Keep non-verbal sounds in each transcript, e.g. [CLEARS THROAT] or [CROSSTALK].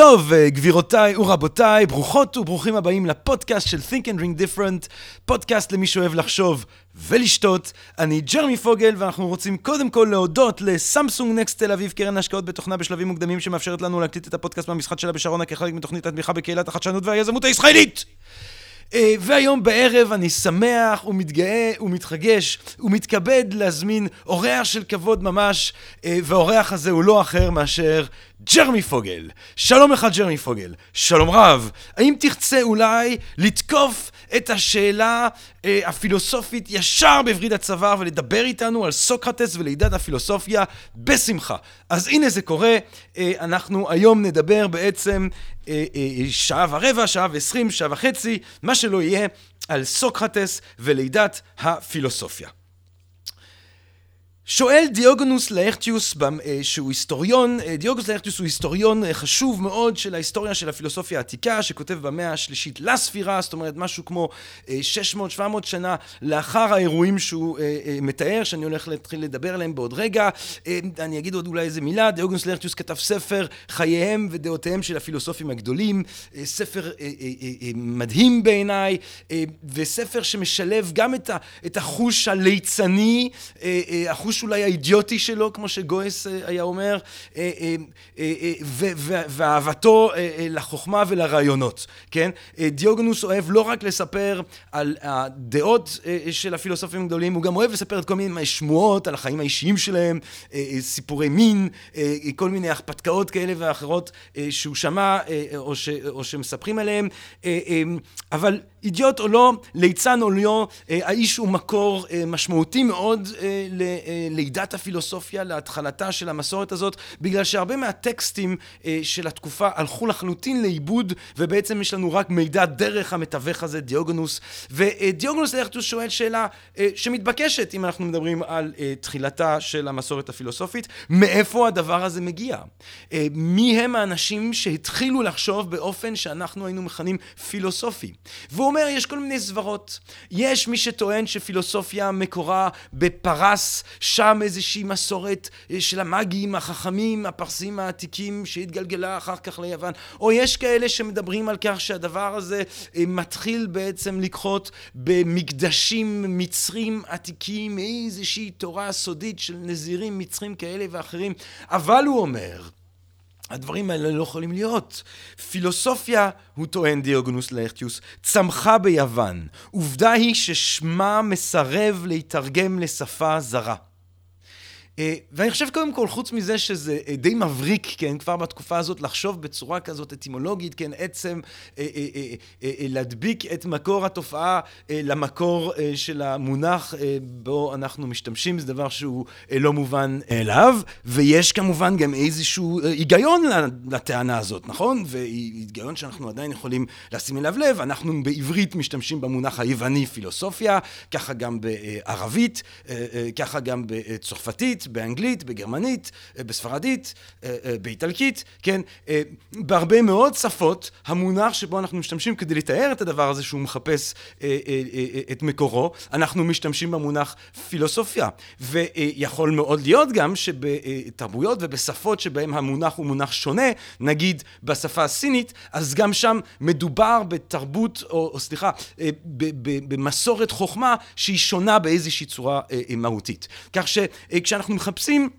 טוב, אה, גבירותיי ורבותיי, ברוכות וברוכים הבאים לפודקאסט של Think and Ring Different, פודקאסט למי שאוהב לחשוב ולשתות. אני ג'רמי פוגל, ואנחנו רוצים קודם כל להודות לסמסונג נקסט תל אביב, קרן השקעות בתוכנה בשלבים מוקדמים, שמאפשרת לנו להקליט את הפודקאסט מהמשחק שלה בשרונה כחלק מתוכנית התמיכה בקהילת החדשנות והיזמות הישראלית! אה, והיום בערב אני שמח ומתגאה ומתרגש ומתכבד להזמין אורח של כבוד ממש, אה, והאורח הזה הוא לא אחר מאשר ג'רמי פוגל. שלום לך ג'רמי פוגל. שלום רב. האם תרצה אולי לתקוף את השאלה אה, הפילוסופית ישר בווריד הצוואר ולדבר איתנו על סוקרטס ולידת הפילוסופיה בשמחה. אז הנה זה קורה, אה, אנחנו היום נדבר בעצם אה, אה, שעה ורבע, שעה ועשרים, שעה וחצי, מה שלא יהיה, על סוקרטס ולידת הפילוסופיה. שואל דיוגונוס לאכטיוס, אה, שהוא היסטוריון, אה, דיוגונוס לאכטיוס הוא היסטוריון אה, חשוב מאוד של ההיסטוריה של הפילוסופיה העתיקה, שכותב במאה השלישית לספירה, זאת אומרת משהו כמו 600-700 שנה לאחר האירועים שהוא מתאר, שאני הולך להתחיל לדבר עליהם בעוד רגע. אני אגיד עוד אולי איזה מילה, דיוגונוס לאכטיוס כתב ספר חייהם ודעותיהם של הפילוסופים הגדולים, ספר מדהים בעיניי, וספר שמשלב גם את החוש הליצני, החוש אולי האידיוטי שלו, כמו שגויס אה, היה אומר, אה, אה, ואהבתו לחוכמה ולרעיונות, כן? דיוגנוס אוהב לא רק לספר על הדעות של הפילוסופים הגדולים, הוא גם אוהב לספר את כל מיני שמועות על החיים האישיים שלהם, סיפורי מין, כל מיני הרפתקאות כאלה ואחרות שהוא שמע או, ש, או שמספרים עליהם, אבל אידיוט או לא, ליצן או לא, האיש הוא מקור משמעותי מאוד ללידת הפילוסופיה, להתחלתה של המסורת הזאת, בגלל שהרבה מהטקסטים אה, של התקופה הלכו לחלוטין לאיבוד, ובעצם יש לנו רק מידע דרך המתווך הזה, דיוגונוס. ודיוגונוס לאכטוס שואל שאלה אה, שמתבקשת, אם אנחנו מדברים על אה, תחילתה של המסורת הפילוסופית, מאיפה הדבר הזה מגיע? מי הם האנשים שהתחילו לחשוב באופן שאנחנו היינו מכנים פילוסופי? והוא אומר, יש כל מיני סברות. יש מי שטוען שפילוסופיה מקורה בפרס שם איזושהי מסורת אה, של המאגים, החכמים, הפרסים העתיקים שהתגלגלה אחר כך ליוון, או יש כאלה שמדברים על כך שהדבר הזה אה, מתחיל בעצם לקחות במקדשים מצרים עתיקים, איזושהי תורה סודית של נזירים מצרים כאלה ואחרים, אבל הוא אומר, הדברים האלה לא יכולים להיות. פילוסופיה, הוא טוען דיוגנוס לאכטיוס, צמחה ביוון. עובדה היא ששמה מסרב להתרגם לשפה זרה. אה, ואני חושב קודם כל, חוץ מזה שזה אה, די מבריק, כן, כבר בתקופה הזאת, לחשוב בצורה כזאת אטימולוגית, כן, עצם אה, להדביק את מקור התופעה למקור של המונח בו אנחנו משתמשים, זה דבר שהוא לא מובן אליו, ויש כמובן גם איזשהו היגיון לטענה הזאת, נכון? והיגיון שאנחנו עדיין יכולים לשים אליו לב, אנחנו בעברית משתמשים במונח היווני פילוסופיה, ככה גם בערבית, ככה גם בצרפתית, באנגלית, בגרמנית, אה, בספרדית, אה, אה, באיטלקית, כן? בהרבה מאוד שפות, המונח שבו אנחנו משתמשים כדי לתאר את הדבר הזה שהוא מחפש את מקורו, אנחנו משתמשים במונח פילוסופיה. ויכול מאוד להיות גם שבתרבויות ובשפות שבהם המונח הוא מונח שונה, נגיד בשפה הסינית, אז גם שם מדובר בתרבות, או, או סליחה, במסורת חוכמה שהיא שונה באיזושהי צורה מהותית. כך שכשאנחנו מחפשים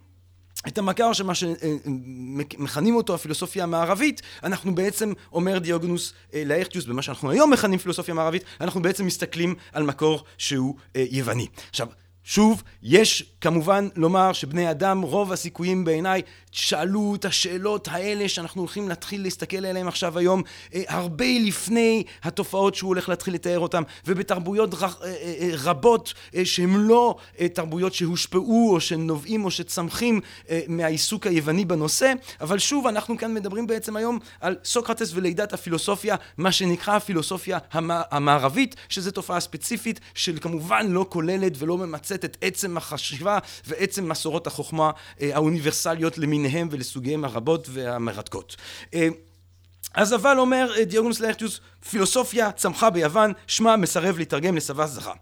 את המכר של מה שמכנים אותו הפילוסופיה המערבית, אנחנו בעצם, אומר דיוגנוס אה, לאכטיוס, במה שאנחנו היום מכנים פילוסופיה מערבית, אנחנו בעצם מסתכלים על מקור שהוא אה, יווני. עכשיו, שוב, יש כמובן לומר שבני אדם, רוב הסיכויים בעיניי, שאלו את השאלות האלה שאנחנו הולכים להתחיל להסתכל עליהן עכשיו היום, אה, הרבה לפני התופעות שהוא הולך להתחיל לתאר אותן, ובתרבויות אה, אה, רבות שהן לא תרבויות שהושפעו או שנובעים או שצמחים מהעיסוק היווני בנושא, אבל שוב, אנחנו כאן מדברים בעצם היום על סוקרטס ולידת הפילוסופיה, מה שנקרא הפילוסופיה המערבית, שזו תופעה ספציפית של כמובן לא כוללת ולא ממצאת את עצם החשיבה ועצם מסורות החוכמה האוניברסליות למיניהם ולסוגיהם הרבות והמרתקות. אז אבל אומר אה, דיוגנוס לאכטיוס, פילוסופיה צמחה ביוון, שמה מסרב לתרגם לשפה זכה.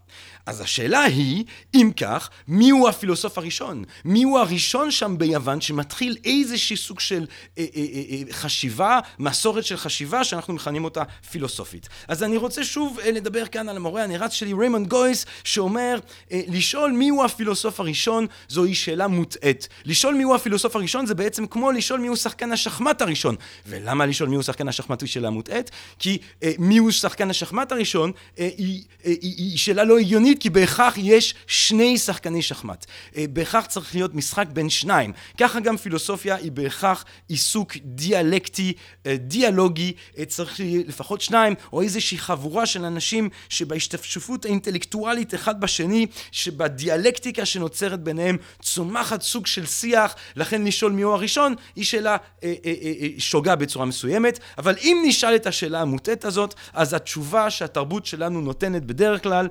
אז השאלה היא, אם כך, מיהו הפילוסוף הראשון? מיהו הראשון שם ביוון שמתחיל איזשהו סוג של אה, אה, אה, אה, חשיבה, מסורת של חשיבה, שאנחנו מכנים אותה פילוסופית. אז אני רוצה שוב אה, לדבר כאן על המורה הנערץ שלי, ריימונד גויס, שאומר, לשאול מיהו הפילוסוף הראשון, זוהי שאלה מוטעית. לשאול מיהו הפילוסוף הראשון זה בעצם כמו לשאול מיהו שחקן השחמט הראשון. ולמה לשאול מיהו שחקן השחמט היא שאלה מוטעית? כי מיהו שחקן השחמט הראשון אה, היא, אה, היא, היא שאלה לא הגיונית. כי בהכרח יש שני שחקני שחמט. אה, בהכרח צריך להיות משחק בין שניים. ככה גם פילוסופיה היא בהכרח עיסוק דיאלקטי, אה, דיאלוגי, אה, צריך לפחות שניים, או איזושהי חבורה של אנשים שבהשתפשפות האינטלקטואלית אחד בשני, שבדיאלקטיקה שנוצרת ביניהם צומחת סוג של שיח, לכן לשאול מיהו הראשון, היא שאלה אה, אה, אה, שוגה בצורה מסוימת, אבל אם נשאל את השאלה המוטעת הזאת, אז התשובה שהתרבות שלנו נותנת בדרך כלל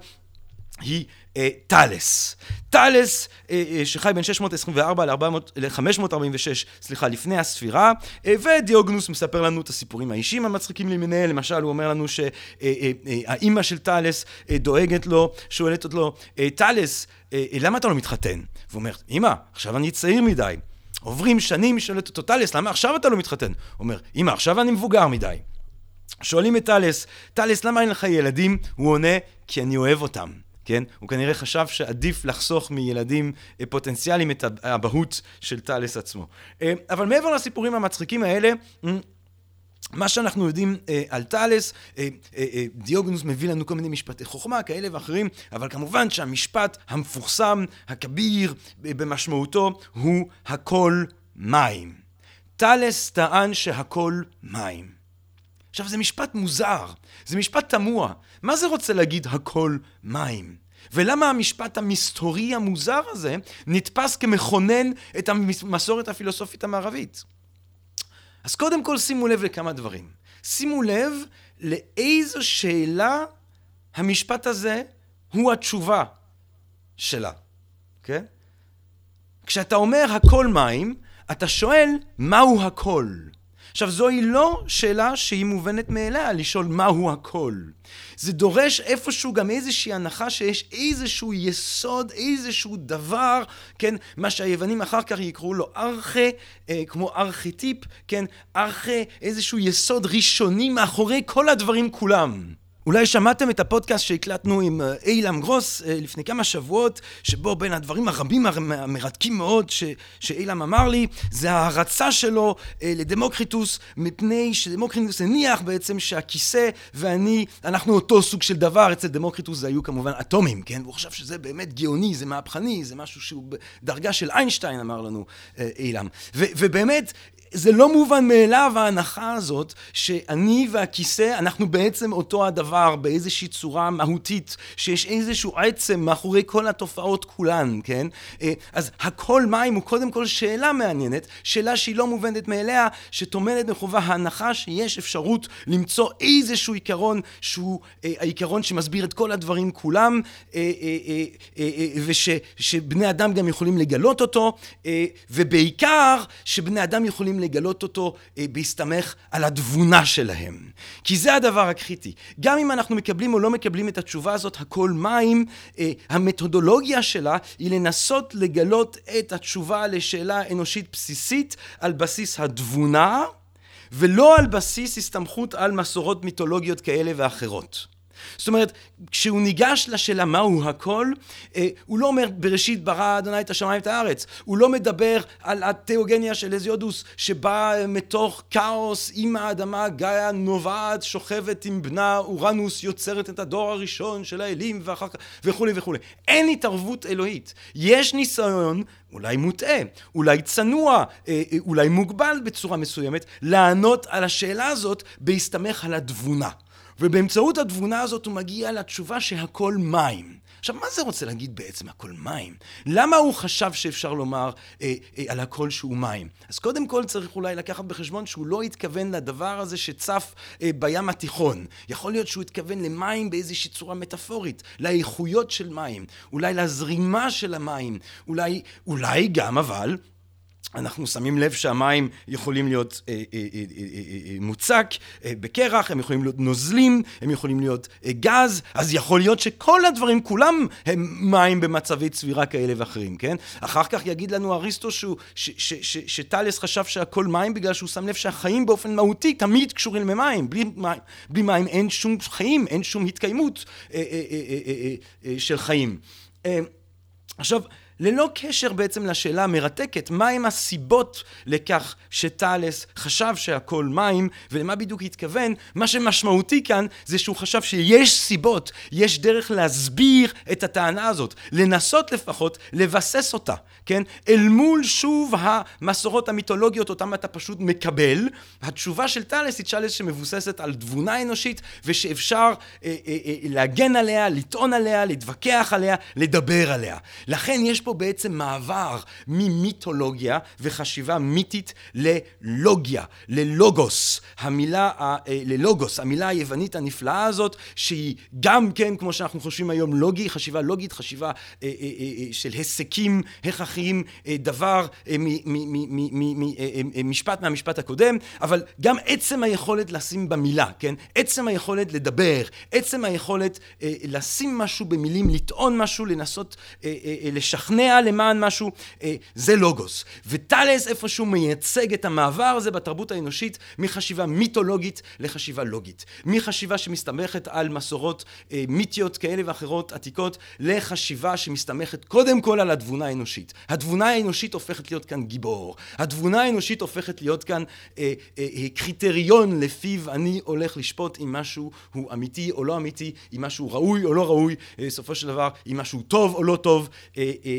היא אה, טאלס. טאלס אה, אה, שחי בין 624 ל-546, סליחה, לפני הספירה, אה, ודיוגנוס מספר לנו את הסיפורים האישיים המצחיקים למיניהם, למשל הוא אומר לנו שהאימא אה, אה, של טאלס אה, דואגת לו, שואלת אותו, אה, טאלס, אה, אה, למה אתה לא מתחתן? והוא אומר, אמא, עכשיו אני צעיר מדי. עוברים שנים, שואלת אותו, טאלס, למה עכשיו אתה לא מתחתן? הוא אומר, אמא, עכשיו אני מבוגר מדי. שואלים את טאלס, טאלס, למה אין לך ילדים? הוא עונה, כי אני אוהב אותם. כן? הוא כנראה חשב שעדיף לחסוך מילדים אה, פוטנציאליים את האבהות של טאלס עצמו. אה, אבל מעבר לסיפורים המצחיקים האלה, מה שאנחנו יודעים אה, על טאלס, אה, אה, אה, דיוגנוס מביא לנו כל מיני משפטי חוכמה כאלה ואחרים, אבל כמובן שהמשפט המפורסם, הכביר אה, במשמעותו, הוא הכל מים. טאלס טען שהכל מים. עכשיו, זה משפט מוזר, זה משפט תמוה. מה זה רוצה להגיד הכל מים? ולמה המשפט המסתורי המוזר הזה נתפס כמכונן את המסורת הפילוסופית המערבית? אז קודם כל שימו לב לכמה דברים. שימו לב לאיזו שאלה המשפט הזה הוא התשובה שלה, כן? כשאתה אומר הכל מים, אתה שואל מהו הכל. עכשיו, זוהי לא שאלה שהיא מובנת מאליה, לשאול מהו הכל. זה דורש איפשהו גם איזושהי הנחה שיש איזשהו יסוד, איזשהו דבר, כן, מה שהיוונים אחר כך יקראו לו ארכי, אה, כמו ארכיטיפ, כן, ארכי, איזשהו יסוד ראשוני מאחורי כל הדברים כולם. אולי שמעתם את הפודקאסט שהקלטנו עם אה, עילם גרוס אה, לפני כמה שבועות, שבו בין הדברים הרבים המרתקים מאוד ש, שעילם אמר לי, זה ההערצה שלו אה, לדמוקריטוס, מפני שדמוקריטוס הניח בעצם שהכיסא ואני, אנחנו אותו סוג של דבר, אצל דמוקריטוס זה היו כמובן אטומים, כן? והוא חשב שזה באמת גאוני, זה מהפכני, זה משהו שהוא בדרגה של איינשטיין, אמר לנו עילם. ובאמת, זה לא מובן מאליו ההנחה הזאת שאני והכיסא אנחנו בעצם אותו הדבר באיזושהי צורה מהותית שיש איזשהו עצם מאחורי כל התופעות כולן, כן? אה, אז הכל מים הוא קודם כל שאלה מעניינת, שאלה שהיא לא מובנת מאליה, שטומנת בחובה ההנחה שיש אפשרות למצוא איזשהו עיקרון שהוא אה, העיקרון שמסביר את כל הדברים כולם אה, ושבני אדם גם יכולים לגלות אותו ובעיקר שבני אדם יכולים לגלות אותו אה, בהסתמך על התבונה שלהם. כי זה הדבר הקריטי. גם אם אנחנו מקבלים או לא מקבלים את התשובה הזאת, הכל מים, אה, המתודולוגיה שלה היא לנסות לגלות את התשובה לשאלה אנושית בסיסית על בסיס התבונה, ולא על בסיס הסתמכות על מסורות מיתולוגיות כאלה ואחרות. זאת אומרת, כשהוא ניגש לשאלה מהו הכל, אה, הוא לא אומר בראשית ברא אדוני את השמיים ואת הארץ. הוא לא מדבר על התיאוגניה של הזיודוס שבאה מתוך כאוס עם האדמה, גאיה נובעת, שוכבת עם בנה, אורנוס יוצרת את הדור הראשון של האלים ואחר כך וכולי וכולי. אין התערבות אלוהית. יש ניסיון אולי מוטעה, אולי צנוע, אה, אה, אולי מוגבל בצורה מסוימת, לענות על השאלה הזאת בהסתמך על התבונה. ובאמצעות התבונה הזאת הוא מגיע לתשובה שהכל מים. עכשיו, מה זה רוצה להגיד בעצם הכל מים? למה הוא חשב שאפשר לומר אה, אה, על הכל שהוא מים? אז קודם כל צריך אולי לקחת בחשבון שהוא לא התכוון לדבר הזה שצף אה, בים התיכון. יכול להיות שהוא התכוון למים באיזושהי צורה מטאפורית, לאיכויות של מים, אולי לזרימה של המים, אולי, אולי גם אבל אנחנו שמים לב שהמים יכולים להיות אה, אה, אה, אה, אה, מוצק אה, בקרח, הם יכולים להיות נוזלים, הם יכולים להיות אה, גז, אז יכול להיות שכל הדברים כולם הם מים במצבי צבירה כאלה ואחרים, כן? אחר כך יגיד לנו אריסטו שטלס חשב שהכל מים בגלל שהוא שם לב שהחיים באופן מהותי תמיד קשורים למים, בלי מים, בלי מים אין שום חיים, אין שום התקיימות אה, אה, אה, אה, אה, אה, של חיים. אה, עכשיו, ללא קשר בעצם לשאלה המרתקת, מהם הסיבות לכך שטאלס חשב שהכל מים, ולמה בדיוק התכוון, מה שמשמעותי כאן זה שהוא חשב שיש סיבות, יש דרך להסביר את הטענה הזאת, לנסות לפחות לבסס אותה, כן? אל מול שוב המסורות המיתולוגיות אותן אתה פשוט מקבל, התשובה של טאלס היא טאלס שמבוססת על תבונה אנושית, ושאפשר אה, אה, אה, להגן עליה, לטעון עליה, להתווכח עליה, לדבר עליה. לכן יש פה בעצם מעבר ממיתולוגיה וחשיבה מיתית ללוגיה, ללוגוס. המילה, אה, ללוגוס, המילה היוונית הנפלאה הזאת, שהיא גם כן, כמו שאנחנו חושבים היום, לוגי, חשיבה לוגית, חשיבה אה, אה, של היסקים הכרחיים, דבר ממשפט מהמשפט הקודם, אבל גם עצם היכולת לשים במילה, כן? עצם היכולת לדבר, עצם היכולת לשים משהו במילים, לטעון משהו, לנסות לשכנע לשכנע למען משהו, אה, זה לוגוס. וטלס איפשהו מייצג את המעבר הזה בתרבות האנושית מחשיבה מיתולוגית לחשיבה לוגית. מחשיבה שמסתמכת על מסורות אה, מיתיות כאלה ואחרות עתיקות, לחשיבה שמסתמכת קודם כל על התבונה האנושית. התבונה האנושית הופכת להיות כאן גיבור. התבונה האנושית הופכת להיות כאן אה, אה, אה, קריטריון לפיו אני הולך לשפוט אם משהו הוא אמיתי או לא אמיתי, אם משהו ראוי או לא ראוי, אה, בסופו של דבר, אם משהו טוב או לא טוב.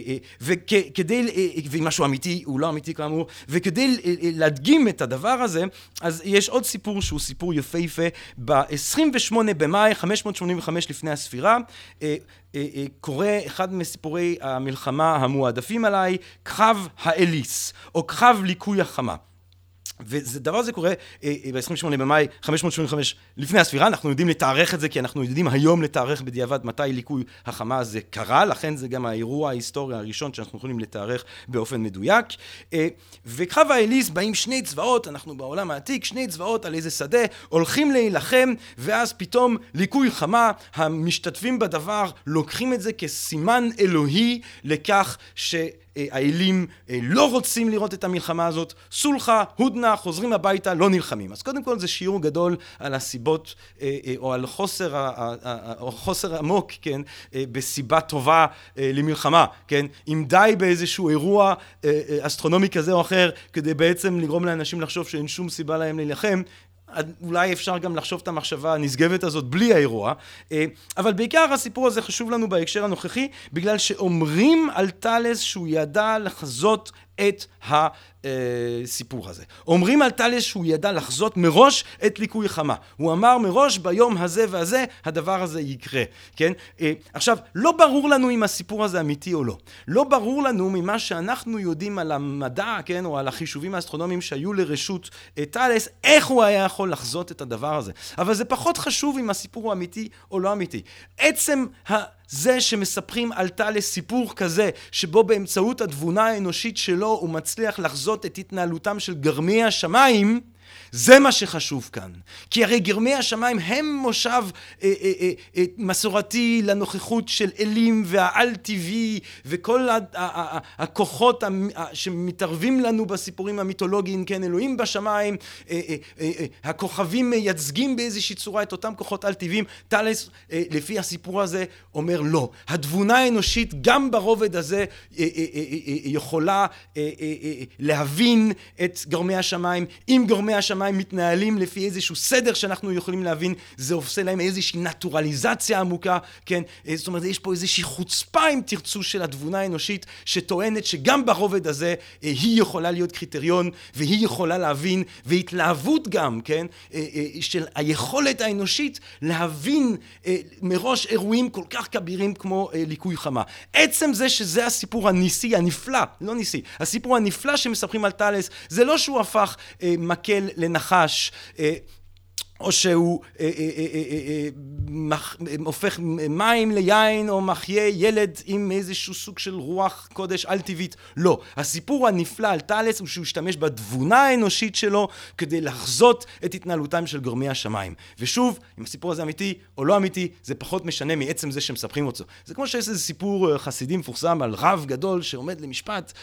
אה, אה, אה, וכדי, אה, ואם משהו אמיתי, הוא לא אמיתי כאמור, וכדי להדגים את הדבר הזה, אז יש עוד סיפור שהוא סיפור יפהפה, ב-28 במאי 585 לפני הספירה, קורה אחד מסיפורי המלחמה המועדפים עליי, כחב האליס, או כחב ליקוי החמה. ודבר הזה קורה אה, אה, ב-28 במאי 585 לפני הספירה, אנחנו יודעים לתארך את זה כי אנחנו יודעים היום לתארך בדיעבד מתי ליקוי החמה הזה קרה, לכן זה גם האירוע ההיסטורי הראשון שאנחנו יכולים לתארך באופן מדויק. אה, וקרב האליס באים שני צבאות, אנחנו בעולם העתיק, שני צבאות על איזה שדה, הולכים להילחם, ואז פתאום ליקוי חמה, המשתתפים בדבר לוקחים את זה כסימן אלוהי לכך ש... האלים אה, לא רוצים לראות את המלחמה הזאת, סולחה, הודנה, חוזרים הביתה, לא נלחמים. אז קודם כל זה שיעור גדול על הסיבות, אה, אה, או על חוסר, או חוסר עמוק, כן, בסיבה טובה למלחמה, כן? אם די באיזשהו אירוע אסטרונומי כזה או אחר, כדי בעצם לגרום לאנשים לחשוב שאין שום סיבה להם להילחם, אולי אפשר גם לחשוב את המחשבה הנשגבת הזאת בלי האירוע, אה, אבל בעיקר הסיפור הזה חשוב לנו בהקשר הנוכחי, בגלל שאומרים על טלס שהוא ידע לחזות את הסיפור הזה. אומרים על טלס שהוא ידע לחזות מראש את ליקוי חמה. הוא אמר מראש ביום הזה והזה הדבר הזה יקרה, כן? אה, עכשיו, לא ברור לנו אם הסיפור הזה אמיתי או לא. לא ברור לנו ממה שאנחנו יודעים על המדע, כן? או על החישובים האסטרונומיים שהיו לרשות אה, טלס, איך הוא היה יכול לחזות את הדבר הזה. אבל זה פחות חשוב אם הסיפור הוא אמיתי או לא אמיתי. עצם ה... זה שמספרים על טלס סיפור כזה, שבו באמצעות התבונה האנושית שלו הוא מצליח לחזות את התנהלותם של גרמי השמיים, זה מה שחשוב כאן. כי הרי גרמי השמיים הם מושב אה, אה, אה, אה, מסורתי לנוכחות של אלים והעל טבעי וכל ה, ה, ה, הכוחות שמתערבים לנו בסיפורים המיתולוגיים, כן, אלוהים בשמיים, אה, אה, אה, אה, הכוכבים מייצגים באיזושהי צורה את אותם כוחות על טבעיים. טלס, אה, לפי הסיפור הזה, אומר לא. התבונה האנושית, גם ברובד הזה, אה, אה, אה, אה, אה יכולה אה, אה, אה, להבין את גרמי השמיים. אם גורמי השמיים מתנהלים לפי איזשהו סדר שאנחנו יכולים להבין, זה עושה להם איזושהי נטורליזציה עמוקה, כן? אה, זאת אומרת, יש פה איזושהי חוצפה, אם תרצו, של התבונה האנושית, שטוענת שגם ברובד הזה אה, היא יכולה להיות קריטריון, והיא יכולה להבין, והתלהבות גם, כן? אה, של היכולת האנושית להבין מראש אירועים כל כך כבירים כמו ליקוי חמה. עצם זה שזה הסיפור הניסי, הנפלא, לא ניסי, הסיפור הנפלא שמספרים על טלס, זה לא שהוא הפך מקל לנחש. אה, או שהוא אה, אה, אה, הופך מים ליין או מחיה ילד עם איזשהו סוג של רוח קודש על טבעית. לא. הסיפור הנפלא על טלס הוא שהוא השתמש בתבונה האנושית שלו כדי לחזות את התנהלותם של גורמי השמיים. ושוב, אם הסיפור הזה אמיתי או לא אמיתי, זה פחות משנה מעצם זה שמספרים אותו. זה כמו שיש איזה סיפור חסידי מפורסם על רב גדול שעומד למשפט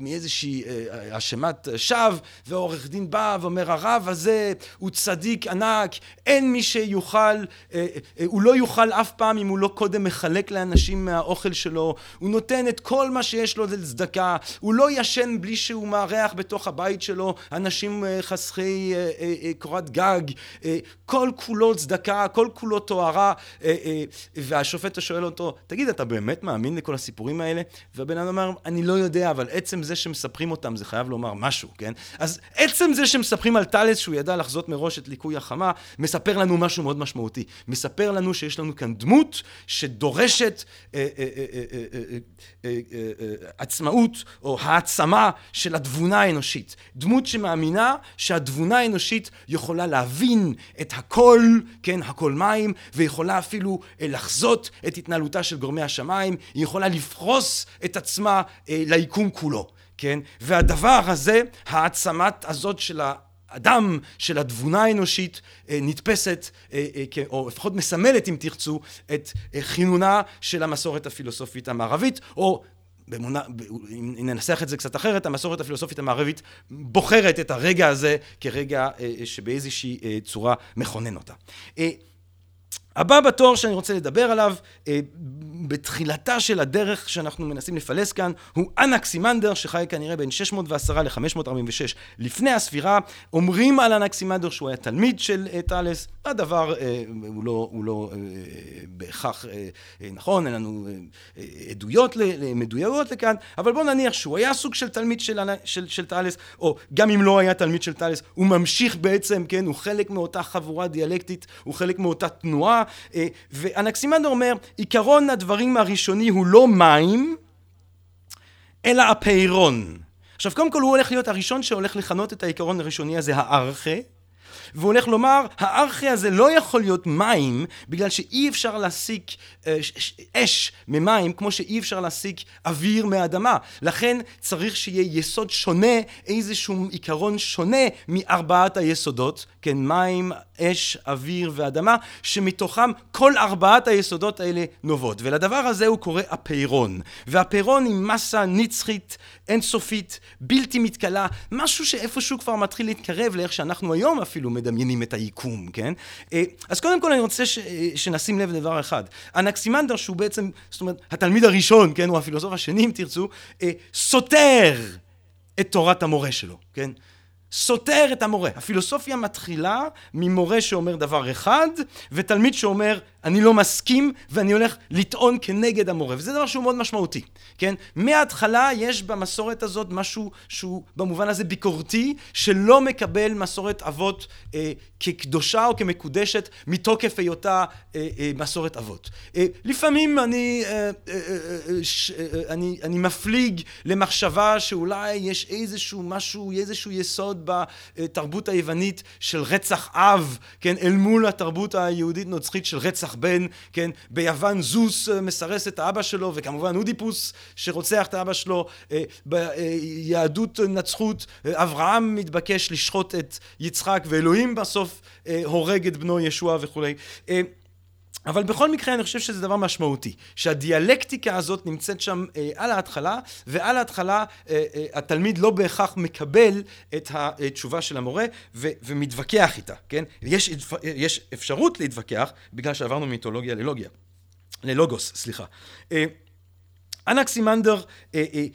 מאיזושהי האשמת שווא, ועורך דין בא ואומר הרב הזה הוא צדיק ענק חזק, אין מי שיוכל, אה, אה, הוא לא יוכל אף פעם אם הוא לא קודם מחלק לאנשים מהאוכל שלו, הוא נותן את כל מה שיש לו לצדקה, הוא לא ישן בלי שהוא מארח בתוך הבית שלו אנשים אה, חסכי קורת גג, כל כולו צדקה, כל כולו טהרה, והשופט שואל אותו, תגיד, אתה באמת מאמין לכל הסיפורים האלה? והבן אדם אומר, אני לא יודע, אבל עצם זה שמספרים אותם זה חייב לומר משהו, כן? אז עצם זה שמספרים על טלס שהוא ידע לחזות מראש את ליקוי החמה, מספר לנו משהו מאוד משמעותי. מספר לנו שיש לנו כאן דמות שדורשת אה, אה, אה, עצמאות או העצמה של התבונה האנושית. דמות שמאמינה שהתבונה האנושית יכולה להבין את הכל, כן, הכל מים, ויכולה אפילו לחזות את התנהלותה של גורמי השמיים, היא יכולה לפרוס את עצמה ליקום כולו. כן? והדבר הזה, העצמת הזאת של ה... הדם של התבונה האנושית אה, נתפסת, אה, אה, או לפחות מסמלת אם תרצו, את כינונה של המסורת הפילוסופית המערבית, או במונה, אם ננסח את זה קצת אחרת, המסורת הפילוסופית המערבית בוחרת את הרגע הזה כרגע שבאיזושהי צורה מכונן אותה. הבא בתור שאני רוצה לדבר עליו אה, בתחילתה של הדרך שאנחנו מנסים לפלס כאן הוא אנקסימנדר שחי כנראה בין 610 ל-546 לפני הספירה. אומרים על אנקסימנדר שהוא היה תלמיד של אה, טאלס הדבר אה, הוא לא, הוא לא בהכרח נכון אין לנו עדויות מדויקות לכאן אבל בואו נניח שהוא היה סוג של תלמיד של, של, של טאלס או גם אם לא היה תלמיד של טאלס הוא ממשיך בעצם כן הוא חלק מאותה חבורה דיאלקטית הוא חלק מאותה תנועה אה, ואנקסימנדר אומר, עיקרון הדברים הראשוני הוא לא מים, אלא הפיירון. עכשיו, קודם כל הוא הולך להיות הראשון שהולך לכנות את העיקרון הראשוני הזה הארכה. והוא הולך לומר, הארכי הזה לא יכול להיות מים, בגלל שאי אפשר להסיק אה, אש ממים, כמו שאי אפשר להסיק אוויר מאדמה. לכן צריך שיהיה יסוד שונה, איזשהו עיקרון שונה מארבעת היסודות, כן, מים, אש, אוויר ואדמה, שמתוכם כל ארבעת היסודות האלה נובעות. ולדבר הזה הוא קורא הפיירון. והפיירון היא מסה נצחית, אינסופית, בלתי מתכלה, משהו שאיפשהו כבר מתחיל להתקרב לאיך שאנחנו היום אפילו מדמיינים את היקום, כן? אה, אז קודם כל אני רוצה ש... אה, שנשים לב לדבר אחד. אנקסימנדר שהוא בעצם, זאת אומרת, התלמיד הראשון, כן, הוא הפילוסוף השני אם תרצו, אה, סותר את תורת המורה שלו, כן? סותר את המורה. הפילוסופיה מתחילה ממורה שאומר דבר אחד, ותלמיד שאומר אני לא מסכים ואני הולך לטעון כנגד המורה, וזה דבר שהוא מאוד משמעותי, כן? מההתחלה יש במסורת הזאת משהו שהוא במובן הזה ביקורתי, שלא מקבל מסורת אבות אה, כקדושה או כמקודשת מתוקף היותה אה, אה, מסורת אבות. אה, לפעמים אני, אה, אה, אה, ש, אה, אני, אני מפליג למחשבה שאולי יש איזשהו משהו, איזשהו יסוד בתרבות היוונית של רצח אב, כן? אל מול התרבות היהודית נוצרית של רצח בן, כן, ביוון זוס אה, מסרס את האבא שלו, וכמובן אודיפוס שרוצח את האבא שלו, אה, ביהדות נצחות אה, אברהם מתבקש לשחוט את יצחק, ואלוהים בסוף הורג את בנו ישוע וכולי. אבל בכל מקרה אני חושב שזה דבר משמעותי, שהדיאלקטיקה הזאת נמצאת שם אה, על ההתחלה, ועל ההתחלה אה, אה, התלמיד לא בהכרח מקבל את התשובה של המורה ו, ומתווכח איתה, כן? יש, יש אפשרות להתווכח בגלל שעברנו מיתולוגיה ללוגיה, ללוגוס, סליחה. אה, אנקסימנדר אה, אה,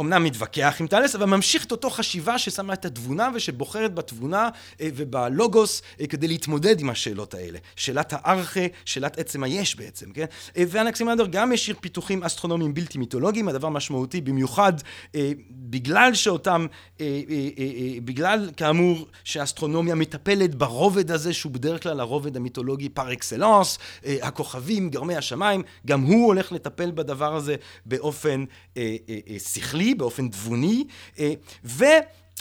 אמנם מתווכח עם טלס, אבל ממשיך את אותו חשיבה ששמה את התבונה ושבוחרת בתבונה אה, ובלוגוס אה, כדי להתמודד עם השאלות האלה. שאלת הארכה, שאלת עצם היש בעצם, כן? אה, ואנקסימנדר גם השאיר פיתוחים אסטרונומיים בלתי מיתולוגיים, הדבר משמעותי במיוחד בגלל שאותם, בגלל כאמור שהאסטרונומיה מטפלת ברובד הזה שהוא בדרך כלל הרובד המיתולוגי פר אקסלנס, הכוכבים, גרמי השמיים, גם הוא הולך לטפל בדבר הזה באופן שכלי. כלכלי, באופן תבוני, אה, ו...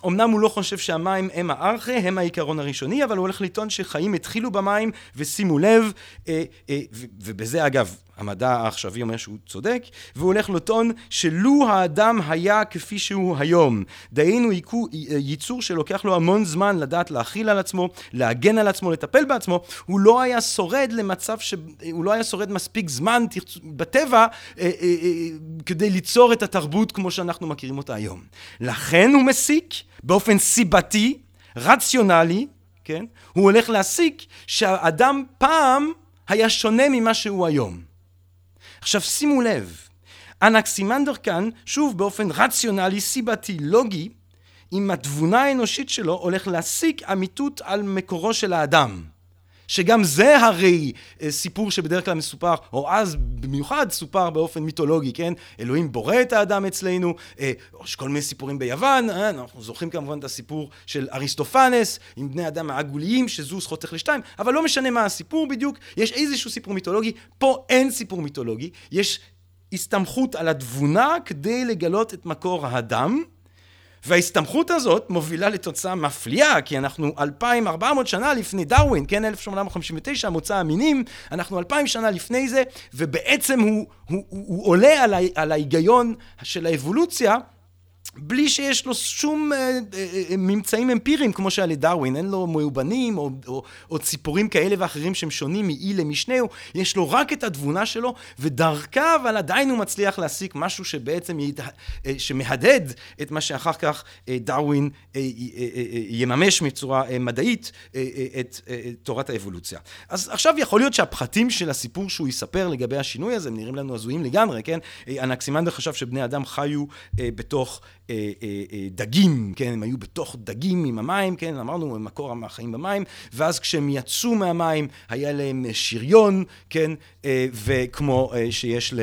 אמנם הוא לא חושב שהמים הם הארכי, הם העיקרון הראשוני, אבל הוא הולך לטעון שחיים התחילו במים, ושימו לב, אה, אה, ובזה אגב, המדע העכשווי אומר שהוא צודק, והוא הולך לטעון שלו האדם היה כפי שהוא היום, דהיינו ייצור שלוקח לו המון זמן לדעת להכיל על עצמו, להגן על עצמו, לטפל בעצמו, הוא לא היה שורד למצב ש... הוא לא היה שורד מספיק זמן בטבע אה, אה, אה, כדי ליצור את התרבות כמו שאנחנו מכירים אותה היום. לכן הוא מסיק באופן סיבתי, רציונלי, כן? הוא הולך להסיק שהאדם פעם היה שונה ממה שהוא היום. עכשיו שימו לב, אנקסימנדר כאן, שוב באופן רציונלי, סיבתי, לוגי, עם התבונה האנושית שלו, הולך להסיק אמיתות על מקורו של האדם. שגם זה הרי אה, סיפור שבדרך כלל מסופר, או אז במיוחד סופר באופן מיתולוגי, כן? אלוהים בורא את האדם אצלנו, אה, יש כל מיני סיפורים ביוון, אה, אנחנו זוכרים כמובן את הסיפור של אריסטופנס, עם בני אדם העגוליים, שזוס חותך לשתיים, אבל לא משנה מה הסיפור בדיוק, יש איזשהו סיפור מיתולוגי, פה אין סיפור מיתולוגי, יש הסתמכות על התבונה כדי לגלות את מקור האדם, וההסתמכות הזאת מובילה לתוצאה מפליאה, כי אנחנו 2,400 שנה לפני דרווין, כן, 1859, מוצא המינים, אנחנו 2,000 שנה לפני זה, ובעצם הוא, הוא, הוא, הוא עולה על, ה, על ההיגיון של האבולוציה, בלי שיש לו שום אה, אה, אה, ממצאים אמפיריים כמו שהיה לדרווין, אין לו מאובנים או, או, או ציפורים כאלה ואחרים שהם שונים מאי למשנהו, יש לו רק את התבונה שלו, ודרכה אבל עדיין הוא מצליח להסיק משהו שבעצם ית, אה, שמהדהד את מה שאחר כך אה, דרווין אה, אה, אה, אה, יממש בצורה אה, מדעית אה, אה, את אה, תורת האבולוציה. אז עכשיו יכול להיות שהפחתים של הסיפור שהוא יספר לגבי השינוי הזה, הם נראים לנו הזויים לגמרי, כן? אנקסימנדר חשב שבני אדם חיו אה, בתוך אה, אה, אה, דגים, כן, הם היו בתוך דגים עם המים, כן, אמרנו, מקור החיים במים, ואז כשהם יצאו מהמים היה להם שריון, כן, וכמו שיש ל...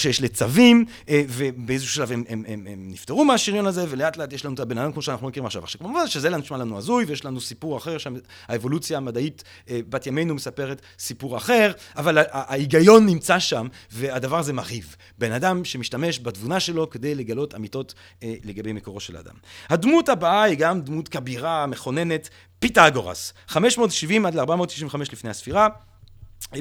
שיש לצווים, אה, ובאיזשהו שלב הם, נפטרו מהשריון הזה, ולאט לאט יש לנו את הבן אדם כמו שאנחנו מכירים עכשיו. עכשיו כמובן שזה נשמע לנו הזוי, ויש לנו סיפור אחר שהאבולוציה המדעית אה, בת ימינו מספרת סיפור אחר, אבל ההיגיון נמצא שם, והדבר הזה מרהיב. בן אדם שמשתמש בתבונה שלו כדי לגלות אמיתות אה, לגבי מקורו של האדם. הדמות הבאה היא גם דמות כבירה, מכוננת, פיתגורס, 570 עד ל-495 לפני הספירה.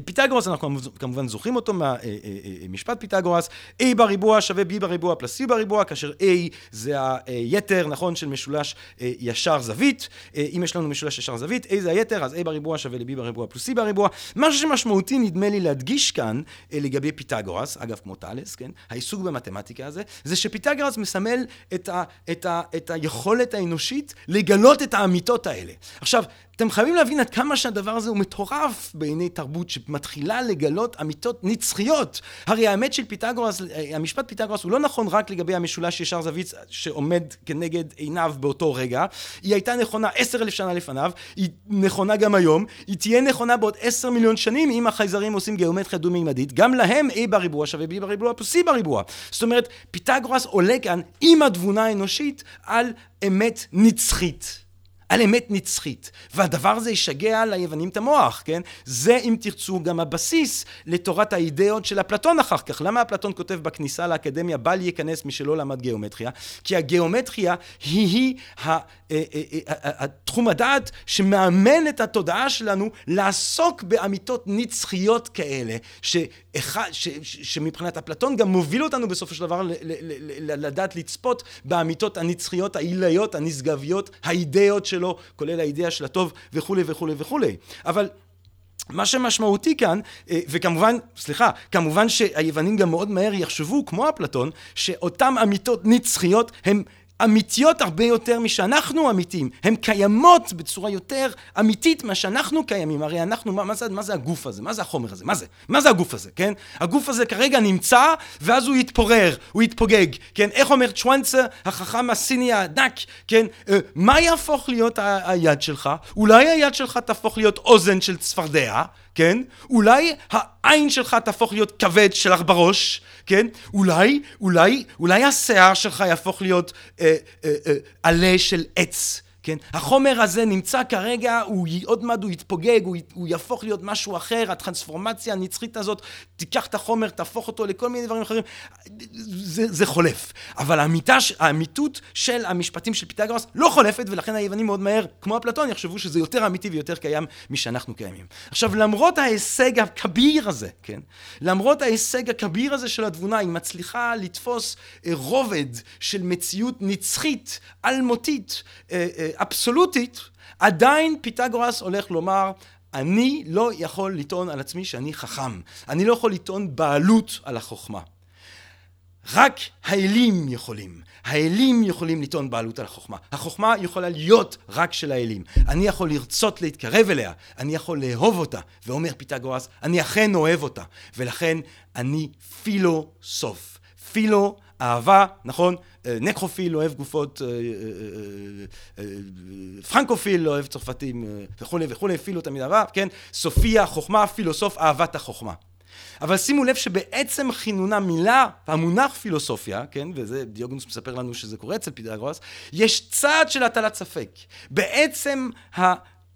פיתגורס, אנחנו כמובן זוכרים אותו מהמשפט אה, אה, אה, פיתגורס, A בריבוע שווה B בריבוע פלוס C בריבוע, כאשר A זה היתר, נכון, של משולש ישר זווית. אם יש לנו משולש ישר זווית, A זה היתר, אז A בריבוע שווה ל-B בריבוע פלוס C בריבוע. משהו שמשמעותי, נדמה לי להדגיש כאן, לגבי פיתגורס, אגב, כמו טאלס, כן, העיסוק במתמטיקה הזה, זה שפיתגורס מסמל את, ה, את, ה, את היכולת האנושית לגלות את האמיתות האלה. עכשיו, אתם חייבים להבין עד כמה שהדבר הזה הוא מטורף בעיני תרבות שמתחילה לגלות אמיתות נצחיות. הרי האמת של פיתגורס, המשפט פיתגורס הוא לא נכון רק לגבי המשולש ישר זווית שעומד כנגד עיניו באותו רגע, היא הייתה נכונה עשר אלף שנה לפניו, היא נכונה גם היום, היא תהיה נכונה בעוד עשר מיליון שנים אם החייזרים עושים גיאומטריה דו-מימדית, גם להם A בריבוע שווה B בריבוע פלוס C בריבוע. זאת אומרת, פיתגורס עולה כאן עם התבונה האנושית על אמת נצחית. על אמת נצחית. והדבר הזה ישגע ליוונים את המוח, כן? זה, אם תרצו, גם הבסיס לתורת האידאות של אפלטון אחר כך. למה אפלטון כותב בכניסה לאקדמיה בל ייכנס מי שלא למד גיאומטריה? כי הגיאומטריה היא היא התחום הדעת שמאמן את התודעה שלנו לעסוק באמיתות נצחיות כאלה, שאחד, ש, ש, שמבחינת אפלטון גם מוביל אותנו בסופו של דבר לדעת לצפות באמיתות הנצחיות, העילאיות, הנשגביות, האידאות של שלו, כולל האידאה של הטוב וכולי וכולי וכולי. אבל מה שמשמעותי כאן, אה, וכמובן, סליחה, כמובן שהיוונים גם מאוד מהר יחשבו, כמו אפלטון, שאותן אמיתות נצחיות הן אמיתיות הרבה יותר משאנחנו אמיתיים. הן קיימות בצורה יותר אמיתית מה שאנחנו קיימים. הרי אנחנו, מה, מה, זה, מה זה הגוף הזה? מה זה החומר הזה? מה זה? מה זה הגוף הזה, כן? הגוף הזה כרגע נמצא, ואז הוא יתפורר, הוא יתפוגג, כן? איך אומר צ'ואנסה, החכם הסיני הענק, כן? אה, מה יהפוך להיות היד שלך? אולי היד שלך תהפוך להיות אוזן של צפרדע, כן? אולי העין שלך תהפוך להיות כבד שלך בראש, כן? אולי, אולי, אולי השיער שלך יהפוך להיות אה, אה, אה, עלה של עץ. כן? החומר הזה נמצא כרגע, הוא עוד מעט הוא יתפוגג, הוא, הוא יהפוך להיות משהו אחר, הטרנספורמציה הנצחית הזאת, תיקח את החומר, תהפוך אותו לכל מיני דברים אחרים, זה, זה חולף. אבל האמיתה, האמיתות של המשפטים של פיתגורס לא חולפת, ולכן היוונים מאוד מהר, כמו אפלטון, יחשבו שזה יותר אמיתי ויותר קיים משאנחנו קיימים. עכשיו, למרות ההישג הכביר הזה, כן? למרות ההישג הכביר הזה של התבונה, היא מצליחה לתפוס אה, רובד של מציאות נצחית, אלמותית, אה, אה, אבסולוטית, עדיין פיתגורס הולך לומר, אני לא יכול לטעון על עצמי שאני חכם. אני לא יכול לטעון בעלות על החוכמה. רק האלים יכולים. האלים יכולים לטעון בעלות על החוכמה. החוכמה יכולה להיות רק של האלים. אני יכול לרצות להתקרב אליה, אני יכול לאהוב אותה. ואומר פיתגורס, אני אכן אוהב אותה. ולכן אני פילוסוף. פילו אהבה, נכון? אה, נקרופיל אוהב גופות, אה, אה, פרנקופיל אוהב צרפתים וכולי וכולי, פילו תמיד אהבה, כן? סופיה, חוכמה, פילוסוף, אהבת החוכמה. אבל שימו לב שבעצם כינונה מילה, המונח פילוסופיה, כן, וזה דיוגנוס מספר לנו שזה קורה אצל פיתגורס, יש צעד של הטלת ספק. בעצם.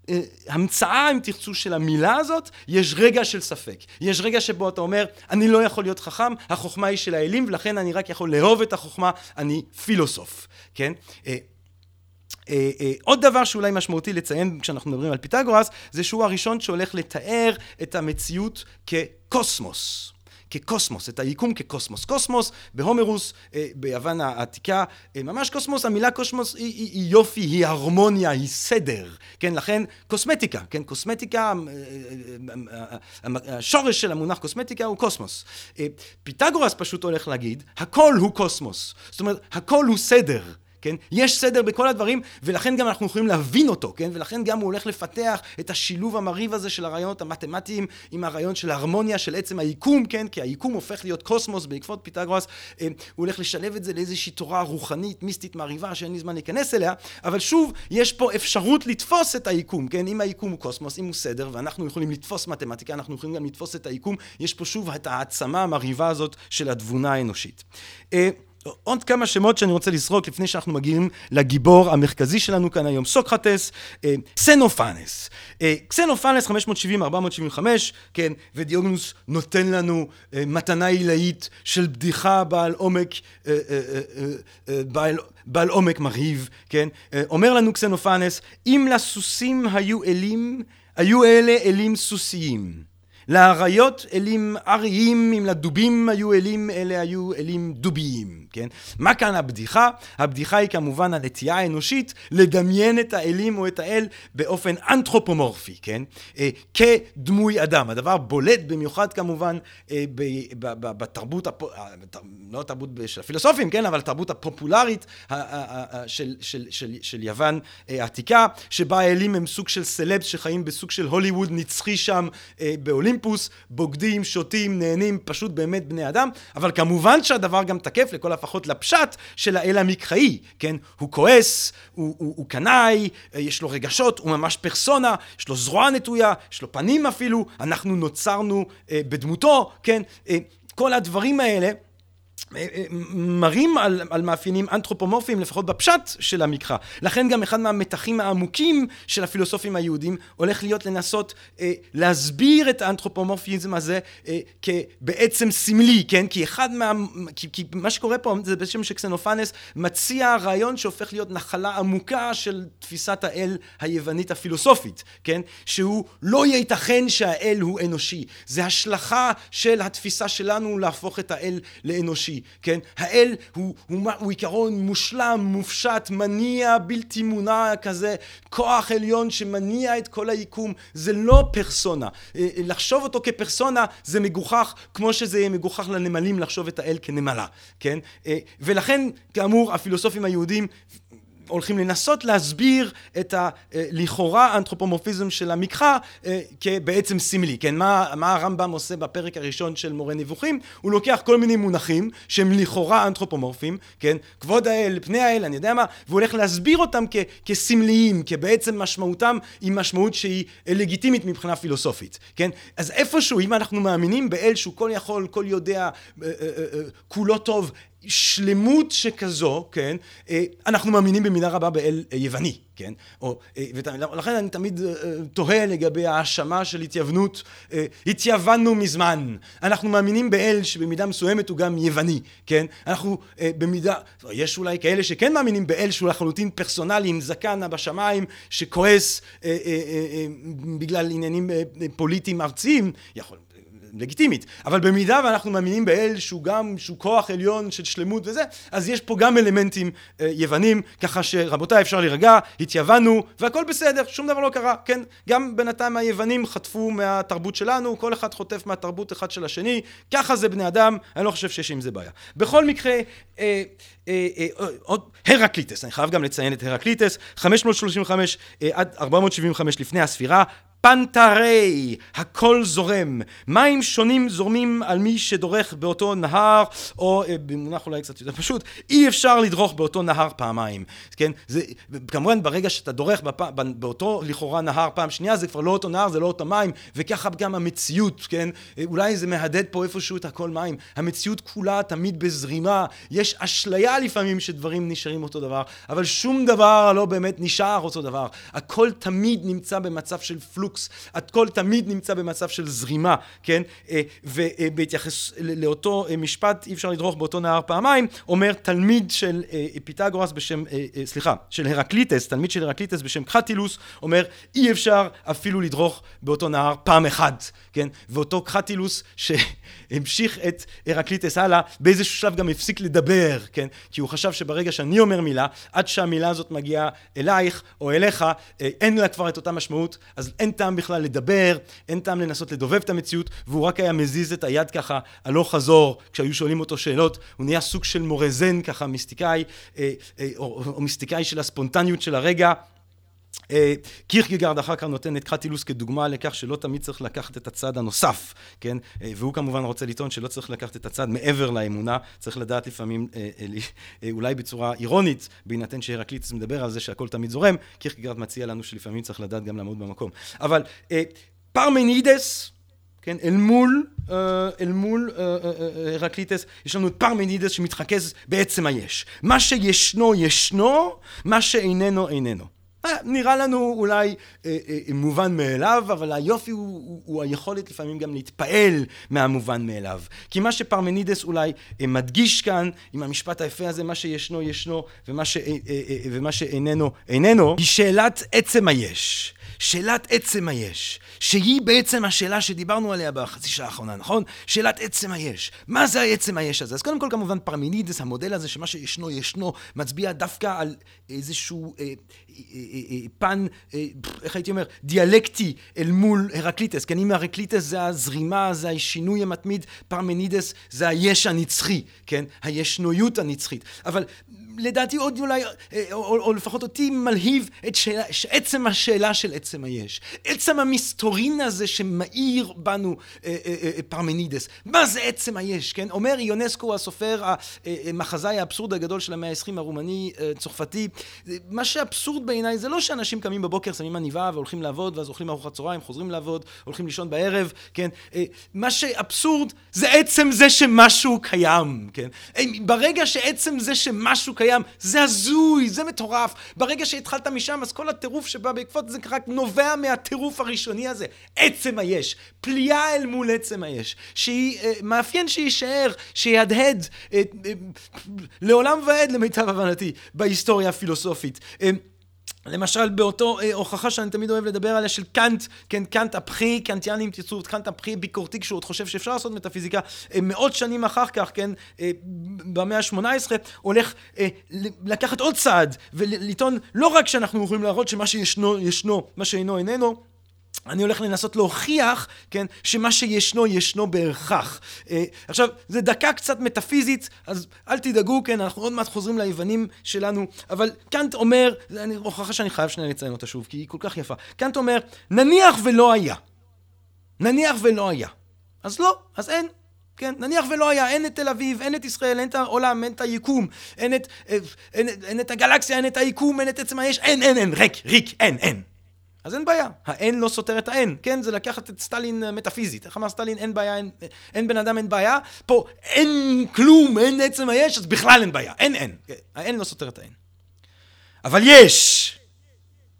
אה, המצאה, אם תרצו, של המילה הזאת, יש רגע של ספק. יש רגע שבו אתה אומר, אני לא יכול להיות חכם, החוכמה היא של האלים, ולכן אני רק יכול לאהוב את החוכמה, אני פילוסוף, כן? אה, אה, עוד דבר שאולי משמעותי לציין כשאנחנו מדברים על פיתגורס, זה שהוא הראשון שהולך לתאר את המציאות כקוסמוס. כקוסמוס, את היקום כקוסמוס. קוסמוס בהומרוס, אה, ביוון העתיקה, אה, ממש קוסמוס, המילה קוסמוס היא, היא, היא יופי, היא הרמוניה, היא סדר, כן, לכן קוסמטיקה, כן, קוסמטיקה, אה, השורש של המונח קוסמטיקה הוא קוסמוס. פיתגורס פשוט הולך להגיד, הכל הוא קוסמוס, זאת אומרת, הכל הוא סדר. כן? יש סדר בכל הדברים, ולכן גם אנחנו יכולים להבין אותו, כן? ולכן גם הוא הולך לפתח את השילוב המרהיב הזה של הרעיונות המתמטיים עם הרעיון של ההרמוניה של עצם היקום, כן? כי היקום הופך להיות קוסמוס בעקבות פיתגורס, אה, הוא הולך לשלב את זה לאיזושהי תורה רוחנית, מיסטית, מרהיבה, שאין לי זמן להיכנס אליה, אבל שוב, יש פה אפשרות לתפוס את היקום, כן? אם היקום הוא קוסמוס, אם הוא סדר, ואנחנו יכולים לתפוס מתמטיקה, אנחנו יכולים גם לתפוס את היקום, יש פה שוב את העצמה המרהיבה הזאת של התבונה האנושית. אה, עוד כמה שמות שאני רוצה לזרוק לפני שאנחנו מגיעים לגיבור המרכזי שלנו כאן היום, סוקרטס, אה, קסנופנס. אה, קסנופנס 570-475, כן, ודיוגנוס נותן לנו אה, מתנה עילאית של בדיחה בעל עומק, בעל, בעל עומק מרהיב, כן? אומר לנו קסנופנס, אם לסוסים היו אלים, היו אלה אלים סוסיים. לאריות אלים אריים, אם לדובים היו אלים, אלה היו אלים דוביים, כן? מה כאן הבדיחה? הבדיחה היא כמובן הנטייה האנושית לדמיין את האלים או את האל באופן אנתרופומורפי, כן? אה, כדמוי אדם. הדבר בולט במיוחד כמובן אה, ב, ב, ב, בתרבות, הפ... אה, לא התרבות של הפילוסופים, כן? אבל התרבות הפופולרית ה, ה, ה, של, של, של, של יוון אה, העתיקה, שבה האלים הם סוג של סלבס שחיים בסוג של הוליווד נצחי שם אה, באולימפ. אולימפוס, בוגדים, שותים, נהנים, פשוט באמת בני אדם, אבל כמובן שהדבר גם תקף לכל הפחות לפשט של האל המקראי, כן? הוא כועס, הוא, הוא, הוא קנאי, יש לו רגשות, הוא ממש פרסונה, יש לו זרוע נטויה, יש לו פנים אפילו, אנחנו נוצרנו אה, בדמותו, כן? אה, כל הדברים האלה מראים על, על מאפיינים אנתרופומורפיים לפחות בפשט של המקרא. לכן גם אחד מהמתחים העמוקים של הפילוסופים היהודים הולך להיות לנסות אה, להסביר את האנתרופומורפיזם הזה אה, כבעצם סמלי, כן? כי אחד מה... כי, כי מה שקורה פה זה בשם שקסנופנס מציע רעיון שהופך להיות נחלה עמוקה של תפיסת האל היוונית הפילוסופית, כן? שהוא לא ייתכן שהאל הוא אנושי. זה השלכה של התפיסה שלנו להפוך את האל לאנושי. כן? האל הוא, הוא, הוא עיקרון מושלם, מופשט, מניע, בלתי מונע כזה, כוח עליון שמניע את כל היקום, זה לא פרסונה. אה, לחשוב אותו כפרסונה זה מגוחך, כמו שזה יהיה מגוחך לנמלים לחשוב את האל כנמלה, כן? אה, ולכן, כאמור, הפילוסופים היהודים הולכים לנסות להסביר את הלכאורה אנתרופומורפיזם של המקחה אה, כבעצם סמלי, כן? מה, מה הרמב"ם עושה בפרק הראשון של מורה נבוכים? הוא לוקח כל מיני מונחים שהם לכאורה אנתרופומורפיים, כן? כבוד האל, פני האל, אני יודע מה, והוא הולך להסביר אותם כ, כסמליים, כבעצם משמעותם היא משמעות שהיא לגיטימית מבחינה פילוסופית, כן? אז איפשהו, אם אנחנו מאמינים באל שהוא כל יכול, כל יודע, אה, אה, כולו טוב, שלמות שכזו, כן, אה, אנחנו מאמינים במידה רבה באל אה, יווני, כן, או, אה, ולכן אני תמיד תוהה לגבי ההאשמה של התייוונות, התייוונו מזמן, אנחנו מאמינים באל שבמידה מסוימת הוא גם יווני, כן, אנחנו במידה, יש אולי כאלה שכן מאמינים באל שהוא לחלוטין פרסונלי עם זקן בשמיים שכועס בגלל עניינים פוליטיים ארציים, יכול, לגיטימית, אבל במידה ואנחנו מאמינים באל שהוא גם, שהוא כוח עליון של שלמות וזה, אז יש פה גם אלמנטים אה, יוונים, ככה שרבותיי אפשר להירגע, התייוונו, והכל בסדר, שום דבר לא קרה, כן? גם בינתיים היוונים חטפו מהתרבות שלנו, כל אחד חוטף מהתרבות אחד של השני, ככה זה בני אדם, אני לא חושב שיש עם זה בעיה. בכל מקרה, אה, אה, אה, אה עוד הרקליטס, אני חייב גם לציין את הרקליטס, 535 אה, עד 475 לפני הספירה, פנטרי, הכל זורם. מים שונים זורמים על מי שדורך באותו נהר, או אה, במונח אולי קצת יותר פשוט, אי אפשר לדרוך באותו נהר פעמיים. כן? זה, כמובן ברגע שאתה דורך בפ... באותו לכאורה נהר פעם שנייה, זה כבר לא אותו נהר, זה לא אותו מים, וככה גם המציאות, כן? אולי זה מהדהד פה איפשהו את הכל מים. המציאות כולה תמיד בזרימה. יש אשליה לפעמים שדברים נשארים אותו דבר, אבל שום דבר לא באמת נשאר אותו דבר. הכל תמיד נמצא במצב של flux. flux, הכל תמיד נמצא במצב של זרימה, כן? אה, ובהתייחס לאותו אה, משפט, אי אפשר לדרוך באותו נהר פעמיים, אומר תלמיד של אה, פיתגורס בשם, סליחה, של הרקליטס, תלמיד של הרקליטס בשם קרטילוס, אומר אי אפשר אפילו לדרוך באותו נהר פעם אחת, כן? ואותו קחטילוס שהמשיך את הרקליטס הלאה, באיזשהו שלב גם הפסיק לדבר, כן? כי הוא חשב שברגע שאני אומר מילה, עד שהמילה הזאת מגיעה אלייך או אליך, אין לה כבר את אותה משמעות, אז אין טעם בכלל לדבר, אין טעם לנסות לדובב את המציאות, והוא רק היה מזיז את היד ככה הלוך חזור, כשהיו שואלים אותו שאלות, הוא נהיה סוג של מורה זן ככה, מיסטיקאי, אה, אה, או, או מיסטיקאי של הספונטניות של הרגע. אה, קירקגרד אחר כך נותן את קרטילוס כדוגמה לכך שלא תמיד צריך לקחת את הצד הנוסף, כן? והוא כמובן רוצה לטעון שלא צריך לקחת את הצד מעבר לאמונה, צריך לדעת לפעמים, אולי בצורה אירונית, בהינתן שהרקליטס מדבר על זה שהכל תמיד זורם, קירקגרד מציע לנו שלפעמים צריך לדעת גם לעמוד במקום. אבל פרמנידס, כן, אל מול, אל מול הרקליטס, יש לנו את פרמנידס שמתרכז בעצם היש. מה שישנו ישנו, מה שאיננו איננו. אה, נראה לנו אולי אה, אה, מובן מאליו, אבל היופי הוא, הוא, הוא היכולת לפעמים גם להתפעל מהמובן מאליו. כי מה שפרמנידס אולי אה, מדגיש כאן, עם המשפט היפה הזה, מה שישנו ישנו ומה, ש, אה, אה, אה, ומה שאיננו איננו, היא שאלת עצם היש. שאלת עצם היש, שהיא בעצם השאלה שדיברנו עליה בחצי שעה האחרונה, נכון? שאלת עצם היש. מה זה העצם היש הזה? אז קודם כל כמובן פרמנידס, המודל הזה שמה שישנו ישנו, מצביע דווקא על איזשהו אה, אה, אה, אה, פן, אה, איך הייתי אומר, דיאלקטי אל מול הרקליטס. כי אם הרקליטס זה הזרימה, זה השינוי המתמיד, פרמנידס זה היש הנצחי, כן? הישנויות הנצחית. אבל לדעתי עוד אולי, אה, או, או, או לפחות אותי מלהיב את שאלה, עצם השאלה של עצם היש. עצם המסתורין הזה שמאיר בנו אה, אה, אה, פרמנידס. מה זה עצם היש, כן? אומר יונסקו הסופר, המחזאי האבסורד הגדול של המאה העשרים הרומני צרפתי, מה שאבסורד בעיניי זה לא שאנשים קמים בבוקר, שמים עניבה והולכים לעבוד, ואז אוכלים ארוחת צהריים, חוזרים לעבוד, הולכים לישון בערב, כן? מה שאבסורד זה עצם זה שמשהו קיים, כן? ברגע שעצם זה שמשהו קיים, קיים, זה הזוי, זה מטורף. ברגע שהתחלת משם, אז כל הטירוף שבא בעקבות זה רק נובע מהטירוף הראשוני הזה. עצם היש, פליאה אל מול עצם היש, שהיא, אה, מאפיין שיישאר, שיהדהד אה, אה, לעולם ועד למיטב הבנתי בהיסטוריה הפילוסופית. אה, למשל באותו אה, הוכחה שאני תמיד אוהב לדבר עליה של קאנט, כן, קאנט הפחי, קאנטיאנים תרצו את קאנט הפחי ביקורתי כשהוא עוד חושב שאפשר לעשות מטאפיזיקה, אה, מאות שנים אחר כך, כן, אה, במאה ה-18, הולך אה, לקחת עוד צעד ולטעון לא רק שאנחנו יכולים להראות שמה שישנו ישנו, מה שאינו איננו, אני הולך לנסות להוכיח, כן, שמה שישנו, ישנו בהכרח. אה, עכשיו, זה דקה קצת מטאפיזית, אז אל תדאגו, כן, אנחנו עוד מעט חוזרים ליוונים שלנו, אבל קאנט אומר, אני הוכחה שאני חייב שנייה לציין אותה שוב, כי היא כל כך יפה. קאנט אומר, נניח ולא היה. נניח ולא היה. אז לא, אז אין. כן, נניח ולא היה, אין את תל אביב, אין את ישראל, אין את העולם, אין את היקום, אין את, אה, אין, אין, אין את הגלקסיה, אין את היקום, אין את עצם היש, אין, אין, אין, ריק, ריק, אין, אין. אז אין בעיה. האין לא סותר את האין, כן? זה לקחת את סטלין מטאפיזית. איך אמר סטלין? אין בעיה, אין, אין בן אדם, אין בעיה. פה אין כלום, אין עצם היש, אז בכלל אין בעיה. אין אין. האין לא סותר את האין. אבל יש!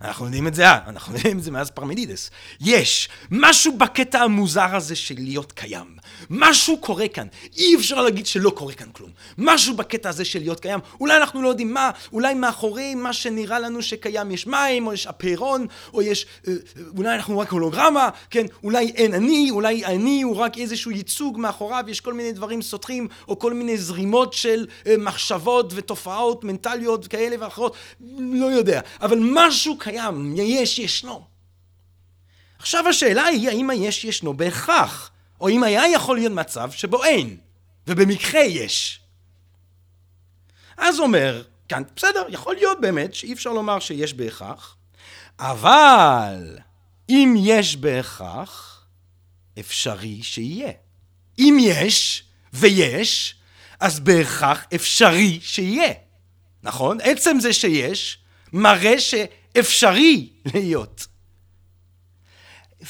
אנחנו יודעים את זה, אה, אנחנו יודעים את זה מאז פרמנידס. יש משהו בקטע המוזר הזה של להיות קיים. משהו קורה כאן. אי אפשר להגיד שלא קורה כאן כלום. משהו בקטע הזה של להיות קיים. אולי אנחנו לא יודעים מה, אולי מאחורי מה שנראה לנו שקיים יש מים, או יש אפיירון, או יש... אה, אולי אנחנו רק הולוגרמה, כן? אולי אין אני, אולי אני הוא רק איזשהו ייצוג מאחוריו, יש כל מיני דברים סותרים, או כל מיני זרימות של אה, מחשבות ותופעות מנטליות כאלה ואחרות. לא יודע. אבל משהו קיים. קיים, יש ישנו. עכשיו השאלה היא האם היש ישנו בהכרח, או אם היה יכול להיות מצב שבו אין, ובמקרה יש. אז אומר כאן, בסדר, יכול להיות באמת שאי אפשר לומר שיש בהכרח, אבל אם יש בהכרח, אפשרי שיהיה. אם יש ויש, אז בהכרח אפשרי שיהיה. נכון? עצם זה שיש, מראה ש... אפשרי להיות.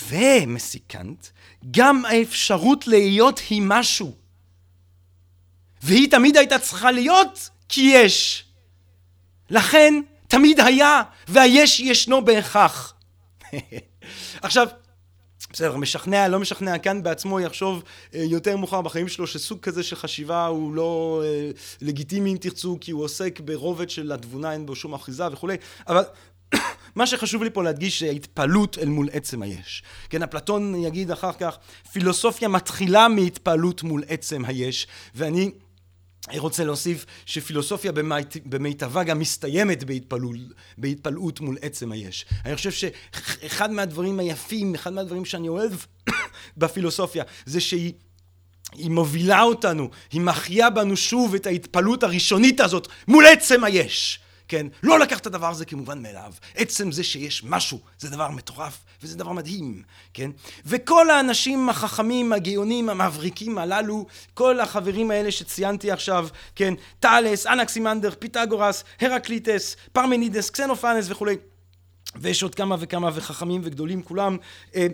ומסיקנט, גם האפשרות להיות היא משהו. והיא תמיד הייתה צריכה להיות כי יש. לכן תמיד היה, והיש ישנו בהכרח. [LAUGHS] עכשיו, בסדר, משכנע, לא משכנע, כאן בעצמו יחשוב אה, יותר מאוחר בחיים שלו שסוג כזה של חשיבה הוא לא אה, לגיטימי אם תרצו, כי הוא עוסק ברובד של התבונה, אין בו שום אחיזה וכולי, אבל [COUGHS] מה שחשוב לי פה להדגיש זה התפעלות אל מול עצם היש. כן, אפלטון יגיד אחר כך, פילוסופיה מתחילה מהתפעלות מול עצם היש, ואני רוצה להוסיף שפילוסופיה במיטבה גם מסתיימת בהתפעלות, בהתפלאות מול עצם היש. אני חושב שאחד מהדברים היפים, אחד מהדברים שאני אוהב [COUGHS] בפילוסופיה, זה שהיא היא מובילה אותנו, היא מחיה בנו שוב את ההתפעלות הראשונית הזאת מול עצם היש. כן? לא לקח את הדבר הזה כמובן מאליו. עצם זה שיש משהו, זה דבר מטורף, וזה דבר מדהים, כן? וכל האנשים החכמים, הגאונים, המבריקים הללו, כל החברים האלה שציינתי עכשיו, כן? טאלס, אנקסימנדר, פיתגורס, הרקליטס, פרמנידס, קסנופנס וכולי, ויש עוד כמה וכמה וחכמים וגדולים כולם. אה,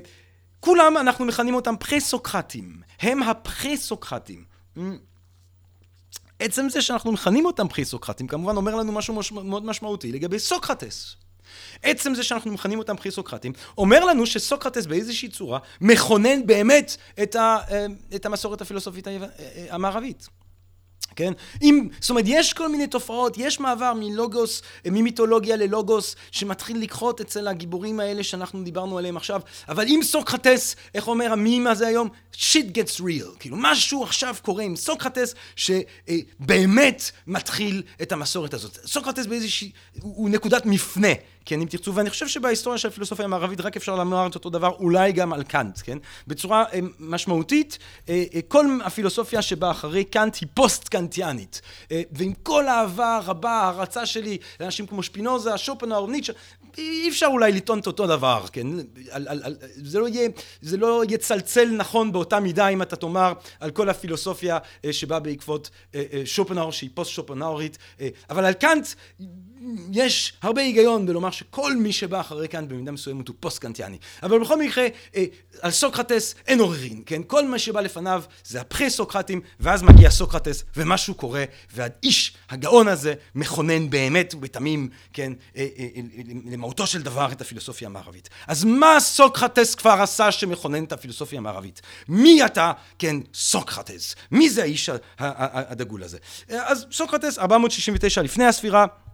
כולם, אנחנו מכנים אותם פרה-סוקרטים. הם הפרה-סוקרטים. עצם זה שאנחנו מכנים אותם פרה-סוקרטים, כמובן אומר לנו משהו מש... מאוד משמעותי לגבי סוקרטס. עצם זה שאנחנו מכנים אותם פרי-סוקרטים, אומר לנו שסוקרטס באיזושהי צורה מכונן באמת את, ה, אה, את המסורת הפילוסופית אה, המערבית. כן? אם, זאת אומרת, יש כל מיני תופעות, יש מעבר מלוגוס, ממיתולוגיה ללוגוס, שמתחיל לקחות אצל הגיבורים האלה שאנחנו דיברנו עליהם עכשיו, אבל אם סוקרטס, איך אומר המים הזה היום? shit gets real. כאילו, משהו עכשיו קורה עם סוקרטס, שבאמת מתחיל את המסורת הזאת. סוקרטס באיזושהי, הוא נקודת מפנה. כן, אם תרצו, ואני חושב שבהיסטוריה של הפילוסופיה המערבית רק אפשר לומר את אותו דבר, אולי גם על קאנט, כן? בצורה אה, משמעותית, אה, אה, כל הפילוסופיה שבאה אחרי קאנט היא פוסט-קאנטיאנית. ועם כל האהבה הרבה, ההערצה שלי לאנשים כמו שפינוזה, שופנאור, ניטשה, אי אפשר אולי לטעון את אותו דבר, כן? על, על, על, זה, לא יהיה, זה לא יצלצל נכון באותה מידה אם אתה תאמר על כל הפילוסופיה שבאה בעקבות שופנאור שהיא פוסט-שופנאורית, אבל על קאנט יש הרבה היגיון בלומר שכל מי שבא אחרי כאן במידה מסוימת הוא פוסט-קנטיאני. אבל בכל מקרה, אה, על סוקרטס אין עוררין, כן? כל מה שבא לפניו זה הפרה-סוקרטים, ואז מגיע סוקרטס, ומשהו קורה, והאיש, הגאון הזה, מכונן באמת ובתמים, כן, אה, אה, למהותו של דבר את הפילוסופיה המערבית. אז מה סוקרטס כבר עשה שמכונן את הפילוסופיה המערבית? מי אתה, כן, סוקרטס? מי זה האיש הדגול הזה? אז סוקרטס, 469 לפני הספירה, אה,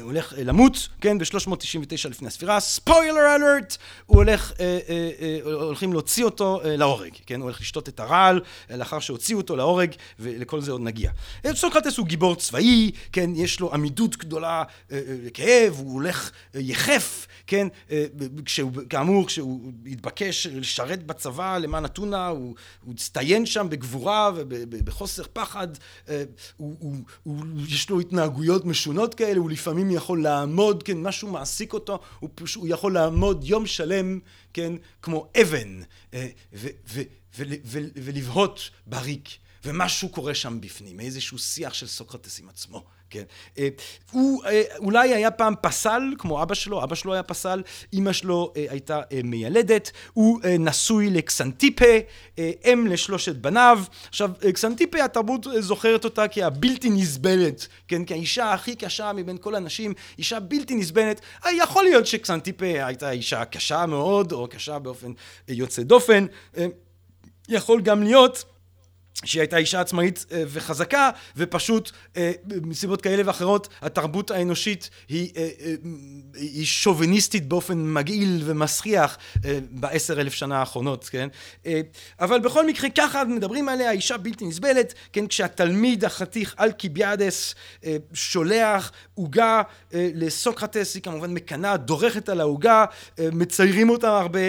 הולך אה, למות, כן, ב-399 לפני הספירה, ספוילר אלרט, הוא הולך, אה, אה, אה, הולכים להוציא אותו אה, להורג, כן, הוא הולך לשתות את הרעל, אה, לאחר שהוציאו אותו להורג, ולכל זה עוד נגיע. סוקרטס הוא גיבור צבאי, כן, יש לו עמידות גדולה אה, אה, הוא הולך אה, יחף, כן, אה, כשהוא, כאמור, כשהוא התבקש לשרת בצבא למען אתונה, הוא, הוא הצטיין שם בגבורה ובחוסר פחד, אה, הוא, הוא, הוא, יש לו התנהגויות משונות כאלה, הוא לפעמים לפעמים יכול לעמוד, כן, משהו מעסיק אותו, הוא, הוא יכול לעמוד יום שלם, כן, כמו אבן, אה, ולבהות בריק, ומשהו קורה שם בפנים, איזשהו שיח של סוקרטס עם עצמו, כן. הוא אולי היה פעם פסל, כמו אבא שלו, אבא שלו היה פסל, אימא שלו הייתה מיילדת, הוא נשוי לקסנטיפה, אם לשלושת בניו. עכשיו, קסנטיפה, התרבות זוכרת אותה כהבלתי נסבלת, כן, כאישה הכי קשה מבין כל הנשים, אישה בלתי נסבלת. יכול להיות שקסנטיפה הייתה אישה קשה מאוד, או קשה באופן יוצא דופן. יכול גם להיות שהיא הייתה אישה עצמאית וחזקה ופשוט מסיבות כאלה ואחרות התרבות האנושית היא היא שוביניסטית באופן מגעיל ומסריח בעשר אלף שנה האחרונות כן? אבל בכל מקרה ככה מדברים עליה אישה בלתי נסבלת כן? כשהתלמיד החתיך אלקיביאדס שולח עוגה לסוקרטס היא כמובן מקנאה דורכת על העוגה מציירים אותה הרבה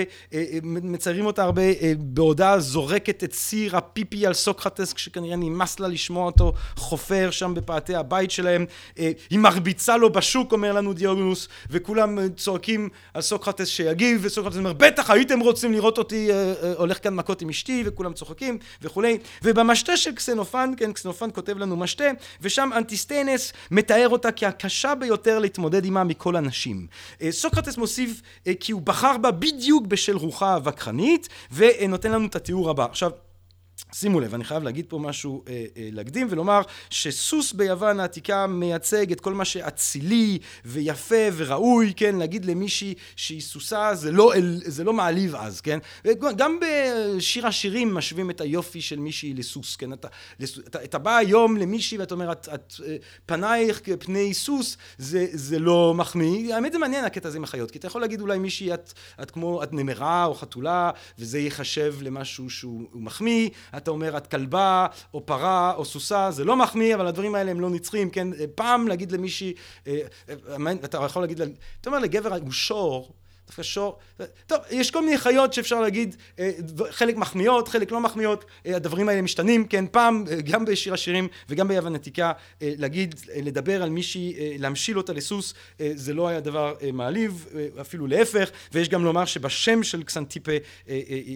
מציירים אותה הרבה בעודה זורקת את סיר הפיפי על סוקרטס סוקרטס כשכנראה נמאס לה לשמוע אותו חופר שם בפאתי הבית שלהם. היא מרביצה לו בשוק אומר לנו דיוגנוס וכולם צועקים על סוקרטס שיגיב וסוקרטס אומר בטח הייתם רוצים לראות אותי הולך כאן מכות עם אשתי וכולם צוחקים וכולי. ובמשתה של קסנופן כן קסנופן כותב לנו משתה ושם אנטיסטנס מתאר אותה כהקשה ביותר להתמודד עימה מכל הנשים. סוקרטס מוסיף כי הוא בחר בה בדיוק בשל רוחה הווכחנית ונותן לנו את התיאור הבא. עכשיו שימו לב, אני חייב להגיד פה משהו להקדים ולומר שסוס ביוון העתיקה מייצג את כל מה שאצילי ויפה וראוי, כן, להגיד למישהי שהיא סוסה זה לא, זה לא מעליב אז, כן, גם בשיר השירים משווים את היופי של מישהי לסוס, כן, אתה, אתה בא היום למישהי ואתה אומר את, את פנייך כפני סוס זה, זה לא מחמיא, האמת זה מעניין הקטע הזה עם החיות, כי אתה יכול להגיד אולי מישהי את, את כמו, את נמרה או חתולה וזה ייחשב למשהו שהוא מחמיא. אתה אומר את כלבה או פרה או סוסה זה לא מחמיא אבל הדברים האלה הם לא נצחיים כן? פעם להגיד למישהי אתה יכול להגיד אתה אומר לגבר הוא שור דווקא שור, טוב, יש כל מיני חיות שאפשר להגיד, חלק מחמיאות, חלק לא מחמיאות, הדברים האלה משתנים, כן, פעם, גם בשיר השירים וגם ביוון עתיקה, להגיד, לדבר על מישהי, להמשיל אותה לסוס, זה לא היה דבר מעליב, אפילו להפך, ויש גם לומר שבשם של קסנטיפה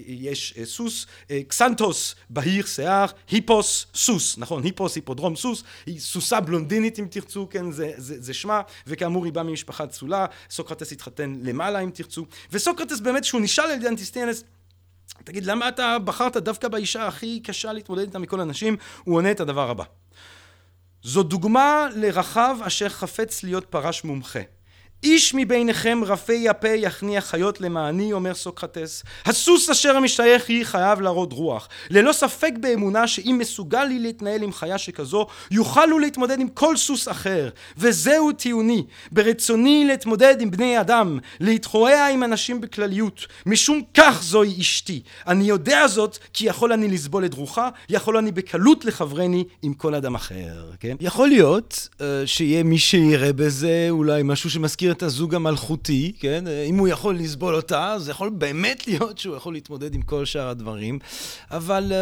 יש סוס, קסנטוס, בהיר שיער, היפוס, סוס, נכון, היפוס, היפודרום, סוס, היא סוסה בלונדינית אם תרצו, כן, זה, זה, זה שמה, וכאמור היא באה ממשפחה צולה, סוקרטס התחתן למעלה אם תרצו, וסוקרטס באמת שהוא נשאל על ידי אנטיסטיאנס תגיד למה אתה בחרת דווקא באישה הכי קשה להתמודד איתה מכל הנשים? הוא עונה את הדבר הבא. זו דוגמה לרחב אשר חפץ להיות פרש מומחה איש מביניכם רפי הפה יכניע חיות למעני אומר סוקרטס. הסוס אשר משתייך היא חייב להראות רוח. ללא ספק באמונה שאם מסוגל לי להתנהל עם חיה שכזו יוכל הוא להתמודד עם כל סוס אחר. וזהו טיעוני. ברצוני להתמודד עם בני אדם להתחורע עם אנשים בכלליות. משום כך זוהי אשתי. אני יודע זאת כי יכול אני לסבול את רוחה יכול אני בקלות לחברני עם כל אדם אחר. כן? יכול להיות שיהיה מי שיראה בזה אולי משהו שמזכיר את הזוג המלכותי, כן? אם הוא יכול לסבול אותה, זה יכול באמת להיות שהוא יכול להתמודד עם כל שאר הדברים, אבל...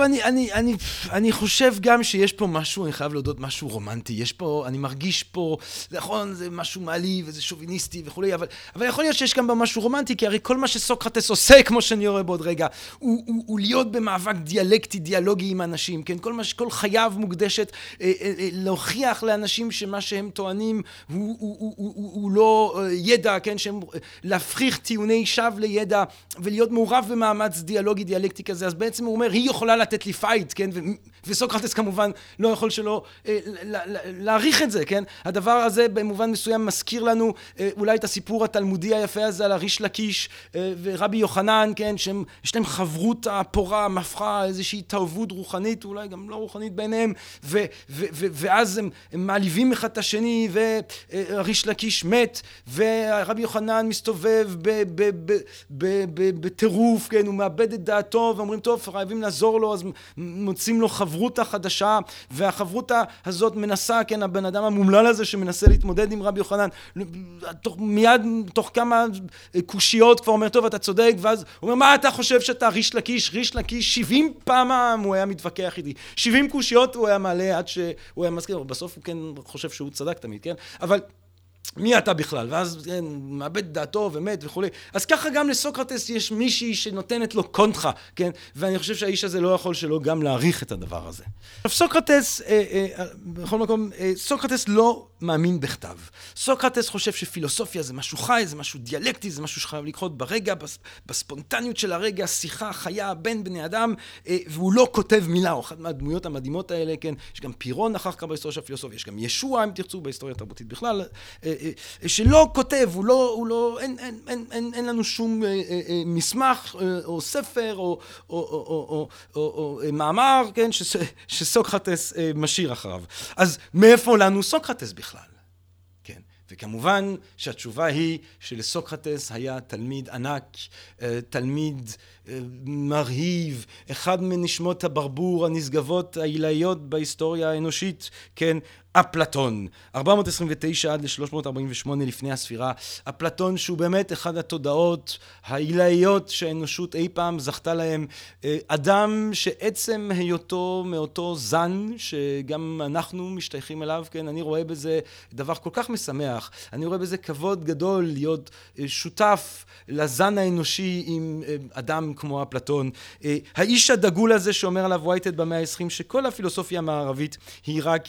אני, אני, אני, אני חושב גם שיש פה משהו, אני חייב להודות, משהו רומנטי. יש פה, אני מרגיש פה, נכון, זה משהו מעליב וזה שוביניסטי וכולי, אבל, אבל יכול להיות שיש גם בה משהו רומנטי, כי הרי כל מה שסוקרטס עושה, [LAUGHS] כמו שאני אראה בעוד רגע, הוא, הוא, הוא להיות במאבק דיאלקטי, דיאלוגי עם אנשים, כן? כל, מה, כל חייו מוקדשת אה, אה, אה, להוכיח לאנשים שמה שהם טוענים הוא, הוא, הוא, הוא, הוא, הוא לא ידע, כן? שהם, להפריך טיעוני שווא לידע ולהיות מעורב במאמץ דיאלוגי, דיאלקטי כזה, אז בעצם הוא אומר, היא יכולה לתת לי fight, כן? וסוקרטס כמובן לא יכול שלא להעריך את זה, כן? הדבר הזה במובן מסוים מזכיר לנו אולי את הסיפור התלמודי היפה הזה על הריש לקיש ורבי יוחנן, כן? שיש להם חברותא פורה, מפחה, איזושהי התערבות רוחנית, אולי גם לא רוחנית ביניהם, ואז הם, הם מעליבים אחד את השני, והריש לקיש מת, ורבי יוחנן מסתובב בטירוף, כן? הוא מאבד את דעתו, ואומרים, טוב, חייבים לעזור לו, אז מוצאים לו חברותא חדשה והחברותא הזאת מנסה כן הבן אדם המומלל הזה שמנסה להתמודד עם רבי יוחנן תוך, מיד תוך כמה קושיות כבר אומר טוב אתה צודק ואז הוא אומר מה אתה חושב שאתה ריש לקיש ריש לקיש? 70 פעם הוא היה מתווכח איתי. 70 קושיות הוא היה מעלה עד שהוא היה מזכיר בסוף הוא כן חושב שהוא צדק תמיד כן? אבל מי אתה בכלל? ואז כן, מאבד דעתו ומת וכולי. אז ככה גם לסוקרטס יש מישהי שנותנת לו קונטרה, כן? ואני חושב שהאיש הזה לא יכול שלא גם להעריך את הדבר הזה. עכשיו סוקרטס, אה, אה, בכל מקום, אה, סוקרטס לא מאמין בכתב. סוקרטס חושב שפילוסופיה זה משהו חי, זה משהו דיאלקטי, זה משהו שחייב לקרות ברגע, בספונטניות של הרגע, שיחה חיה בין בני אדם, אה, והוא לא כותב מילה, הוא אחת מהדמויות המדהימות האלה, כן? יש גם פירון אחר כך בהיסטוריה של הפילוסופיה, יש גם ישוע, אם תרצו, בהיסטוריה התרבותית בכלל. אה, אה, שלא כותב, הוא לא, הוא לא, אין, אין, אין, אין, אין לנו שום אה, אה, מסמך או ספר או, או, או, או, או, או מאמר, כן, שס, שסוקרטס משאיר אחריו. אז מאיפה לנו סוקרטס בכלל? וכמובן שהתשובה היא שלסוקרטס היה תלמיד ענק, תלמיד מרהיב, אחד מנשמות הברבור הנשגבות העילאיות בהיסטוריה האנושית, כן, אפלטון, 429 עד ל-348 לפני הספירה, אפלטון שהוא באמת אחד התודעות העילאיות שהאנושות אי פעם זכתה להם, אה, אדם שעצם היותו מאותו זן שגם אנחנו משתייכים אליו, כן, אני רואה בזה דבר כל כך משמח, אני רואה בזה כבוד גדול להיות אה, שותף לזן האנושי עם אה, אדם כמו אפלטון, האיש הדגול הזה שאומר עליו וייטד במאה העשרים שכל הפילוסופיה המערבית היא רק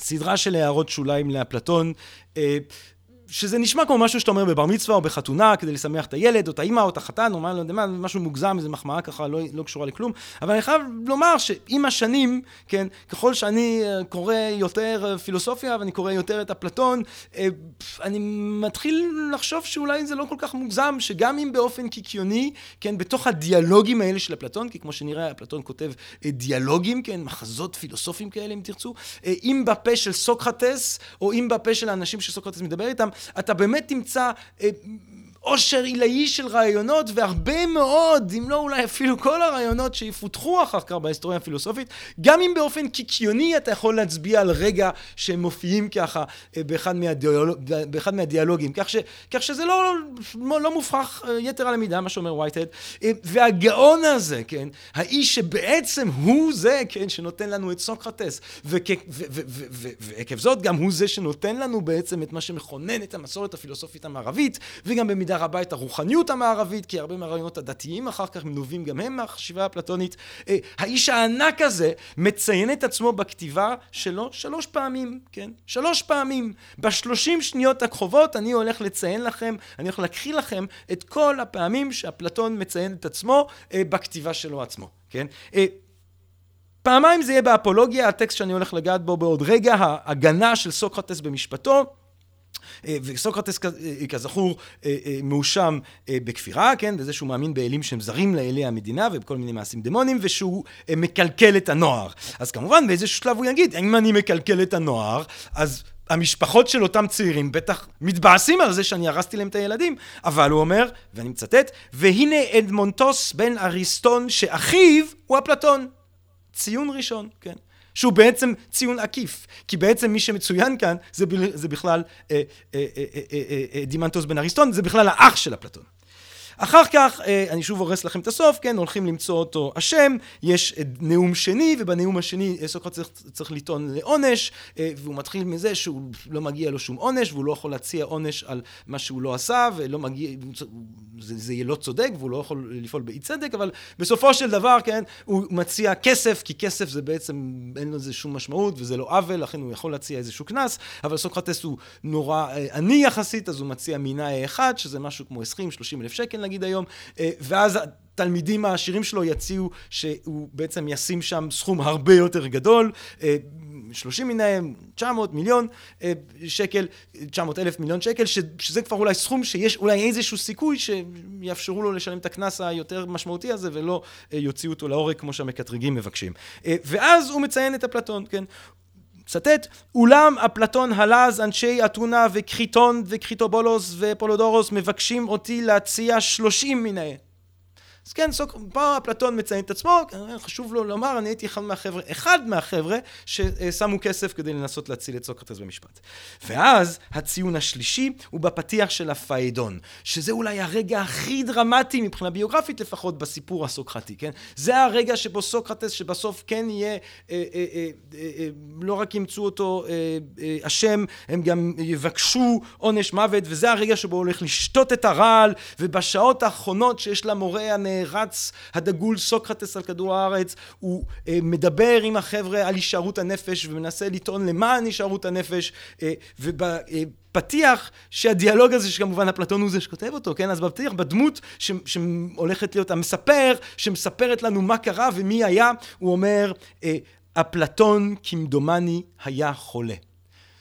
סדרה של הערות שוליים לאפלטון אה, שזה נשמע כמו משהו שאתה אומר בבר מצווה או בחתונה כדי לשמח את הילד או את האימא או את החתן או מה, לא יודע מה, משהו מוגזם, איזה מחמאה ככה לא, לא קשורה לכלום, אבל אני חייב לומר שעם השנים, כן, ככל שאני אה, קורא יותר אה, פילוסופיה ואני קורא יותר את אפלטון, אה, אני מתחיל לחשוב שאולי זה לא כל כך מוגזם, שגם אם באופן קיקיוני, כן, בתוך הדיאלוגים האלה של אפלטון, כי כמו שנראה, אפלטון כותב דיאלוגים, כן, מחזות פילוסופיים כאלה אם תרצו, אם בפה של סוקרטס, או אם בפה של האנשים שסוקרטס מדבר איתם, אתה באמת תמצא אה, עושר עילאי של רעיונות, והרבה מאוד, אם לא אולי אפילו כל הרעיונות שיפותחו אחר כך בהיסטוריה הפילוסופית, גם אם באופן קיקיוני אתה יכול להצביע על רגע שהם מופיעים ככה אה, באחד, מהדיאלוג, באחד מהדיאלוגים, כך, ש, כך שזה לא, לא, לא מופרך אה, יתר על המידה, מה שאומר וייטהד, אה, והגאון הזה, כן, האיש שבעצם הוא זה, כן, שנותן לנו את סוקרטס, ועקב זאת גם הוא זה שנותן לנו בעצם את מה שמכונן את המסורת הפילוסופית המערבית, וגם במידה רבה את הרוחניות המערבית, כי הרבה מהרעיונות הדתיים אחר כך מנובים גם הם מהחשיבה הפלטונית. אה, האיש הענק הזה מציין את עצמו בכתיבה שלו שלוש פעמים, כן? שלוש פעמים. בשלושים שניות הקרובות אני הולך לציין לכם, אני הולך להקריא לכם את כל הפעמים שאפלטון מציין את עצמו אה, בכתיבה שלו עצמו, כן? אה, פעמיים זה יהיה באפולוגיה, הטקסט שאני הולך לגעת בו בעוד רגע, ההגנה של סוקרטס במשפטו. אה, וסוקרטס אה, כזכור אה, מואשם בכפירה, כן, בזה שהוא מאמין באלים שהם זרים לאלי המדינה ובכל מיני מעשים דמונים, ושהוא מקלקל את הנוער. אז כמובן באיזשהו שלב הוא יגיד, אם אני מקלקל את הנוער, אז המשפחות של אותם צעירים בטח מתבאסים על זה שאני הרסתי להם את הילדים, אבל הוא אומר, ואני מצטט, והנה אדמונטוס בן אריסטון שאחיו הוא אפלטון. ציון ראשון, כן. שהוא בעצם ציון עקיף, כי בעצם מי שמצוין כאן זה, זה בכלל אה, אה, אה, אה, אה, אה, דימנטוס בן אריסטון, זה בכלל האח של אפלטון. אחר כך, אה, אני שוב הורס לכם את הסוף, כן, הולכים למצוא אותו אשם, יש אה, נאום שני, ובנאום השני אה, סוקרטס צריך, צריך לטעון לעונש, והוא מתחיל מזה שהוא לא מגיע לו שום עונש, והוא לא יכול להציע עונש על מה שהוא לא עשה, ולא מגיע, זה, זה יהיה לא צודק, והוא לא יכול לפעול באי צדק, אבל בסופו של דבר, כן, הוא מציע כסף, כי כסף זה בעצם, אין לזה שום משמעות, וזה לא עוול, לכן הוא יכול להציע איזשהו קנס, אבל סוקרטס הוא נורא עני יחסית, אז הוא מציע מינאי אחד, שזה משהו כמו 20-30 אלף שקל נגיד היום, אה, ואז התלמידים העשירים שלו יציעו שהוא בעצם ישים שם סכום הרבה יותר גדול, 30 אה, מנהם, 900 מיליון אה, שקל, 900 אלף מיליון שקל, שזה כבר אולי סכום שיש אולי איזשהו סיכוי שיאפשרו לו לשלם את הקנס היותר משמעותי הזה ולא יוציאו אותו להורג כמו שהמקטרגים מבקשים. ואז הוא מציין את אפלטון, כן? צטט, אולם אפלטון הלז אנשי אתונה וקריטון וקריטובולוס ופולודורוס מבקשים אותי להציע שלושים מנהל. אז כן, סוק, פה אפלטון מציין את עצמו, חשוב לו לומר, אני הייתי אחד מהחבר'ה, אחד מהחבר'ה ששמו כסף כדי לנסות להציל את סוקרטס במשפט. ואז הציון השלישי הוא בפתיח של הפאידון, שזה אולי הרגע הכי דרמטי מבחינה ביוגרפית לפחות בסיפור הסוקרטי, כן? זה הרגע שבו סוקרטס שבסוף כן יהיה, אה, אה, אה, אה, אה, לא רק ימצאו אותו אשם, אה, הם גם יבקשו עונש מוות, וזה הרגע שבו הוא הולך לשתות את הרעל, ובשעות האחרונות שיש למורה הנערץ הדגול סוקרטס על כדור הארץ, הוא אה, מדבר עם החבר'ה על הישארות הנפש ומנסה לטעון למען הישארות הנפש, אה, ובפתיח שהדיאלוג הזה שכמובן אפלטון הוא זה שכותב אותו, כן? אז בפתיח בדמות שהולכת להיות המספר, שמספרת לנו מה קרה ומי היה, הוא אומר אפלטון כמדומני היה חולה.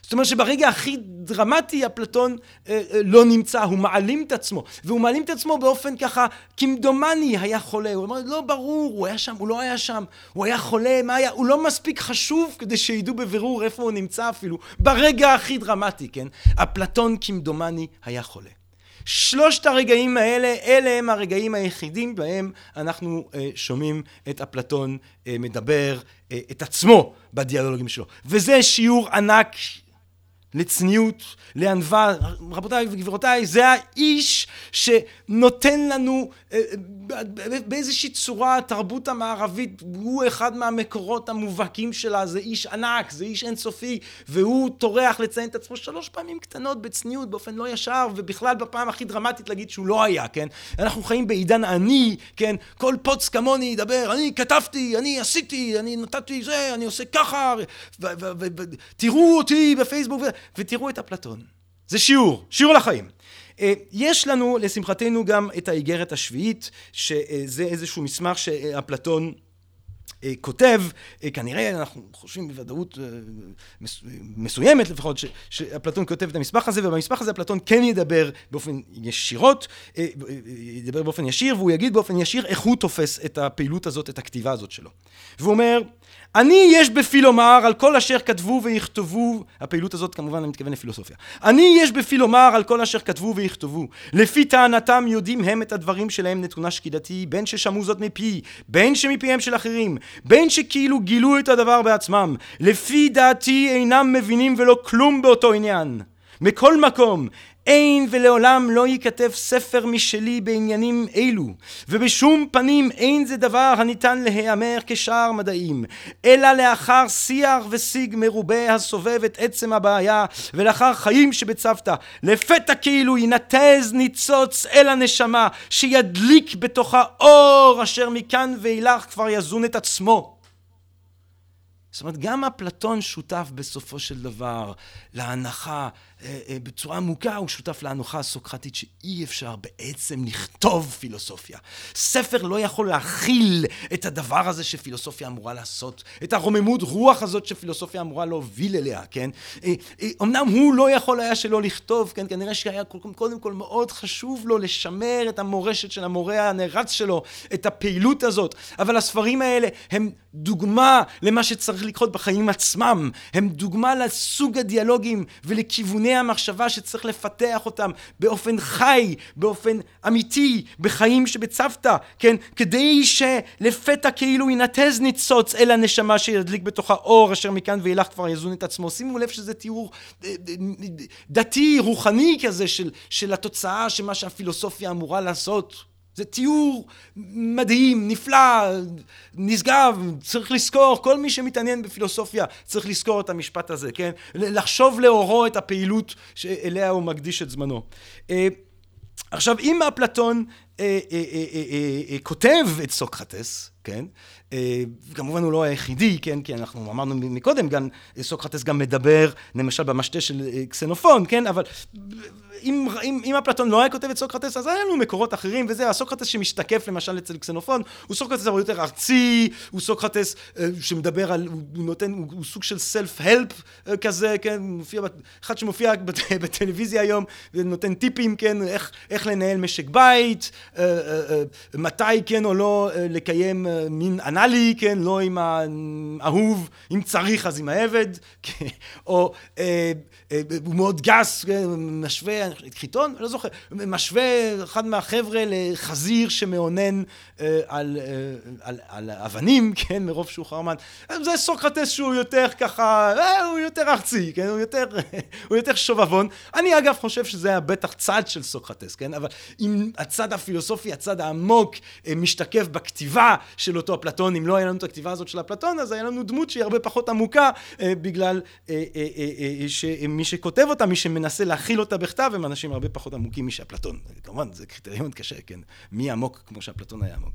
זאת אומרת שברגע הכי דרמטי אפלטון אה, אה, לא נמצא, הוא מעלים את עצמו, והוא מעלים את עצמו באופן ככה, כמדומני היה חולה, הוא אומר, לא ברור, הוא היה שם, הוא לא היה שם, הוא היה חולה, מה היה, הוא לא מספיק חשוב כדי שידעו בבירור איפה הוא נמצא אפילו, ברגע הכי דרמטי, כן? אפלטון כמדומני היה חולה. שלושת הרגעים האלה, אלה הם הרגעים היחידים בהם אנחנו אה, שומעים את אפלטון אה, מדבר אה, את עצמו בדיאלוגים שלו. וזה שיעור ענק לצניעות, לענווה. רבותיי וגבירותיי, זה האיש שנותן לנו אה, באיזושהי צורה התרבות המערבית הוא אחד מהמקורות המובהקים שלה, זה איש ענק, זה איש אינסופי, והוא טורח לציין את עצמו שלוש פעמים קטנות בצניעות, באופן לא ישר, ובכלל בפעם הכי דרמטית להגיד שהוא לא היה, כן? אנחנו חיים בעידן אני, כן? כל פוץ כמוני ידבר, אני כתבתי, אני עשיתי, אני נתתי זה, אני עושה ככה, ותראו אותי בפייסבוק, ותראו את אפלטון. זה שיעור, שיעור לחיים. אה, יש לנו לשמחתנו גם את האיגרת השביעית, שזה איזשהו מסמך שאפלטון אה, כותב, אה, כנראה אנחנו חושבים בוודאות מסוימת לפחות, שאפלטון כותב את המסמך הזה, ובמסמך הזה אפלטון כן ידבר באופן ישירות, ידבר באופן ישיר, והוא יגיד באופן ישיר איך הוא תופס את הפעילות הזאת, את הכתיבה הזאת שלו. והוא אומר, אני יש בפי לומר על כל אשר כתבו ויכתבו, הפעילות הזאת כמובן אני מתכוון לפילוסופיה. אני יש בפי לומר על כל אשר כתבו ויכתבו. לפי טענתם יודעים הם את הדברים שלהם נתונה שקידתי, בין ששמעו זאת מפי, בין שמפיהם של אחרים, בין שכאילו גילו את הדבר בעצמם. לפי דעתי אינם מבינים ולא כלום באותו עניין. מכל מקום, אין ולעולם לא ייכתב ספר משלי בעניינים אלו, ובשום פנים אין זה דבר הניתן להיאמר כשאר מדעים, אלא לאחר שיח ושיג מרובה הסובב את עצם הבעיה, ולאחר חיים שבצוותא, לפתע כאילו ינתז ניצוץ אל הנשמה, שידליק בתוכה אור אשר מכאן ואילך כבר יזון את עצמו. זאת אומרת, גם אפלטון שותף בסופו של דבר להנחה בצורה עמוקה הוא שותף להנוחה הסוקרטית שאי אפשר בעצם לכתוב פילוסופיה. ספר לא יכול להכיל את הדבר הזה שפילוסופיה אמורה לעשות, את הרוממות רוח הזאת שפילוסופיה אמורה להוביל אליה, כן? אה, אמנם הוא לא יכול היה שלא לכתוב, כן? כנראה שהיה קודם כל מאוד חשוב לו לשמר את המורשת של המורה הנערץ שלו, את הפעילות הזאת, אבל הספרים האלה הם דוגמה למה שצריך לקרות בחיים עצמם, הם דוגמה לסוג הדיאלוגים ולכיווני המחשבה שצריך לפתח אותם באופן חי, באופן אמיתי, בחיים שבצוותא, כן? כדי שלפתע כאילו ינתז ניצוץ אל הנשמה שידליק בתוכה אור אשר מכאן ואילך כבר יזון את עצמו. שימו לב שזה תיאור אה, אה, דתי, רוחני כזה של, של התוצאה של מה שהפילוסופיה אמורה לעשות. זה תיאור מדהים, נפלא, נשגב, צריך לזכור, כל מי שמתעניין בפילוסופיה צריך לזכור את המשפט הזה, כן? לחשוב לאורו את הפעילות שאליה הוא מקדיש את זמנו. אה, עכשיו, אם אפלטון אה, אה, כותב את סוקרטס, כן? כמובן הוא לא היחידי, כן? כי אנחנו אמרנו מקודם, גם סוקרטס גם מדבר, למשל במשתה של קסנופון, כן? אבל אם, אם, אם אפלטון לא היה כותב את סוקרטס, אז היה לנו מקורות אחרים, וזה הסוקרטס שמשתקף למשל אצל קסנופון, הוא סוקרטס הרבה יותר ארצי, הוא סוקרטס אה, שמדבר על, הוא נותן, הוא, הוא סוג של self-help אה, כזה, כן, מופיע, אחד שמופיע [LAUGHS] בת, בטלוויזיה היום, ונותן טיפים, כן, איך, איך לנהל משק בית, מתי כן או לא לקיים מין אנאלי, כן, לא עם האהוב, אם צריך אז עם העבד, [LAUGHS] או הוא מאוד גס, משווה, חיתון, לא זוכר, משווה אחד מהחבר'ה לחזיר שמאונן על, על, על אבנים, [LAUGHS] כן, מרוב שהוא חרמן. זה סוקרטס שהוא יותר ככה, הוא יותר ארצי, כן, הוא יותר, [LAUGHS] הוא יותר שובבון. אני אגב חושב שזה היה בטח צד של סוקרטס, כן, אבל אם הצד הפילוסופי, הצד העמוק, משתקף בכתיבה של אותו אפלטון, אם לא היה לנו את הכתיבה הזאת של אפלטון, אז היה לנו דמות שהיא הרבה פחות עמוקה, בגלל שמי שכותב אותה, מי שמנסה להכיל אותה בכתב, הם אנשים הרבה פחות עמוקים משאפלטון. כמובן, זה קריטריון קשה, כן, מי עמוק כמו שאפלטון היה עמוק.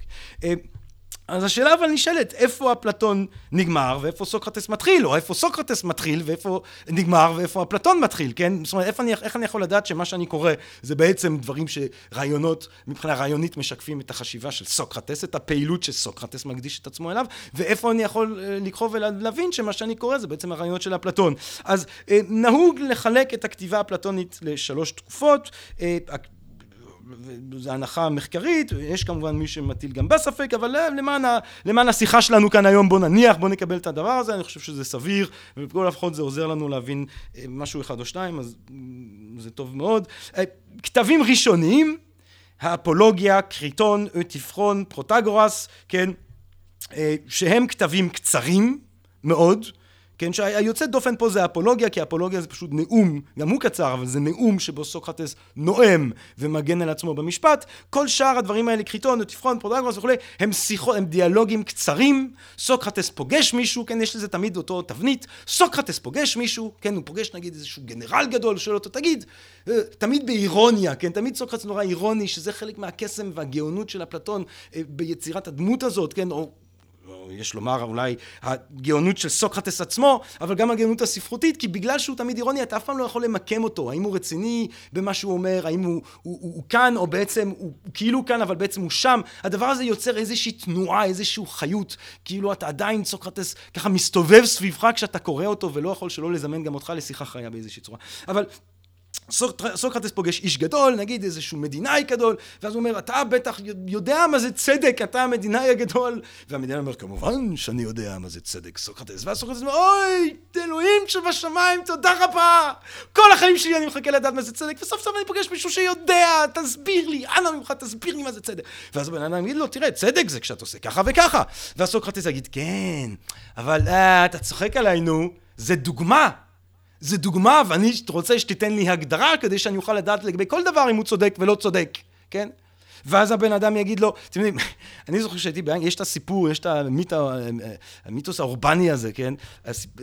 אז השאלה אבל נשאלת, איפה אפלטון נגמר ואיפה סוקרטס מתחיל, או איפה סוקרטס מתחיל ואיפה נגמר ואיפה אפלטון מתחיל, כן? זאת אומרת, איך אני, איך אני יכול לדעת שמה שאני קורא זה בעצם דברים שרעיונות, מבחינה רעיונית משקפים את החשיבה של סוקרטס, את הפעילות שסוקרטס מקדיש את עצמו אליו, ואיפה אני יכול לקרוא ולהבין שמה שאני קורא זה בעצם הרעיונות של אפלטון. אז נהוג לחלק את הכתיבה האפלטונית לשלוש תקופות. זו הנחה מחקרית, יש כמובן מי שמטיל גם בספק, אבל למען, למען השיחה שלנו כאן היום בוא נניח, בוא נקבל את הדבר הזה, אני חושב שזה סביר, ובכל לפחות זה עוזר לנו להבין משהו אחד או שניים, אז זה טוב מאוד. כתבים ראשוניים, האפולוגיה, קריטון, אוטיפרון, פרוטגורס, כן, שהם כתבים קצרים מאוד, כן, שהיוצא דופן פה זה אפולוגיה, כי אפולוגיה זה פשוט נאום, גם הוא קצר, אבל זה נאום שבו סוקרטס נואם ומגן על עצמו במשפט. כל שאר הדברים האלה, קריטון, אוטיפרון, פרוטגורס וכולי, הם שיחות, הם דיאלוגים קצרים. סוקרטס פוגש מישהו, כן, יש לזה תמיד אותו תבנית. סוקרטס פוגש מישהו, כן, הוא פוגש נגיד איזשהו גנרל גדול, שואל אותו, תגיד, תמיד באירוניה, כן, תמיד סוקרטס נורא אירוני, שזה חלק מהקסם והגאונות של אפלטון ביצירת הדמות הזאת, כן, או יש לומר אולי הגאונות של סוקרטס עצמו, אבל גם הגאונות הספרותית, כי בגלל שהוא תמיד אירוני, אתה אף פעם לא יכול למקם אותו. האם הוא רציני במה שהוא אומר, האם הוא, הוא, הוא, הוא כאן, או בעצם הוא, הוא כאילו כאן, אבל בעצם הוא שם. הדבר הזה יוצר איזושהי תנועה, איזושהי חיות, כאילו אתה עדיין, סוקרטס, ככה מסתובב סביבך כשאתה קורא אותו, ולא יכול שלא לזמן גם אותך לשיחה חיה באיזושהי צורה. אבל סוקרטס פוגש איש גדול, נגיד איזשהו מדינאי גדול, ואז הוא אומר, אתה בטח יודע מה זה צדק, אתה המדינאי הגדול. והמדינאי אומר, כמובן שאני יודע מה זה צדק, סוקרטס. ואז סוקרטס אומר, אוי, אלוהים שבשמיים, תודה רבה. כל החיים שלי אני מחכה לדעת מה זה צדק, וסוף סוף אני פוגש מישהו שיודע, תסביר לי, אנא ממך, תסביר לי מה זה צדק. ואז הבן אדם יגיד לו, תראה, צדק זה כשאתה עושה ככה וככה. ואז סוקרטס יגיד, כן, אבל אה, אתה צוחק עליי, נו, זה דוגמה. זה דוגמה, ואני רוצה שתיתן לי הגדרה כדי שאני אוכל לדעת לגבי כל דבר אם הוא צודק ולא צודק, כן? ואז הבן אדם יגיד לו, אתם יודעים, [LAUGHS] אני זוכר שהייתי באנגליה, יש את הסיפור, יש את המיתוס, המיתוס האורבני הזה, כן?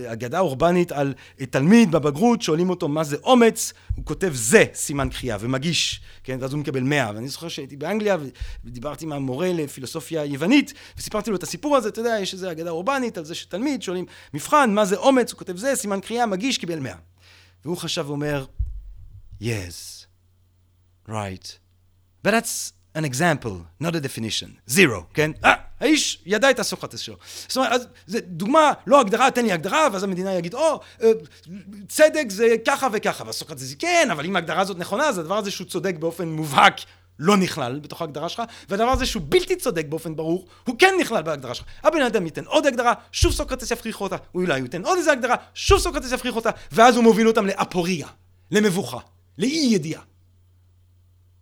אגדה אורבנית על תלמיד בבגרות, שואלים אותו מה זה אומץ, הוא כותב זה סימן קריאה ומגיש, כן? ואז הוא מקבל מאה. ואני זוכר שהייתי באנגליה ודיברתי עם המורה לפילוסופיה יוונית, וסיפרתי לו את הסיפור הזה, אתה יודע, יש איזו אגדה אורבנית על זה שתלמיד שואלים מבחן, מה זה אומץ, הוא כותב זה, סימן קריאה, מגיש, קיבל מאה. והוא חשב ואומר, yes, right, but that's an example, not a definition. zero, כן? אה, האיש ידע את הסוקרטס שלו. זאת אומרת, אז זה דוגמה, לא הגדרה, תן לי הגדרה, ואז המדינה יגיד, או, אה, צדק זה ככה וככה, והסוקרטס יגיד, כן, אבל אם ההגדרה הזאת נכונה, אז הדבר הזה שהוא צודק באופן מובהק לא נכלל בתוך ההגדרה שלך, והדבר הזה שהוא בלתי צודק באופן ברור, הוא כן נכלל בהגדרה שלך. הבן אדם ייתן עוד הגדרה, שוב סוקרטס יפריך אותה, הוא אולי ייתן עוד איזה הגדרה, שוב סוקרטס יפריך אותה, ואז הוא מוביל אותם לאפוריה, למבוכה, לאי ידיעה.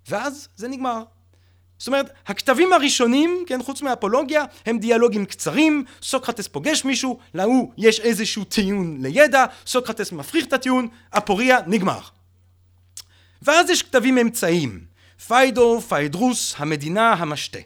ואז זה נגמר. זאת אומרת, הכתבים הראשונים, כן, חוץ מהאפולוגיה, הם דיאלוגים קצרים, סוקרטס פוגש מישהו, להוא יש איזשהו טיעון לידע, סוקרטס מפריך את הטיעון, אפוריה, נגמר. ואז יש כתבים אמצעיים, פיידו, פיידרוס, המדינה, המשתה.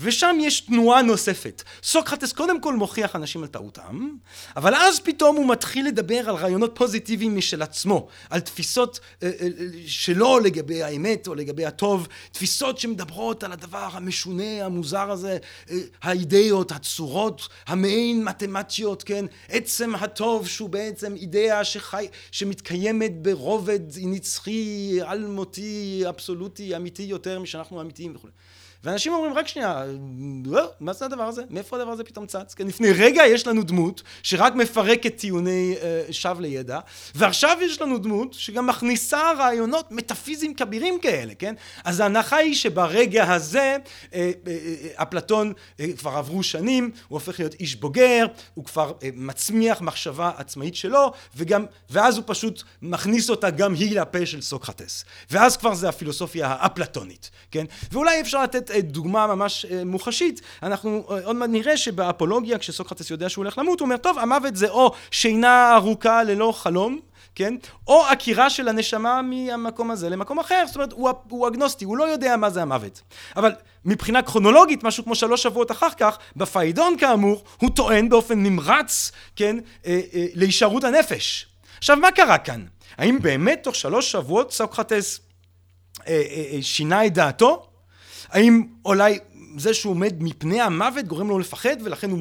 ושם יש תנועה נוספת. סוקרטס קודם כל מוכיח אנשים על טעותם, אבל אז פתאום הוא מתחיל לדבר על רעיונות פוזיטיביים משל עצמו, על תפיסות אה, אה, שלו לגבי האמת או לגבי הטוב, תפיסות שמדברות על הדבר המשונה, המוזר הזה, אה, האידאות, הצורות, המעין מתמטיות, כן? עצם הטוב שהוא בעצם אידאה שחי, שמתקיימת ברובד נצחי, אלמותי, אבסולוטי, אמיתי יותר משאנחנו אמיתיים וכו'. ואנשים אומרים, רק שנייה, לא, מה זה הדבר הזה? מאיפה הדבר הזה פתאום צץ? כן, לפני רגע יש לנו דמות שרק מפרקת טיעוני אה, שווא לידע, ועכשיו יש לנו דמות שגם מכניסה רעיונות מטאפיזיים כבירים כאלה, כן? אז ההנחה היא שברגע הזה אה, אה, אה, אפלטון אה, כבר עברו שנים, הוא הופך להיות איש בוגר, הוא כבר אה, מצמיח מחשבה עצמאית שלו, וגם, ואז הוא פשוט מכניס אותה גם היא לפה של סוקרטס. ואז כבר זה הפילוסופיה האפלטונית, כן? ואולי אפשר לתת דוגמה ממש אה, מוחשית, אנחנו אה, עוד מעט נראה שבאפולוגיה כשסוקרטס יודע שהוא הולך למות הוא אומר טוב המוות זה או שינה ארוכה ללא חלום כן? או עקירה של הנשמה מהמקום הזה למקום אחר, זאת אומרת הוא, הוא אגנוסטי, הוא לא יודע מה זה המוות. אבל מבחינה כרונולוגית, משהו כמו שלוש שבועות אחר כך, בפיידון כאמור, הוא טוען באופן נמרץ, כן, אה, אה, להישארות הנפש. עכשיו מה קרה כאן? האם באמת תוך שלוש שבועות סוקרטס אה, אה, אה, שינה את דעתו? האם אולי זה שהוא עומד מפני המוות גורם לו לפחד ולכן הוא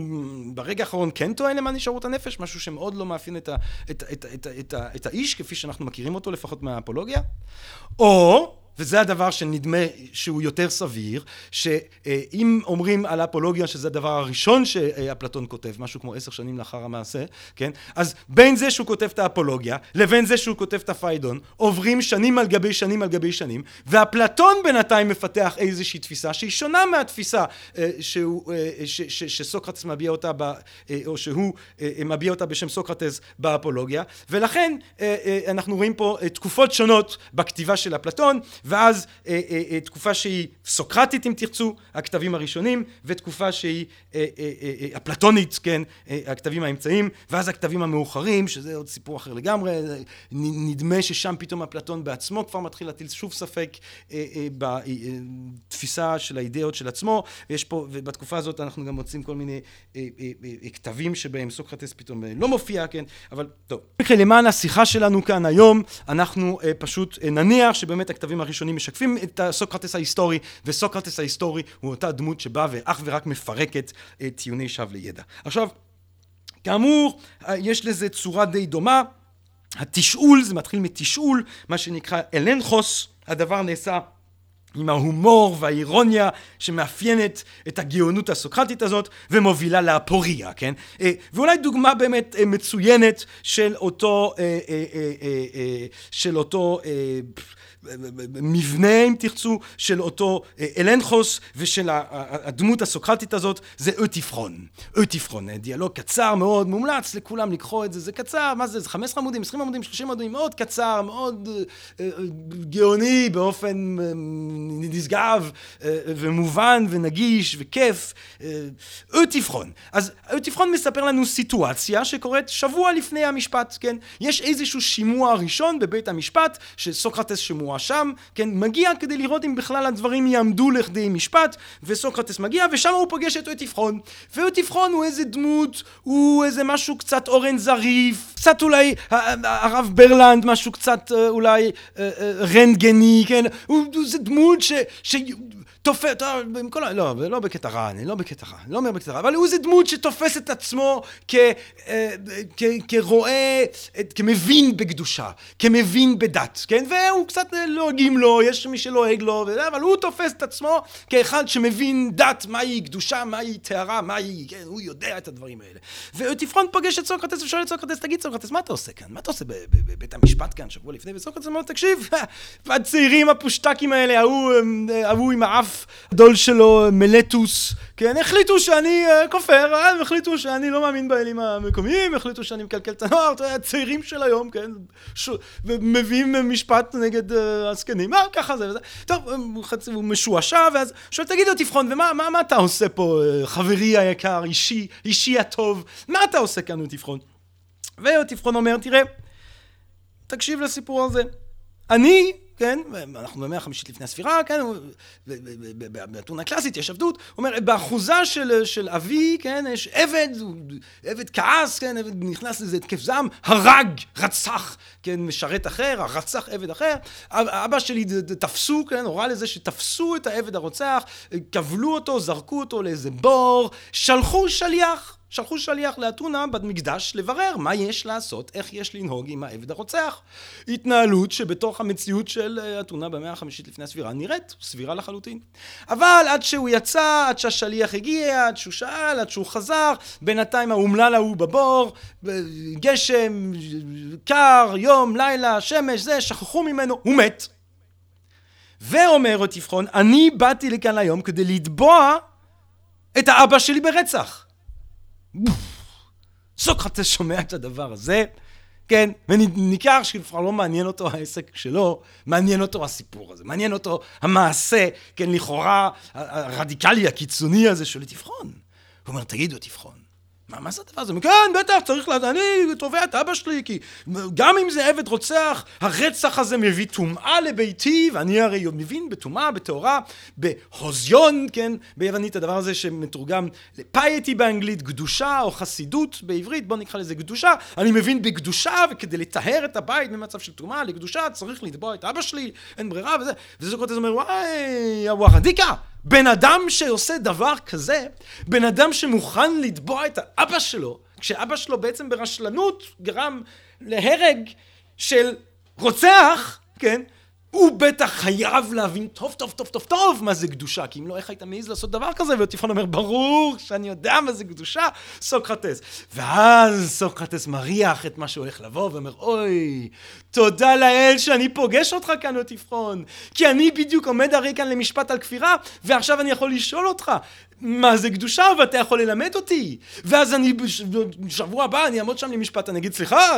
ברגע האחרון כן טוען למען נשארות הנפש משהו שמאוד לא מאפיין את, ה, את, את, את, את, את האיש כפי שאנחנו מכירים אותו לפחות מהאפולוגיה? או וזה הדבר שנדמה שהוא יותר סביר, שאם אומרים על האפולוגיה שזה הדבר הראשון שאפלטון כותב, משהו כמו עשר שנים לאחר המעשה, כן? אז בין זה שהוא כותב את האפולוגיה, לבין זה שהוא כותב את הפיידון, עוברים שנים על גבי שנים על גבי שנים, ואפלטון בינתיים מפתח איזושהי תפיסה שהיא שונה מהתפיסה ש, ש, שסוקרטס מביע אותה, ב, או שהוא מביע אותה בשם סוקרטס באפולוגיה, ולכן אנחנו רואים פה תקופות שונות בכתיבה של אפלטון, ואז אה, אה, אה, תקופה שהיא סוקרטית אם תרצו, הכתבים הראשונים, ותקופה שהיא אה, אה, אה, אה, אפלטונית, כן, אה, הכתבים האמצעיים, ואז הכתבים המאוחרים, שזה עוד סיפור אחר לגמרי, נדמה ששם פתאום אפלטון בעצמו כבר מתחיל להטיל שוב ספק אה, אה, בתפיסה של האידאות של עצמו, יש פה, ובתקופה הזאת אנחנו גם מוצאים כל מיני אה, אה, אה, כתבים שבהם סוקרטס פתאום לא מופיע, כן, אבל טוב. למען השיחה שלנו כאן היום, אנחנו אה, פשוט אה, נניח שבאמת הכתבים הראשונים הראשונים משקפים את סוקרטס ההיסטורי, וסוקרטס ההיסטורי הוא אותה דמות שבאה ואך ורק מפרקת טיעוני שווא לידע. עכשיו, כאמור, יש לזה צורה די דומה. התשאול, זה מתחיל מתשאול, מה שנקרא אלנחוס, הדבר נעשה עם ההומור והאירוניה שמאפיינת את הגאונות הסוקרטית הזאת ומובילה לאפוריה, כן? ואולי דוגמה באמת מצוינת של אותו, של אותו מבנה אם תרצו של אותו אה, אלנחוס ושל הדמות הסוקרטית הזאת זה אוטיפרון. אוטיפרון, אה, דיאלוג קצר מאוד, מומלץ לכולם לקרוא את זה, זה קצר, מה זה, זה 15 עמודים, 20 עמודים, 30 עמודים, מאוד קצר, מאוד אה, גאוני באופן נשגב ומובן ונגיש וכיף. אוטיפרון. אז אוטיפרון מספר לנו סיטואציה שקורית שבוע לפני המשפט, כן? יש איזשהו שימוע ראשון בבית המשפט, שסוקרטס שמוע מואשם, כן, מגיע כדי לראות אם בכלל הדברים יעמדו לכדי משפט, וסוקרטס מגיע, ושם הוא פוגש את אוטיפרון. ואוטיפרון הוא איזה דמות, הוא איזה משהו קצת אורן זריף, קצת אולי הרב ברלנד, משהו קצת אה, אולי אה, אה, רנטגני, כן, הוא, הוא זה דמות ש... ש... תופס, לא, לא בקטע רע, אני לא בקטע רע, אני לא אומר בקטע רע, אבל הוא איזה דמות שתופס את עצמו כרואה, כמבין בקדושה, כמבין בדת, כן? והוא קצת לועגים לו, יש מי שלועג לו, אבל הוא תופס את עצמו כאחד שמבין דת, מהי קדושה, מהי טהרה, מהי, כן, הוא יודע את הדברים האלה. ותפרון פוגש את סוקרטס ושואל את סוקרטס, תגיד סוקרטס, מה אתה עושה כאן? מה אתה עושה בבית המשפט כאן שבוע לפני? וסוקרטס אומר, תקשיב, [LAUGHS] הצעירים הפושטקים האלה, ההוא עם האף הגדול שלו, מלטוס, כן, החליטו שאני uh, כופר, הם החליטו שאני לא מאמין באלים המקומיים, החליטו שאני מקלקל את הנוער, אתה יודע, הצעירים של היום, כן, ש... ומביאים משפט נגד uh, הזקנים, מה, ככה זה וזה. טוב, הוא משועשע, ואז שואל, תגיד לו, תבחון, ומה מה, מה אתה עושה פה, חברי היקר, אישי, אישי הטוב, מה אתה עושה כאן, תבחון? ותבחון אומר, תראה, תקשיב לסיפור הזה. אני כן, אנחנו במאה החמישית לפני הספירה, כן, באתונה הקלאסית יש עבדות, הוא אומר, באחוזה של, של אבי, כן, יש עבד, עבד כעס, כן, עבד נכנס לזה התקף זעם, הרג, רצח, כן, משרת אחר, רצח עבד אחר, אבא שלי תפסו, כן, הורה לזה שתפסו את העבד הרוצח, כבלו אותו, זרקו אותו לאיזה בור, שלחו שליח, שלחו שליח לאתונה במקדש לברר מה יש לעשות, איך יש לנהוג עם העבד הרוצח. התנהלות שבתוך המציאות של אה, אתונה במאה החמישית לפני הספירה נראית סבירה לחלוטין. אבל עד שהוא יצא, עד שהשליח הגיע, עד שהוא שאל, עד שהוא חזר, בינתיים האומלל ההוא בבור, גשם, קר, יום, לילה, שמש, זה, שכחו ממנו, הוא מת. ואומר אותי פחון, אני באתי לכאן היום כדי לתבוע את האבא שלי ברצח. סוקרטס שומע את הדבר הזה, כן, וניכר שכבר לא מעניין אותו העסק שלו, מעניין אותו הסיפור הזה, מעניין אותו המעשה, כן, לכאורה הרדיקלי הקיצוני הזה של תבחון. הוא אומר, תגידו, תבחון, מה, מה זה הדבר הזה? כן, בטח, צריך לדעת, אני תובע את אבא שלי, כי גם אם זה עבד רוצח, הרצח הזה מביא טומאה לביתי, ואני הרי מבין בטומאה, בטהרה, בהוזיון, כן, ביוונית, הדבר הזה שמתורגם לפייטי באנגלית, קדושה או חסידות בעברית, בוא נקרא לזה קדושה, אני מבין בקדושה, וכדי לטהר את הבית ממצב של טומאה לקדושה, צריך לתבוע את אבא שלי, אין ברירה וזה, וזה סוקרטס אומר, וואי, הוואחדיקה! בן אדם שעושה דבר כזה, בן אדם שמוכן לתבוע את האבא שלו, כשאבא שלו בעצם ברשלנות גרם להרג של רוצח, כן? הוא בטח חייב להבין טוב טוב טוב טוב טוב מה זה קדושה, כי אם לא, איך היית מעז לעשות דבר כזה? וטיפון אומר, ברור שאני יודע מה זה קדושה, סוקרטס. ואז סוקרטס מריח את מה שהולך לבוא, ואומר, אוי, תודה לאל שאני פוגש אותך כאן, אוטיפרון, כי אני בדיוק עומד הרי כאן למשפט על כפירה, ועכשיו אני יכול לשאול אותך, מה זה קדושה, ואתה יכול ללמד אותי. ואז אני, בשבוע הבא אני אעמוד שם למשפט, אני אגיד, סליחה,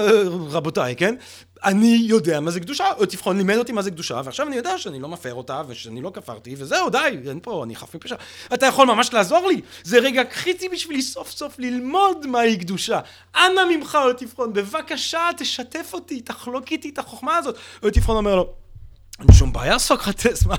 רבותיי, כן? אני יודע מה זה קדושה, או תבחון לימד אותי מה זה קדושה, ועכשיו אני יודע שאני לא מפר אותה, ושאני לא כפרתי, וזהו, די, אין פה, אני חף מפשע. אתה יכול ממש לעזור לי, זה רגע קריטי בשבילי סוף סוף ללמוד מהי קדושה. אנא ממך, או תבחון, בבקשה, תשתף אותי, תחלוק איתי את החוכמה הזאת. או תבחון אומר לו, אין שום בעיה, סוקרטס, מה?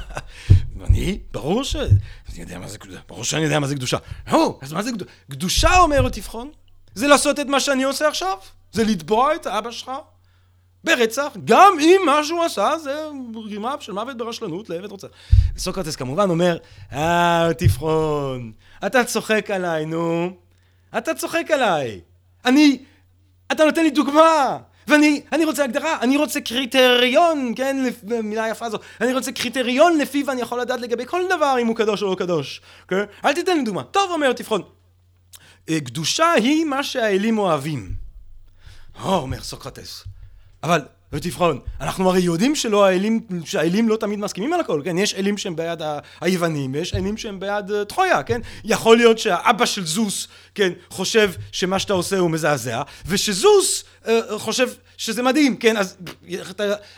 אני, ברור ש... אני יודע מה זה קדושה, ברור שאני יודע מה זה קדושה. לא, אז מה זה קדושה? קדושה, אומר תבחון, זה לעשות את מה שאני עושה עכשיו. זה לתבוע את האבא שלך ברצח, גם אם מה שהוא עשה זה רימה של מוות ברשלנות לעבד רוצח. סוקרטס כמובן אומר, אה, תבחון, אתה צוחק עליי, נו. אתה צוחק עליי. אני, אתה נותן לי דוגמה. ואני אני רוצה הגדרה, אני רוצה קריטריון, כן, מילה יפה זו, אני רוצה קריטריון לפיו אני יכול לדעת לגבי כל דבר אם הוא קדוש או לא קדוש, כן? אל תיתן לי דוגמה. טוב, אומר תבחון. אה, קדושה היא מה שהאלים אוהבים. או, אומר סוקרטס. אבל ותבחון, אנחנו הרי יודעים שלא האלים, שהאלים לא תמיד מסכימים על הכל, כן? יש אלים שהם בעד היוונים, ויש אלים שהם בעד uh, טרויה, כן? יכול להיות שהאבא של זוס, כן, חושב שמה שאתה עושה הוא מזעזע, ושזוס uh, חושב שזה מדהים, כן? אז,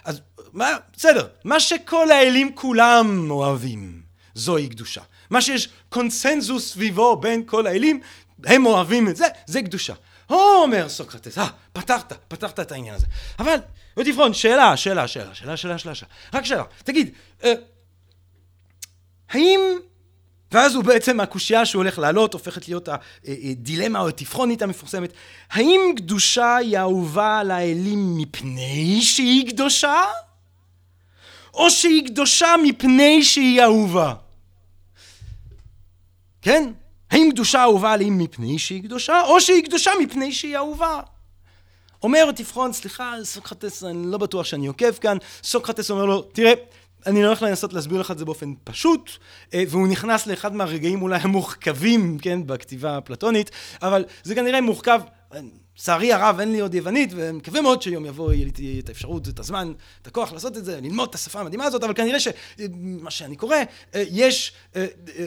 אז מה, בסדר, מה שכל האלים כולם אוהבים, זוהי קדושה. מה שיש קונסנזוס סביבו בין כל האלים, הם אוהבים את זה, זה קדושה. או, אומר סוקרטס, אה, פתרת, פתרת את העניין הזה. אבל, ותבחון, שאלה, שאלה, שאלה, שאלה, שאלה, שאלה, שאלה. רק שאלה. תגיד, אה, האם... ואז הוא בעצם, הקושייה שהוא הולך לעלות, הופכת להיות הדילמה או התפחונית המפורסמת. האם קדושה היא אהובה על האלים מפני שהיא קדושה? או שהיא קדושה מפני שהיא אהובה? כן? האם קדושה אהובה עליהם מפני שהיא קדושה, או שהיא קדושה מפני שהיא אהובה? אומר תבחון, סליחה, סוקרטס, אני לא בטוח שאני עוקב כאן, סוקרטס אומר לו, תראה, אני הולך לנסות להסביר לך את זה באופן פשוט, אה, והוא נכנס לאחד מהרגעים אולי המורכבים, כן, בכתיבה הפלטונית, אבל זה כנראה מורכב לצערי הרב אין לי עוד יוונית, ומקווה מאוד שיום יבוא יהיה לי את האפשרות, את הזמן, את הכוח לעשות את זה, ללמוד את השפה המדהימה הזאת, אבל כנראה שמה שאני קורא, אה, יש, אה, אה,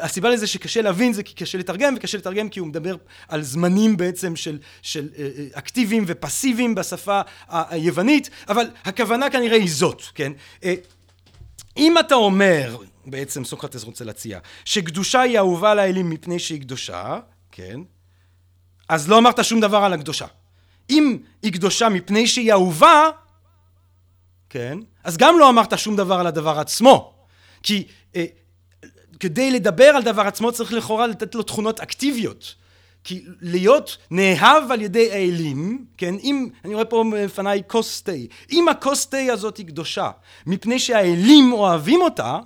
הסיבה לזה שקשה להבין זה כי קשה לתרגם, וקשה לתרגם כי הוא מדבר על זמנים בעצם של, של אקטיביים ופסיביים בשפה היוונית, אבל הכוונה כנראה היא זאת, כן? אם אתה אומר, בעצם סוקרטס רוצה להציע, שקדושה היא אהובה לאלים מפני שהיא קדושה, כן? אז לא אמרת שום דבר על הקדושה. אם היא קדושה מפני שהיא אהובה, כן, אז גם לא אמרת שום דבר על הדבר עצמו. כי אה, כדי לדבר על דבר עצמו צריך לכאורה לתת לו תכונות אקטיביות. כי להיות נאהב על ידי האלים, כן, אם, אני רואה פה לפניי כוס תה, אם הכוס תה הזאת היא קדושה, מפני שהאלים אוהבים אותה,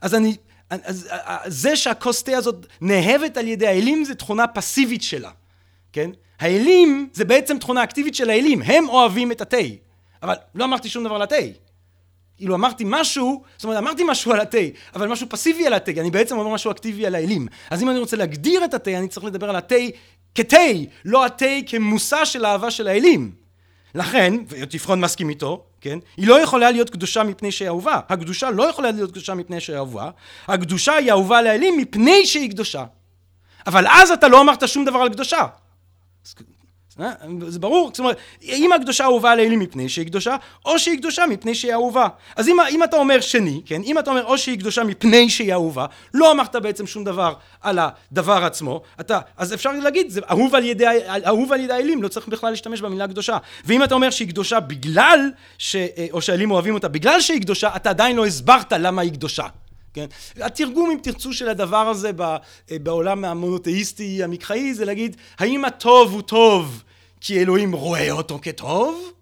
אז אני אז זה שהכוס תה הזאת נאהבת על ידי האלים זה תכונה פסיבית שלה, כן? האלים זה בעצם תכונה אקטיבית של האלים, הם אוהבים את התה. אבל לא אמרתי שום דבר על התה. כאילו אמרתי משהו, זאת אומרת אמרתי משהו על התה, אבל משהו פסיבי על התה, אני בעצם אומר משהו אקטיבי על האלים. אז אם אני רוצה להגדיר את התה, אני צריך לדבר על התה כתה, לא התה כמושא של אהבה של האלים. לכן, ותפרון מסכים איתו, כן? היא לא יכולה להיות קדושה מפני שהיא אהובה. הקדושה לא יכולה להיות קדושה מפני שהיא אהובה. הקדושה היא אהובה לאלים מפני שהיא קדושה. אבל אז אתה לא אמרת שום דבר על קדושה. אה? זה ברור, זאת אומרת, אם הקדושה אהובה לאלים מפני שהיא קדושה, או שהיא קדושה מפני שהיא אהובה. אז אם, אם אתה אומר שני, כן, אם אתה אומר או שהיא קדושה מפני שהיא אהובה, לא אמרת בעצם שום דבר על הדבר עצמו, אתה, אז אפשר להגיד, זה אהוב על ידי, אהוב על ידי האלים, לא צריך בכלל להשתמש במילה קדושה. ואם אתה אומר שהיא קדושה בגלל, ש, או שהאלים אוהבים אותה בגלל שהיא קדושה, אתה עדיין לא הסברת למה היא קדושה. כן? התרגום, אם תרצו, של הדבר הזה בעולם המונותאיסטי המקראי, זה להגיד, האם הטוב הוא טוב כי אלוהים רואה אותו כטוב?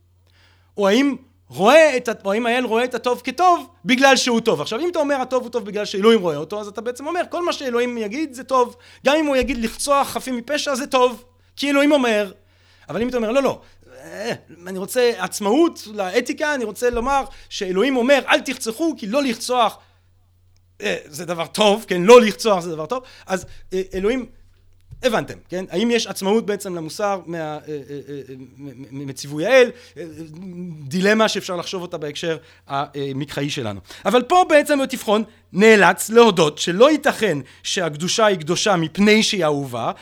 או האם רואה את, או האם האל רואה את הטוב כטוב בגלל שהוא טוב. עכשיו אם אתה אומר הטוב הוא טוב בגלל שאלוהים רואה אותו, אז אתה בעצם אומר כל מה שאלוהים יגיד זה טוב. גם אם הוא יגיד לחצוח חפים מפשע זה טוב, כי אלוהים אומר. אבל אם אתה אומר לא לא, אה, אני רוצה עצמאות לאתיקה, אני רוצה לומר שאלוהים אומר אל תרצחו כי לא לרצוח אה, זה דבר טוב, כן? לא לרצוח זה דבר טוב, אז אה, אלוהים הבנתם, כן? האם יש עצמאות בעצם למוסר אה, מציווי האל? דילמה שאפשר לחשוב אותה בהקשר המקראי שלנו. אבל פה בעצם תבחון נאלץ להודות שלא ייתכן שהקדושה היא קדושה מפני שהיא אהובה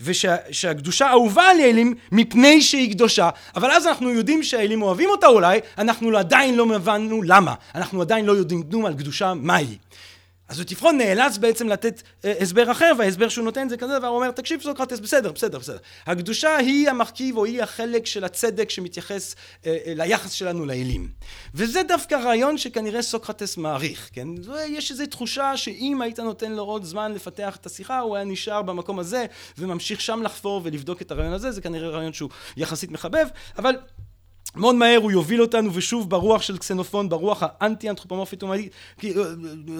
ושהקדושה אהובה על האלים מפני שהיא קדושה אבל אז אנחנו יודעים שהאלים אוהבים אותה אולי אנחנו עדיין לא הבנו למה אנחנו עדיין לא יודעים כלום על קדושה מהי אז ותפרון נאלץ בעצם לתת אה, הסבר אחר, וההסבר שהוא נותן זה כזה דבר, הוא אומר, תקשיב סוקרטס, בסדר, בסדר, בסדר. הקדושה היא המרכיב או היא החלק של הצדק שמתייחס אה, אה, ליחס שלנו לאלים. וזה דווקא רעיון שכנראה סוקרטס מעריך, כן? יש איזו תחושה שאם היית נותן לו עוד זמן לפתח את השיחה, הוא היה נשאר במקום הזה וממשיך שם לחפור ולבדוק את הרעיון הזה, זה כנראה רעיון שהוא יחסית מחבב, אבל מאוד מהר הוא יוביל אותנו ושוב ברוח של קסנופון, ברוח האנטי אנתרופומורפית, הוא אה,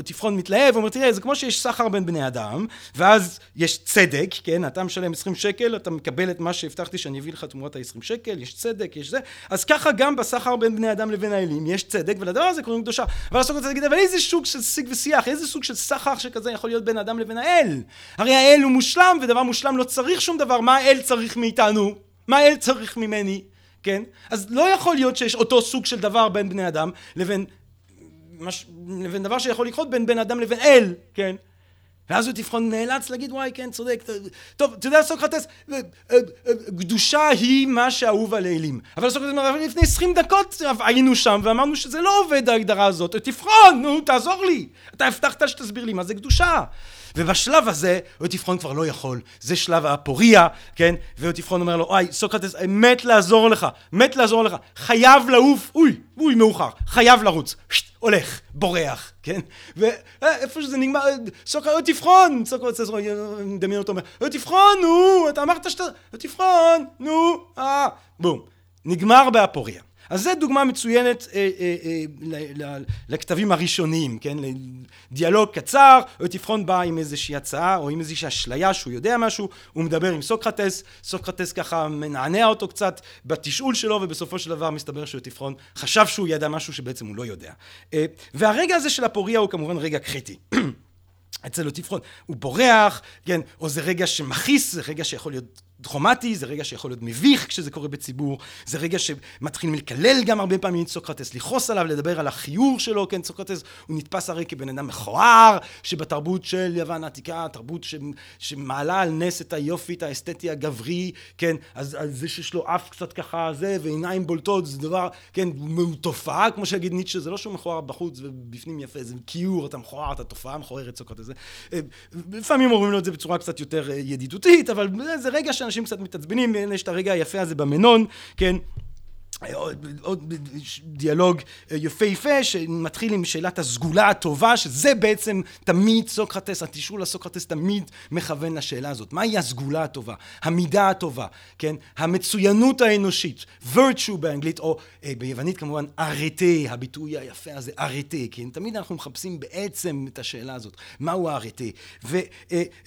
תפרון מתלהב, הוא אומר תראה זה כמו שיש סחר בין בני אדם ואז יש צדק, כן, אתה משלם 20 שקל, אתה מקבל את מה שהבטחתי שאני אביא לך תמורת ה-20 שקל, יש צדק, יש זה, אז ככה גם בסחר בין בני אדם לבין האלים יש צדק ולדבר הזה קוראים קדושה. ואז אתה רוצה להגיד אבל איזה סוג של שיג ושיח, איזה סוג של סחר שכזה יכול להיות בין אדם לבין האל? הרי האל הוא מושלם ודבר מושלם לא צריך שום דבר, מה האל צריך מאיתנו? מה האל צריך ממני? כן? אז לא יכול להיות שיש אותו סוג של דבר בין בני אדם לבין, מש, לבין דבר שיכול לקרות בין בן אדם לבין אל, כן? ואז הוא תבחון נאלץ להגיד וואי כן צודק טוב אתה יודע סוקרטס קדושה היא מה שאהוב על האלים אבל סוקרטס אומר לפני עשרים דקות היינו שם ואמרנו שזה לא עובד ההגדרה הזאת תבחון נו תעזור לי אתה הבטחת שתסביר לי מה זה קדושה ובשלב הזה אוטיפרון כבר לא יכול, זה שלב הפוריה, כן? ואוטיפרון אומר לו, אוי, סוקרטס, מת לעזור לך, מת לעזור לך, חייב לעוף, אוי, אוי, מאוחר, חייב לרוץ, שט, הולך, בורח, כן? ואיפה שזה נגמר, סוקרטס, אוטיפרון, סוקרטס, מדמיין אותו, אומר, אוטיפרון, נו, אתה אמרת שאתה, אוטיפרון, נו, אה, בום, נגמר באפוריה. אז זו דוגמה מצוינת אה, אה, אה, לכתבים הראשונים, כן? לדיאלוג קצר, אוטיפרון בא עם איזושהי הצעה או עם איזושהי אשליה שהוא יודע משהו, הוא מדבר עם סוקרטס, סוקרטס ככה מנענע אותו קצת בתשאול שלו ובסופו של דבר מסתבר שאוטיפרון חשב שהוא ידע משהו שבעצם הוא לא יודע. אה, והרגע הזה של הפוריה הוא כמובן רגע קריטי. [CLEARS THROAT] אצל אוטיפרון הוא בורח, כן, או זה רגע שמכעיס, זה רגע שיכול להיות דרומטי, זה רגע שיכול להיות מביך כשזה קורה בציבור, זה רגע שמתחילים לקלל גם הרבה פעמים את סוקרטס, לכעוס עליו, לדבר על החיור שלו, כן, סוקרטס הוא נתפס הרי כבן אדם מכוער, שבתרבות של יוון העתיקה, תרבות ש, שמעלה על נס את היופי, את האסתטי הגברי, כן, אז, אז זה שיש לו אף קצת ככה זה, ועיניים בולטות, זה דבר, כן, תופעה, כמו שיגיד ניטשה, זה לא שהוא מכוער בחוץ ובפנים יפה, זה כיור, אתה מכוער, אתה תופעה מכוערת סוקרטס, אה, לפעמים אומרים לו את זה בצורה קצת יותר אה, ידידותית, אבל זה רגע שאנשים קצת מתעצבנים, יש את הרגע היפה הזה במנון, כן? עוד דיאלוג יפהפה שמתחיל עם שאלת הסגולה הטובה שזה בעצם תמיד סוקרטס, התשאול לסוקרטס תמיד מכוון לשאלה הזאת. מהי הסגולה הטובה, המידה הטובה, כן, המצוינות האנושית, virtue באנגלית או ביוונית כמובן ארטה, הביטוי היפה הזה ארטה, כן, תמיד אנחנו מחפשים בעצם את השאלה הזאת, מהו הארטה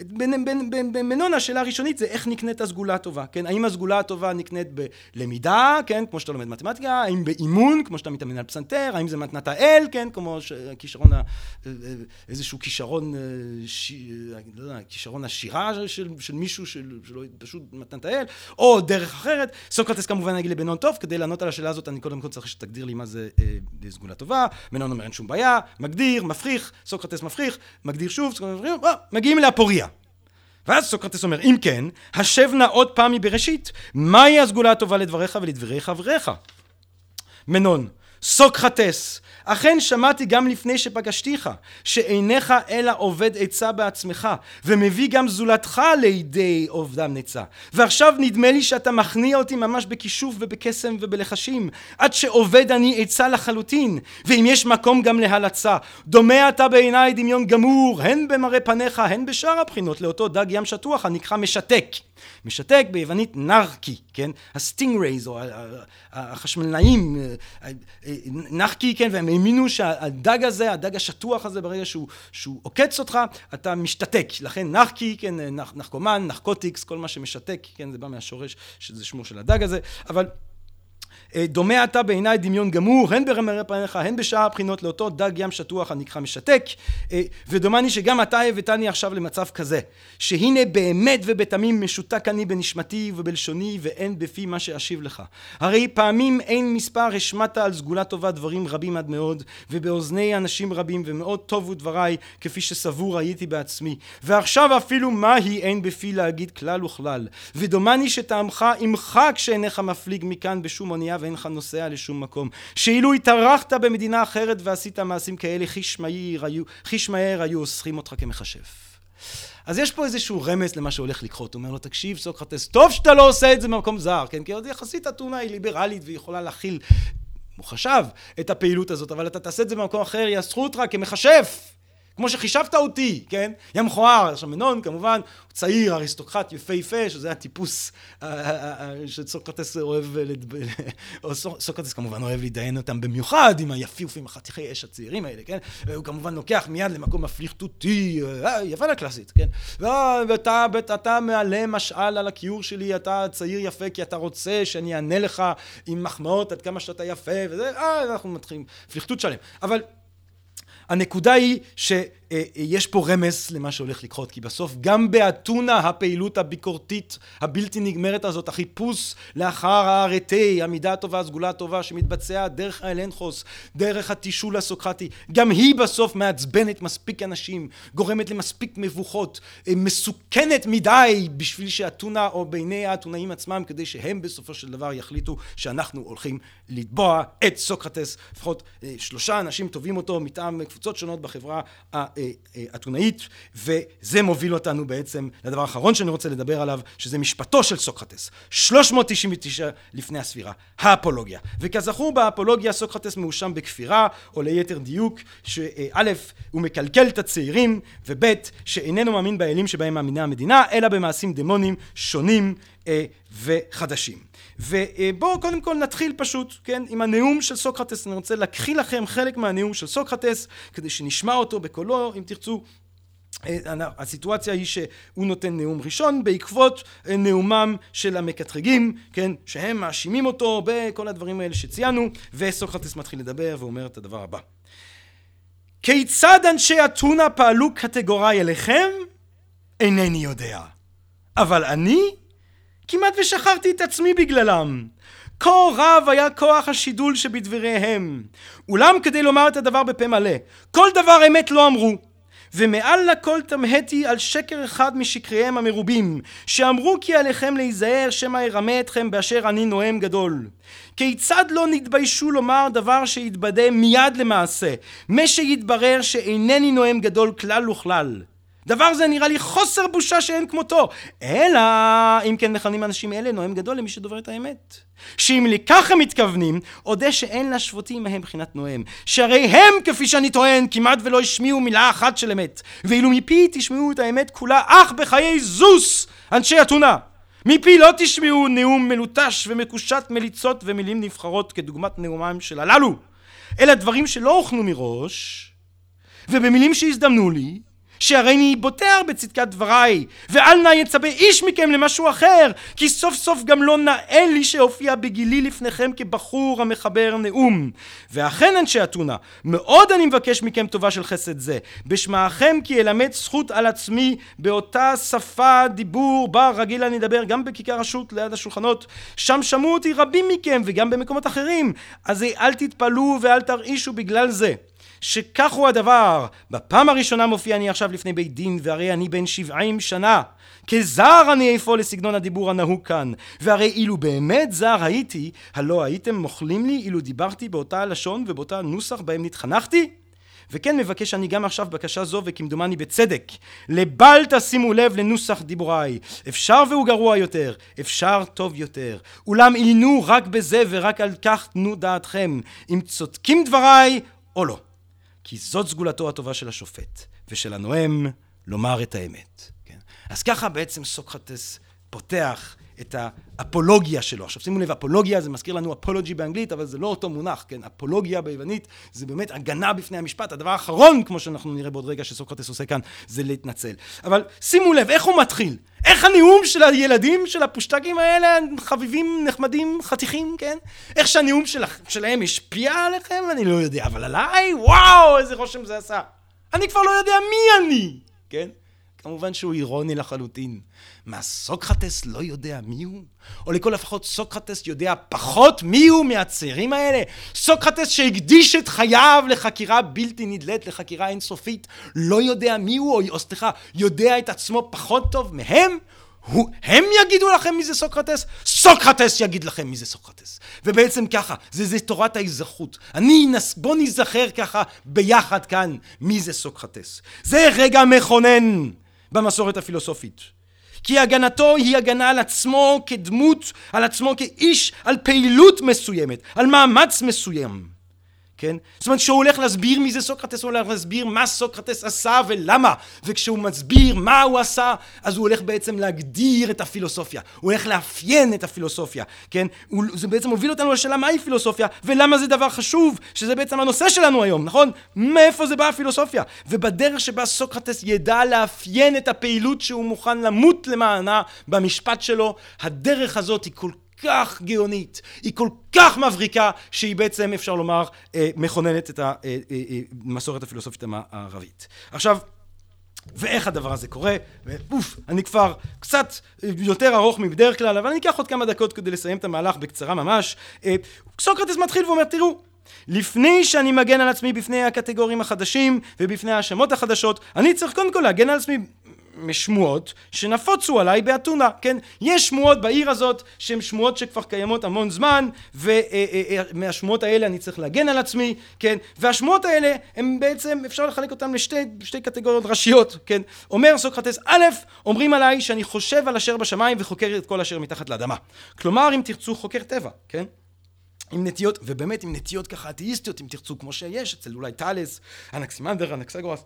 ובמנון השאלה הראשונית זה איך נקנית הסגולה הטובה, כן, האם הסגולה הטובה נקנית בלמידה, כן, כמו שאתה לומד מתמטיקה, האם באימון, כמו שאתה מתאמן על פסנתר, האם זה מתנת האל, כן, כמו כישרון, איזשהו כישרון, לא יודע, כישרון השירה של, של מישהו, של, שלא, פשוט מתנת האל, או דרך אחרת. סוקרטס כמובן יגיד לבנון טוב, כדי לענות על השאלה הזאת אני קודם כל צריך שתגדיר לי מה זה אה, סגולה טובה. בנון אומר אין שום בעיה, מגדיר, מפריך, סוקרטס מפריך, מגדיר שוב, סוקרטס מפריך, אה, מגיעים לאפוריה. ואז סוקרטס אומר, אם כן, השב נא עוד פעם מבראשית, מהי הסגולה הטובה לדבריך ולדברי חבריך? מנון, סוקרטס, אכן שמעתי גם לפני שפגשתיך, שאינך אלא אובד עצה בעצמך, ומביא גם זולתך לידי אובדן עצה. ועכשיו נדמה לי שאתה מכניע אותי ממש בכישוף ובקסם ובלחשים, עד שאובד אני עצה לחלוטין, ואם יש מקום גם להלצה. דומה אתה בעיניי דמיון גמור, הן במראה פניך, הן בשאר הבחינות, לאותו דג ים שטוח הנקרא משתק. משתק ביוונית νάρκη, כן? ה stingrays או החשמלנאים, אה, אה, נרקי, כן? והם האמינו שהדג הזה, הדג השטוח הזה, ברגע שהוא, שהוא עוקץ אותך, אתה משתתק. לכן נרקי, כן? נחקומן, נחקוטיקס, כל מה שמשתק, כן? זה בא מהשורש, שזה שמו של הדג הזה, אבל אה, דומה אתה בעיניי דמיון גמור, הן ברמרי פניך, הן בשאר הבחינות לאותו דג ים שטוח הנקרא משתק, אה, ודומני שגם אתה הבאתני עכשיו למצב כזה, שהנה באמת ובתמים משותק אני בנשמתי ובלשוני, ואין בפי מה שאשיב לך. הרי פעמים אין מספר השמעת על סגולה טובה דברים רבים עד מאוד, ובאוזני אנשים רבים, ומאוד טובו דבריי, כפי שסבור הייתי בעצמי. ועכשיו אפילו מהי אין בפי להגיד כלל וכלל. ודומני שטעמך עמך כשאינך מפליג מכאן בשום אונייה ואין לך נוסע לשום מקום. שאילו התארחת במדינה אחרת ועשית מעשים כאלה, חיש מהר היו, חיש מהר היו אוסרים אותך כמכשף. אז יש פה איזשהו רמז למה שהולך לקרות. הוא אומר לו, תקשיב, סוקרטס, טוב שאתה לא עושה את זה במקום זר, כן? כי עוד יחסית אתונה היא ליברלית והיא יכולה להכיל, הוא חשב, את הפעילות הזאת, אבל אתה תעשה את זה במקום אחר, יאסרו אותך כמכשף. כמו שחישבת אותי, כן? יא מכוער. עכשיו מנון כמובן הוא צעיר, אריסטוקרט, יפהפה, שזה הטיפוס אה, אה, אה, שסוקרטס אוהב, או סוקרטס כמובן אוהב להידיין אותם במיוחד עם היפיופים, החתיכי אש הצעירים האלה, כן? הוא כמובן לוקח מיד למקום מפליכתותי, יוון הקלאסית, כן? ואתה אתה מעלה משעל על הכיור שלי, אתה צעיר יפה כי אתה רוצה שאני אענה לך עם מחמאות עד כמה שאתה יפה, וזה, אה, אנחנו מתחילים, פליכתות שלם. אבל הנקודה היא שיש פה רמז למה שהולך לקרות, כי בסוף גם באתונה הפעילות הביקורתית הבלתי נגמרת הזאת, החיפוש לאחר הארטי, המידה הטובה, הסגולה הטובה, שמתבצע דרך האלנכוס, דרך התישול הסוקרטי, גם היא בסוף מעצבנת מספיק אנשים, גורמת למספיק מבוכות, מסוכנת מדי בשביל שאתונה או בעיני האתונאים עצמם, כדי שהם בסופו של דבר יחליטו שאנחנו הולכים לתבוע את סוקרטס, לפחות שלושה אנשים תובעים אותו מטעם קבוצות שונות בחברה האתונאית, וזה מוביל אותנו בעצם לדבר האחרון שאני רוצה לדבר עליו, שזה משפטו של סוקרטס, 399 לפני הספירה, האפולוגיה. וכזכור באפולוגיה סוקרטס מואשם בכפירה, או ליתר דיוק, שא' הוא מקלקל את הצעירים, וב' שאיננו מאמין באלים שבהם מאמינה המדינה, אלא במעשים דמונים שונים וחדשים. ובואו קודם כל נתחיל פשוט, כן, עם הנאום של סוקרטס. אני רוצה להקריא לכם חלק מהנאום של סוקרטס, כדי שנשמע אותו בקולו, אם תרצו. הסיטואציה היא שהוא נותן נאום ראשון בעקבות נאומם של המקטרגים, כן, שהם מאשימים אותו בכל הדברים האלה שציינו, וסוקרטס מתחיל לדבר ואומר את הדבר הבא. כיצד אנשי אתונה פעלו קטגוריי אליכם? אינני יודע. אבל אני כמעט ושכחתי את עצמי בגללם. כה רב היה כוח השידול שבדבריהם. אולם כדי לומר את הדבר בפה מלא, כל דבר אמת לא אמרו. ומעל לכל תמהתי על שקר אחד משקריהם המרובים, שאמרו כי עליכם להיזהר שמא ירמה אתכם באשר אני נואם גדול. כיצד לא נתביישו לומר דבר שיתבדה מיד למעשה, מה שיתברר שאינני נואם גדול כלל וכלל. דבר זה נראה לי חוסר בושה שאין כמותו. אלא, אם כן מכנים אנשים אלה, נואם גדול למי שדובר את האמת. שאם לכך הם מתכוונים, אודה שאין להשוותי מהם מבחינת נואם. שהרי הם, כפי שאני טוען, כמעט ולא השמיעו מילה אחת של אמת. ואילו מפי תשמעו את האמת כולה אך בחיי זוס, אנשי אתונה. מפי לא תשמעו נאום מלוטש ומקושט מליצות ומילים נבחרות כדוגמת נאומם של הללו, אלא דברים שלא הוכנו מראש, ובמילים שהזדמנו לי, שהריני בוטר בצדקת דבריי, ואל נא יצפה איש מכם למשהו אחר, כי סוף סוף גם לא נאה לי שהופיע בגילי לפניכם כבחור המחבר נאום. ואכן אנשי אתונה, מאוד אני מבקש מכם טובה של חסד זה, בשמעכם כי אלמד זכות על עצמי באותה שפה דיבור בה רגיל אני לדבר גם בכיכר רשות ליד השולחנות, שם שמעו אותי רבים מכם וגם במקומות אחרים, אז אל תתפלאו ואל תרעישו בגלל זה. שכך הוא הדבר. בפעם הראשונה מופיע אני עכשיו לפני בית דין, והרי אני בן שבעים שנה. כזר אני אפוא לסגנון הדיבור הנהוג כאן. והרי אילו באמת זר הייתי, הלא הייתם מוכלים לי אילו דיברתי באותה הלשון ובאותה נוסח בהם נתחנכתי? וכן מבקש אני גם עכשיו בקשה זו וכמדומני בצדק לבל תשימו לב לנוסח דיבוריי אפשר והוא גרוע יותר אפשר טוב יותר אולם עיינו רק בזה ורק על כך תנו דעתכם אם צודקים דבריי או לא כי זאת סגולתו הטובה של השופט, ושל הנואם לומר את האמת. כן? אז ככה בעצם סוקרטס פותח את האפולוגיה שלו. עכשיו שימו לב, אפולוגיה זה מזכיר לנו אפולוגי באנגלית, אבל זה לא אותו מונח, כן? אפולוגיה ביוונית זה באמת הגנה בפני המשפט. הדבר האחרון, כמו שאנחנו נראה בעוד רגע שסוקרטס עושה כאן, זה להתנצל. אבל שימו לב, איך הוא מתחיל? איך הנאום של הילדים, של הפושטקים האלה, חביבים, נחמדים, חתיכים, כן? איך שהנאום של, שלהם השפיע עליכם? אני לא יודע, אבל עליי? וואו, איזה רושם זה עשה. אני כבר לא יודע מי אני, כן? כמובן שהוא אירוני לחלוטין. מה, סוקרטס לא יודע מי הוא? או לכל לפחות סוקרטס יודע פחות מי הוא מהצעירים האלה? סוקרטס שהקדיש את חייו לחקירה בלתי נדלית, לחקירה אינסופית, לא יודע מי הוא, או סליחה, יודע את עצמו פחות טוב מהם? הוא, הם יגידו לכם מי זה סוקרטס? סוקרטס יגיד לכם מי זה סוקרטס. ובעצם ככה, זה, זה תורת ההיזכרות. אני, נס, בוא ניזכר ככה ביחד כאן מי זה סוקרטס. זה רגע מכונן במסורת הפילוסופית. כי הגנתו היא הגנה על עצמו כדמות, על עצמו כאיש, על פעילות מסוימת, על מאמץ מסוים. כן? זאת אומרת שהוא הולך להסביר מי זה סוקרטס, הוא הולך להסביר מה סוקרטס עשה ולמה וכשהוא מסביר מה הוא עשה אז הוא הולך בעצם להגדיר את הפילוסופיה הוא הולך לאפיין את הפילוסופיה כן? הוא, זה בעצם מוביל אותנו לשאלה מהי פילוסופיה ולמה זה דבר חשוב שזה בעצם הנושא שלנו היום נכון? מאיפה זה בא הפילוסופיה ובדרך שבה סוקרטס ידע לאפיין את הפעילות שהוא מוכן למות למענה במשפט שלו הדרך הזאת היא כל כך גאונית, היא כל כך מבריקה, שהיא בעצם, אפשר לומר, אה, מכוננת את המסורת אה, אה, הפילוסופית הערבית. עכשיו, ואיך הדבר הזה קורה, ואוף, אני כבר קצת יותר ארוך מבדרך כלל, אבל אני אקח עוד כמה דקות כדי לסיים את המהלך בקצרה ממש. סוקרטס מתחיל ואומר, תראו, לפני שאני מגן על עצמי בפני הקטגורים החדשים ובפני ההאשמות החדשות, אני צריך קודם כל להגן על עצמי משמועות שנפוצו עליי באתונה, כן? יש שמועות בעיר הזאת שהן שמועות שכבר קיימות המון זמן ומהשמועות אה, אה, אה, האלה אני צריך להגן על עצמי, כן? והשמועות האלה הם בעצם אפשר לחלק אותן לשתי קטגוריות ראשיות, כן? אומר סוקרטס א', אומרים עליי שאני חושב על אשר בשמיים וחוקר את כל אשר מתחת לאדמה. כלומר אם תרצו חוקר טבע, כן? עם נטיות, ובאמת עם נטיות ככה אתאיסטיות אם תרצו כמו שיש אצל אולי טאלס, אנקסימנדר, אנקסגורס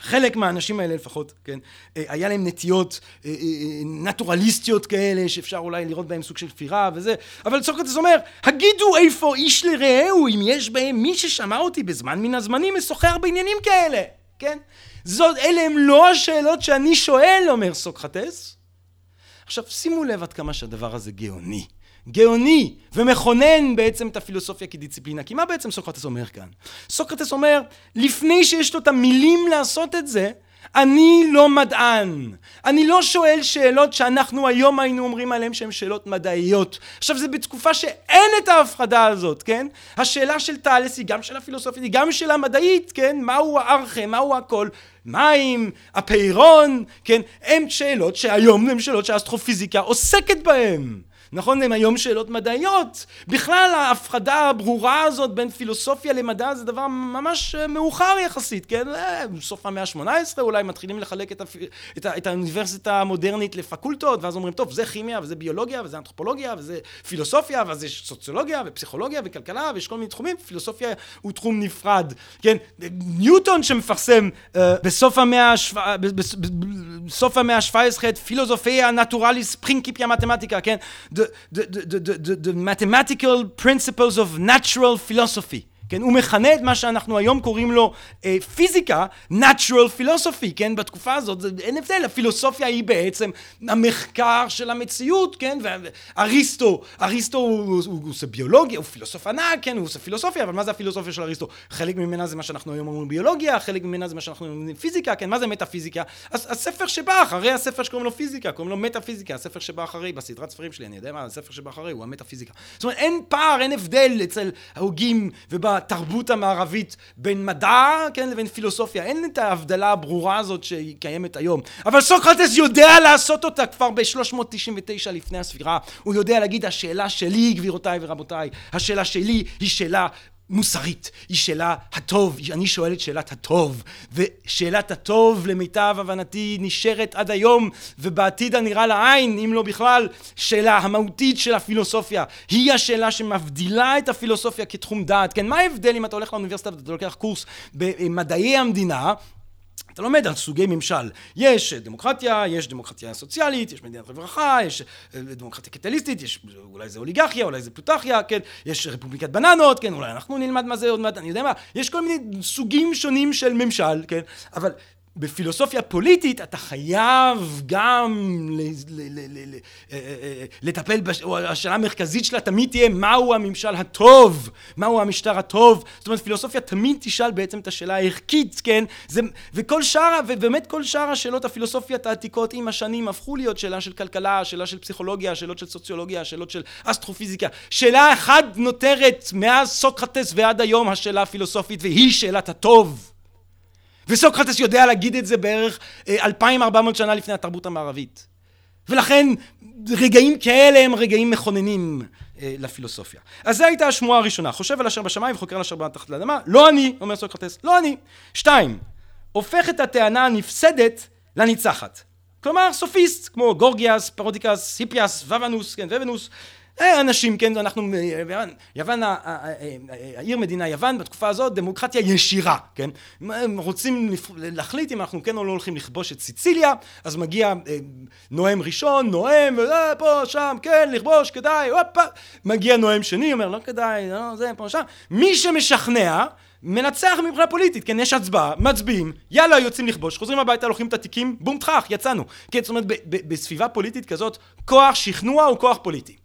חלק מהאנשים האלה לפחות, כן, אה, היה להם נטיות אה, אה, נטורליסטיות כאלה, שאפשר אולי לראות בהם סוג של כפירה וזה, אבל סוקרטס אומר, הגידו איפה איש לרעהו, אם יש בהם מי ששמע אותי בזמן מן הזמנים משוחח בעניינים כאלה, כן? זאת, אלה הם לא השאלות שאני שואל, אומר סוקרטס. עכשיו, שימו לב עד כמה שהדבר הזה גאוני. גאוני ומכונן בעצם את הפילוסופיה כדיסציפלינה. כי מה בעצם סוקרטס אומר כאן? סוקרטס אומר, לפני שיש לו את המילים לעשות את זה, אני לא מדען. אני לא שואל שאלות שאנחנו היום היינו אומרים עליהן שהן שאלות מדעיות. עכשיו זה בתקופה שאין את ההפחדה הזאת, כן? השאלה של טאלס היא גם שאלה פילוסופית, היא גם שאלה מדעית, כן? מהו הארכה, מהו הכל, מים, הפיירון, כן? הן שאלות שהיום הן שאלות שהאסטרופיזיקה עוסקת בהן. נכון? הם היום שאלות מדעיות. בכלל, ההפחדה הברורה הזאת בין פילוסופיה למדע זה דבר ממש מאוחר יחסית, כן? בסוף המאה ה-18 אולי מתחילים לחלק את, הפ... את, ה... את האוניברסיטה המודרנית לפקולטות, ואז אומרים, טוב, זה כימיה, וזה ביולוגיה, וזה אנתרופולוגיה, וזה פילוסופיה, ואז יש סוציולוגיה, ופסיכולוגיה, וכלכלה, ויש כל מיני תחומים, פילוסופיה הוא תחום נפרד, כן? ניוטון שמפרסם uh, בסוף המאה ה-17 את פילוסופיה נטורליס פרינקיפיה מתמטיקה, כן? The, the, the, the, the, the mathematical principles of natural philosophy. כן? הוא מכנה את מה שאנחנו היום קוראים לו אה, פיזיקה, natural philosophy, כן? בתקופה הזאת, זה, אין הבדל, הפילוסופיה היא בעצם המחקר של המציאות, כן? ואריסטו, אריסטו הוא, הוא, הוא עושה ביולוגיה, הוא פילוסוף ענק, כן? הוא עושה פילוסופיה, אבל מה זה הפילוסופיה של אריסטו? חלק ממנה זה מה שאנחנו היום אומרים ביולוגיה, חלק ממנה זה מה שאנחנו אומרים פיזיקה, כן? מה זה מטאפיזיקה? הספר שבא אחרי הספר שקוראים לו פיזיקה, קוראים לו מטאפיזיקה, הספר שבא אחרי, בסדרת ספרים שלי, אני יודע מה, הספר שבא אחרי הוא המטאפיזיקה. זאת אומרת, אין פער, אין הבדל אצל ההוגים בתרבות המערבית בין מדע, כן, לבין פילוסופיה. אין את ההבדלה הברורה הזאת שהיא קיימת היום. אבל סוקרטס יודע לעשות אותה כבר ב-399 לפני הספירה. הוא יודע להגיד, השאלה שלי, גבירותיי ורבותיי, השאלה שלי היא שאלה מוסרית, היא שאלה הטוב, אני שואל את שאלת הטוב, ושאלת הטוב למיטב הבנתי נשארת עד היום, ובעתיד הנראה לעין, אם לא בכלל, שאלה המהותית של הפילוסופיה, היא השאלה שמבדילה את הפילוסופיה כתחום דעת, כן, מה ההבדל אם אתה הולך לאוניברסיטה ואתה לוקח קורס במדעי המדינה אתה לומד על סוגי ממשל. יש דמוקרטיה, יש דמוקרטיה סוציאלית, יש מדינת רווחה, יש אה, דמוקרטיה קפיטליסטית, יש אולי זה אוליגרכיה, אולי זה פלוטכיה, כן, יש רפובליקת בננות, כן, אולי אנחנו נלמד מה זה עוד מעט, אני יודע מה, יש כל מיני סוגים שונים של ממשל, כן, אבל בפילוסופיה פוליטית אתה חייב גם אה, אה, לטפל, השאלה המרכזית שלה תמיד תהיה מהו הממשל הטוב, מהו המשטר הטוב, זאת אומרת פילוסופיה תמיד תשאל בעצם את השאלה הערכית, כן, זה, וכל שאר, ובאמת כל שאר השאלות הפילוסופיות העתיקות עם השנים הפכו להיות שאלה של כלכלה, שאלה של פסיכולוגיה, שאלות של סוציולוגיה, שאלות של אסטרופיזיקה, שאלה אחת נותרת מאז סוקרטס ועד היום השאלה הפילוסופית והיא שאלת הטוב וסוקרטס יודע להגיד את זה בערך 2400 אה, שנה לפני התרבות המערבית. ולכן רגעים כאלה הם רגעים מכוננים אה, לפילוסופיה. אז זו הייתה השמועה הראשונה, חושב על אשר בשמיים וחוקר על אשר מתחת לאדמה, לא אני, אומר סוקרטס, לא אני. שתיים, הופך את הטענה הנפסדת לניצחת. כלומר סופיסט כמו גורגיאס, פרודיקוס, היפיאס, ואוונוס, כן, אוונוס, אנשים, כן, אנחנו, יוון, יוון, העיר מדינה יוון בתקופה הזאת, דמוקרטיה ישירה, כן? הם רוצים להחליט אם אנחנו כן או לא הולכים לכבוש את סיציליה, אז מגיע אה, נואם ראשון, נואם, פה, שם, כן, לכבוש, כדאי, הופה, מגיע נואם שני, אומר, לא כדאי, לא, זה, פה, שם. מי שמשכנע, מנצח מבחינה פוליטית, כן, יש הצבעה, מצביעים, יאללה, יוצאים לכבוש, חוזרים הביתה, לוקחים את התיקים, בום טראח, יצאנו. כן, זאת אומרת, בסביבה פוליטית כזאת, כוח שכנוע הוא כוח פוליטי.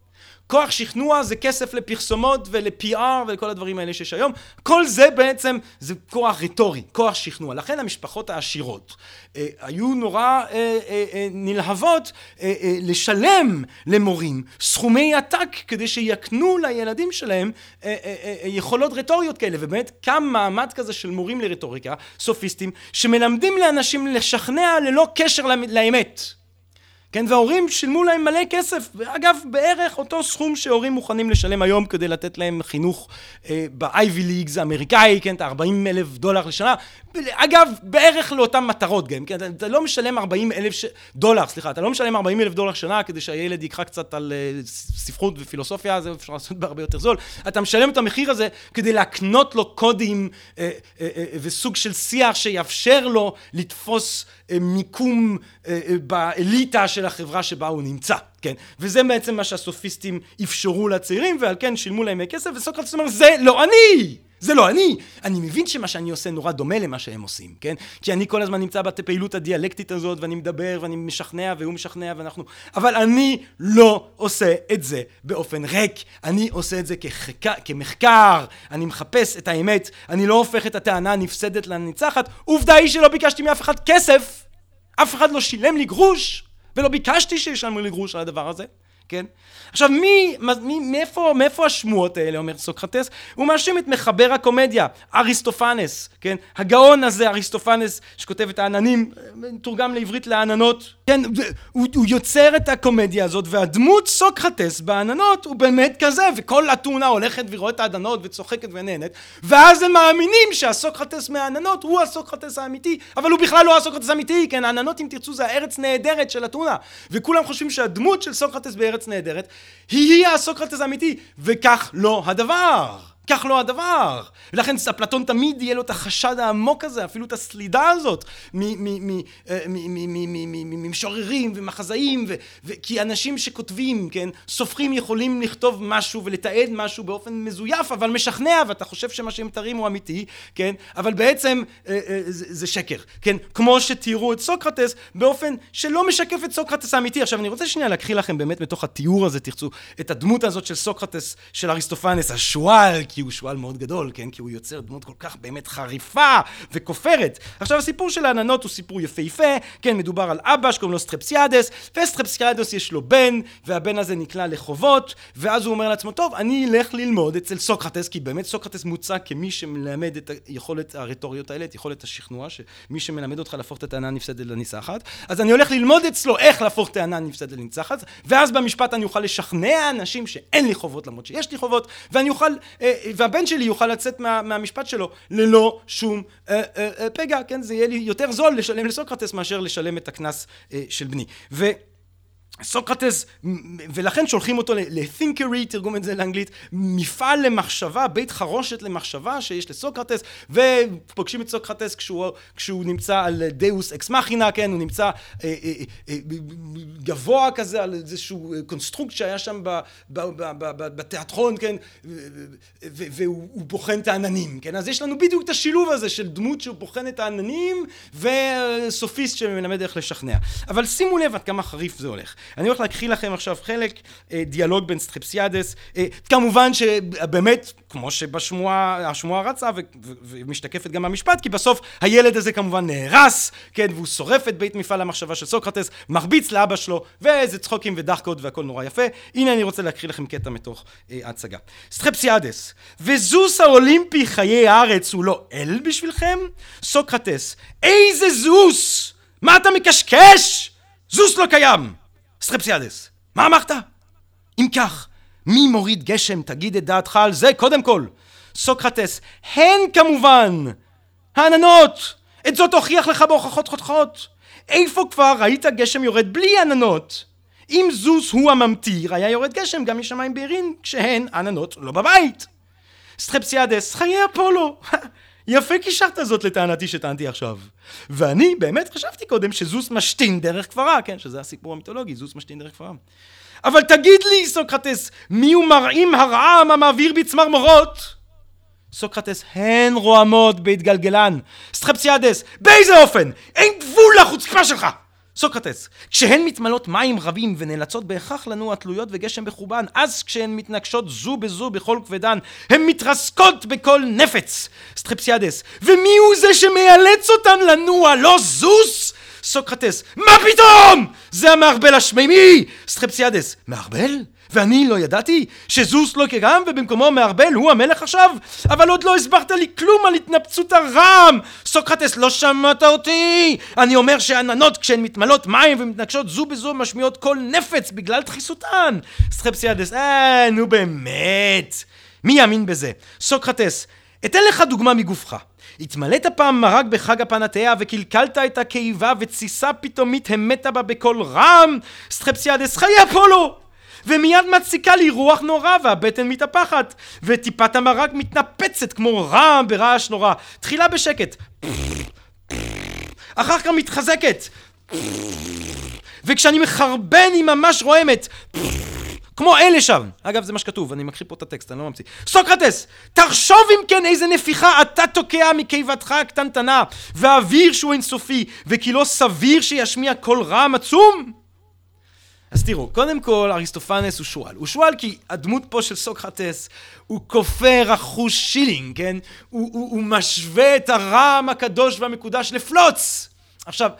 כוח שכנוע זה כסף לפרסומות ול-PR ולכל הדברים האלה שיש היום. כל זה בעצם זה כוח רטורי, כוח שכנוע. לכן המשפחות העשירות אה, היו נורא אה, אה, אה, נלהבות אה, אה, לשלם למורים סכומי עתק כדי שיקנו לילדים שלהם אה, אה, אה, אה יכולות רטוריות כאלה. ובאמת קם מעמד כזה של מורים לרטוריקה, סופיסטים, שמלמדים לאנשים לשכנע ללא קשר לאמת. כן, וההורים שילמו להם מלא כסף, ואגב, בערך אותו סכום שהורים מוכנים לשלם היום כדי לתת להם חינוך אה, ב-Ivy Leagues האמריקאי, כן, את ה-40 אלף דולר לשנה, אגב, בערך לאותן מטרות גם, כן, אתה לא משלם 40 אלף ש... דולר, סליחה, אתה לא משלם 40 אלף דולר שנה כדי שהילד יקרא קצת על אה, ספרות ופילוסופיה, זה אפשר לעשות בהרבה יותר זול, אתה משלם את המחיר הזה כדי להקנות לו קודים אה, אה, אה, וסוג של שיח שיאפשר לו לתפוס אה, מיקום אה, אה, באליטה של החברה שבה הוא נמצא, כן? וזה בעצם מה שהסופיסטים אפשרו לצעירים, ועל כן שילמו להם כסף, וסוקרטס אומר, זה לא אני! זה לא אני! אני מבין שמה שאני עושה נורא דומה למה שהם עושים, כן? כי אני כל הזמן נמצא בפעילות הדיאלקטית הזאת, ואני מדבר, ואני משכנע, והוא משכנע, ואנחנו... אבל אני לא עושה את זה באופן ריק. אני עושה את זה כחק... כמחקר, אני מחפש את האמת, אני לא הופך את הטענה הנפסדת לניצחת. עובדה היא שלא ביקשתי מאף אחד כסף! אף אחד לא שילם לי גרוש! ולא ביקשתי שישלמו לי גרוש על הדבר הזה. כן? עכשיו, מי, מי, מאיפה, מאיפה השמועות האלה, אומר סוקרטס? הוא מאשים את מחבר הקומדיה, אריסטופנס, כן? הגאון הזה, אריסטופנס, שכותב את העננים, תורגם לעברית לעננות, כן? הוא, הוא יוצר את הקומדיה הזאת, והדמות סוקרטס בעננות הוא באמת כזה, וכל אתונה הולכת ורואה את העננות וצוחקת ונהנית, ואז הם מאמינים שהסוקרטס מהעננות הוא הסוקרטס האמיתי, אבל הוא בכלל לא הסוקרטס האמיתי, כן? העננות, אם תרצו, זה הארץ נהדרת של אתונה, וכולם חושבים שהדמות של סוקרטס בארץ נהדרת היא הסוקרטס האמיתי, וכך לא הדבר. כך לא הדבר. ולכן אפלטון תמיד יהיה לו את החשד העמוק הזה, אפילו את הסלידה הזאת ממשוררים ומחזאים, כי אנשים שכותבים, כן, סופרים יכולים לכתוב משהו ולתעד משהו באופן מזויף, אבל משכנע, ואתה חושב שמה שהם תרים הוא אמיתי, כן, אבל בעצם זה שקר, כן, כמו שתיארו את סוקרטס באופן שלא משקף את סוקרטס האמיתי. עכשיו אני רוצה שנייה להקריא לכם באמת מתוך התיאור הזה, תרצו, את הדמות הזאת של סוקרטס, של אריסטופנס, השועל, כי הוא שועל מאוד גדול, כן? כי הוא יוצר דמות כל כך באמת חריפה וכופרת. עכשיו, הסיפור של העננות הוא סיפור יפהפה, כן? מדובר על אבא שקוראים לו סטרפסיאדס, וסטרפסיאדס יש לו בן, והבן הזה נקלע לחובות, ואז הוא אומר לעצמו, טוב, אני אלך ללמוד אצל סוקרטס, כי באמת סוקרטס מוצג כמי שמלמד את היכולת הרטוריות האלה, את יכולת השכנוע, שמי שמלמד אותך להפוך את הטענה הנפסדת לניצחת. אז אני הולך ללמוד אצלו איך להפוך טענה נפסדת לניצחת, ואז במשפט אני אוכל לשכנע אנשים שאין לי חובות למרות שיש לי חובות, ואני אוכל, אה, והבן שלי יוכל לצאת מה, מהמשפט שלו ללא שום אה, אה, אה, פגע, כן? זה יהיה לי יותר זול לשלם לסוקרטס מאשר לשלם את הקנס אה, של בני. ו... סוקרטס, ולכן שולחים אותו ל-thinkery, תרגמו את זה לאנגלית, מפעל למחשבה, בית חרושת למחשבה שיש לסוקרטס, ופוגשים את סוקרטס כשהוא, כשהוא נמצא על דאוס אקס מכינה, כן, הוא נמצא אה, אה, אה, גבוה כזה על איזשהו קונסטרוקט שהיה שם ב, ב, ב, ב, ב, בתיאטרון, כן, והוא בוחן את העננים, כן, אז יש לנו בדיוק את השילוב הזה של דמות שהוא בוחן את העננים, וסופיסט שמלמד איך לשכנע. אבל שימו לב עד כמה חריף זה הולך. אני הולך להקריא לכם עכשיו חלק, אה, דיאלוג בין סטרפסיאדס, אה, כמובן שבאמת, כמו שבשמועה, השמועה רצה ומשתקפת גם במשפט, כי בסוף הילד הזה כמובן נהרס, כן, והוא שורף את בית מפעל המחשבה של סוקרטס, מרביץ לאבא שלו, ואיזה צחוקים ודחקות והכל נורא יפה. הנה אני רוצה להקריא לכם קטע מתוך אה, ההצגה. סטרפסיאדס, וזוס האולימפי חי הארץ הוא לא אל בשבילכם? סוקרטס, איזה זוס! מה אתה מקשקש? זוס לא קיים! סטרפסיאדס, מה אמרת? אם כך, מי מוריד גשם? תגיד את דעתך על זה קודם כל. סוקרטס, הן כמובן! העננות! את זאת אוכיח לך בהוכחות חותכות. איפה כבר ראית גשם יורד בלי עננות? אם זוס הוא הממטיר, היה יורד גשם גם משמיים בהירים, כשהן עננות לא בבית. סטרפסיאדס, חי אפולו. [LAUGHS] יפה קישרת זאת לטענתי שטענתי עכשיו. ואני באמת חשבתי קודם שזוס משתין דרך כברה, כן, שזה הסיפור המיתולוגי, זוס משתין דרך כברה. אבל תגיד לי, סוקרטס, מי הוא מרעים הרעם המעביר בי צמרמורות? סוקרטס, הן רועמות בהתגלגלן. סטרפסיאדס, באיזה אופן? אין גבול לחוצפה שלך! סוקרטס, כשהן מתמלאות מים רבים ונאלצות בהכרח לנוע תלויות וגשם בחובן, אז כשהן מתנגשות זו בזו בכל כובדן, הן מתרסקות בקול נפץ. סטרפסיאדס, ומי הוא זה שמאלץ אותן לנוע? לא זוס? סוקרטס, מה פתאום? זה המערבל השמימי! סטרפסיאדס, מערבל? ואני לא ידעתי שזוס לא קיים ובמקומו מערבל הוא המלך עכשיו? אבל עוד לא הסברת לי כלום על התנפצות הרעם! סוקרטס, לא שמעת אותי! אני אומר שעננות כשהן מתמלאות מים ומתנגשות זו בזו משמיעות קול נפץ בגלל דחיסותן! סטרפסיאדס, אה, נו באמת! מי יאמין בזה? סוקרטס, אתן לך דוגמה מגופך. התמלאת פעם מרק בחג הפנאתנאיה וקלקלת את הקיבה ותסיסה פתאומית המתה בה בקול רם? סטרפסיאדס, חי אפולו! ומיד מציקה לי רוח נורא והבטן מתהפכת וטיפת המרק מתנפצת כמו רעם ברעש נורא תחילה בשקט אחר כך מתחזקת וכשאני מחרבן היא ממש רועמת כמו אלה שם. אגב, זה מה שכתוב, אני מקריא פה את הטקסט, אני לא ממציא. סוקרטס, תחשוב אם כן איזה נפיחה אתה תוקע מקיבתך הקטנטנה, והאוויר שהוא אינסופי, וכי לא סביר שישמיע קול רעם עצום? אז תראו, קודם כל אריסטופנס הוא שועל. הוא שועל כי הדמות פה של סוקרטס הוא כופר אחושילינג, כן? הוא, הוא, הוא משווה את הרעם הקדוש והמקודש לפלוץ! עכשיו,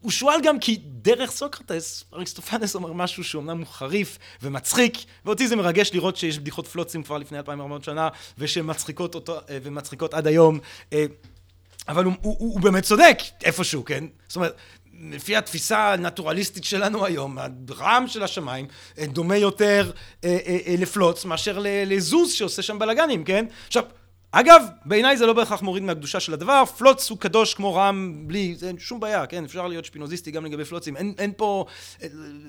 הוא שועל גם כי דרך סוקרטס, אריסטופנס אומר משהו שאומנם הוא חריף ומצחיק, ואותי זה מרגש לראות שיש בדיחות פלוצים כבר לפני 2400 שנה, ושמצחיקות אותו, אה, ומצחיקות עד היום, אה, אבל הוא, הוא, הוא באמת צודק איפשהו, כן? זאת אומרת, לפי התפיסה הנטורליסטית שלנו היום, הרעם של השמיים אה, דומה יותר לפלוץ מאשר לזוז שעושה שם בלאגנים, כן? עכשיו, אגב, בעיניי זה לא בהכרח מוריד מהקדושה של הדבר, פלוץ הוא קדוש כמו רם בלי, אין שום בעיה, כן, אפשר להיות שפינוזיסטי גם לגבי פלוצים, אין, אין, פה,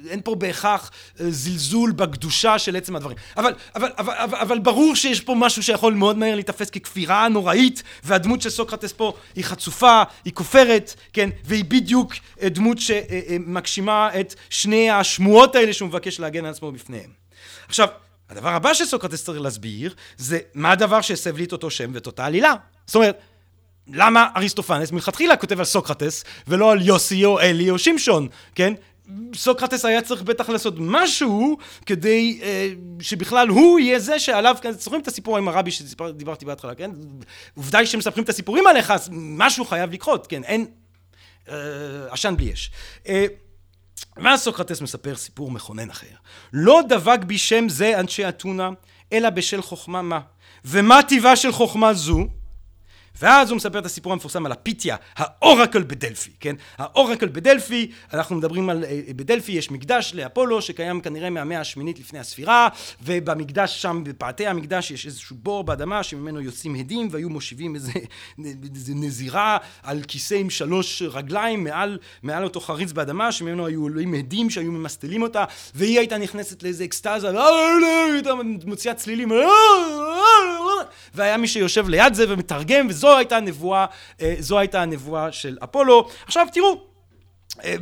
אין פה בהכרח אה, זלזול בקדושה של עצם הדברים. אבל, אבל, אבל, אבל, אבל ברור שיש פה משהו שיכול מאוד מהר להיתפס ככפירה נוראית, והדמות של סוקרטס פה היא חצופה, היא כופרת, כן, והיא בדיוק אה, דמות שמגשימה את שני השמועות האלה שהוא מבקש להגן על עצמו בפניהם. עכשיו, הדבר הבא שסוקרטס צריך להסביר, זה מה הדבר שהסב לי את אותו שם ואת אותה עלילה. זאת אומרת, למה אריסטופנס מלכתחילה כותב על סוקרטס, ולא על יוסי או אלי או שמשון, כן? סוקרטס היה צריך בטח לעשות משהו כדי אה, שבכלל הוא יהיה זה שעליו, כן, זוכרים את הסיפור עם הרבי שדיברתי בהתחלה, כן? עובדה היא שמספרים את הסיפורים עליך, אז משהו חייב לקרות, כן? אין... אה, עשן בלי אש. אה, ואז סוקרטס מספר סיפור מכונן אחר. לא דבק בי שם זה אנשי אתונה, אלא בשל חוכמה מה. ומה טיבה של חוכמה זו? ואז הוא מספר את הסיפור המפורסם על הפיתיה, האורקל בדלפי, כן? האורקל בדלפי, אנחנו מדברים על, אה, בדלפי יש מקדש לאפולו שקיים כנראה מהמאה השמינית לפני הספירה, ובמקדש שם, בפאתי המקדש יש איזשהו בור באדמה שממנו יוצאים הדים, והיו מושיבים איזה, [LAUGHS] איזה נזירה על כיסא עם שלוש רגליים מעל, מעל אותו חריץ באדמה, שממנו היו עולים הדים שהיו ממסטלים אותה, והיא הייתה נכנסת לאיזה אקסטזה, הייתה מוציאה צלילים, והיה מי שיושב ליד זה ומתרגם, וזו הייתה הנבואה, אה, זו הייתה הנבואה של אפולו. עכשיו תראו, אה,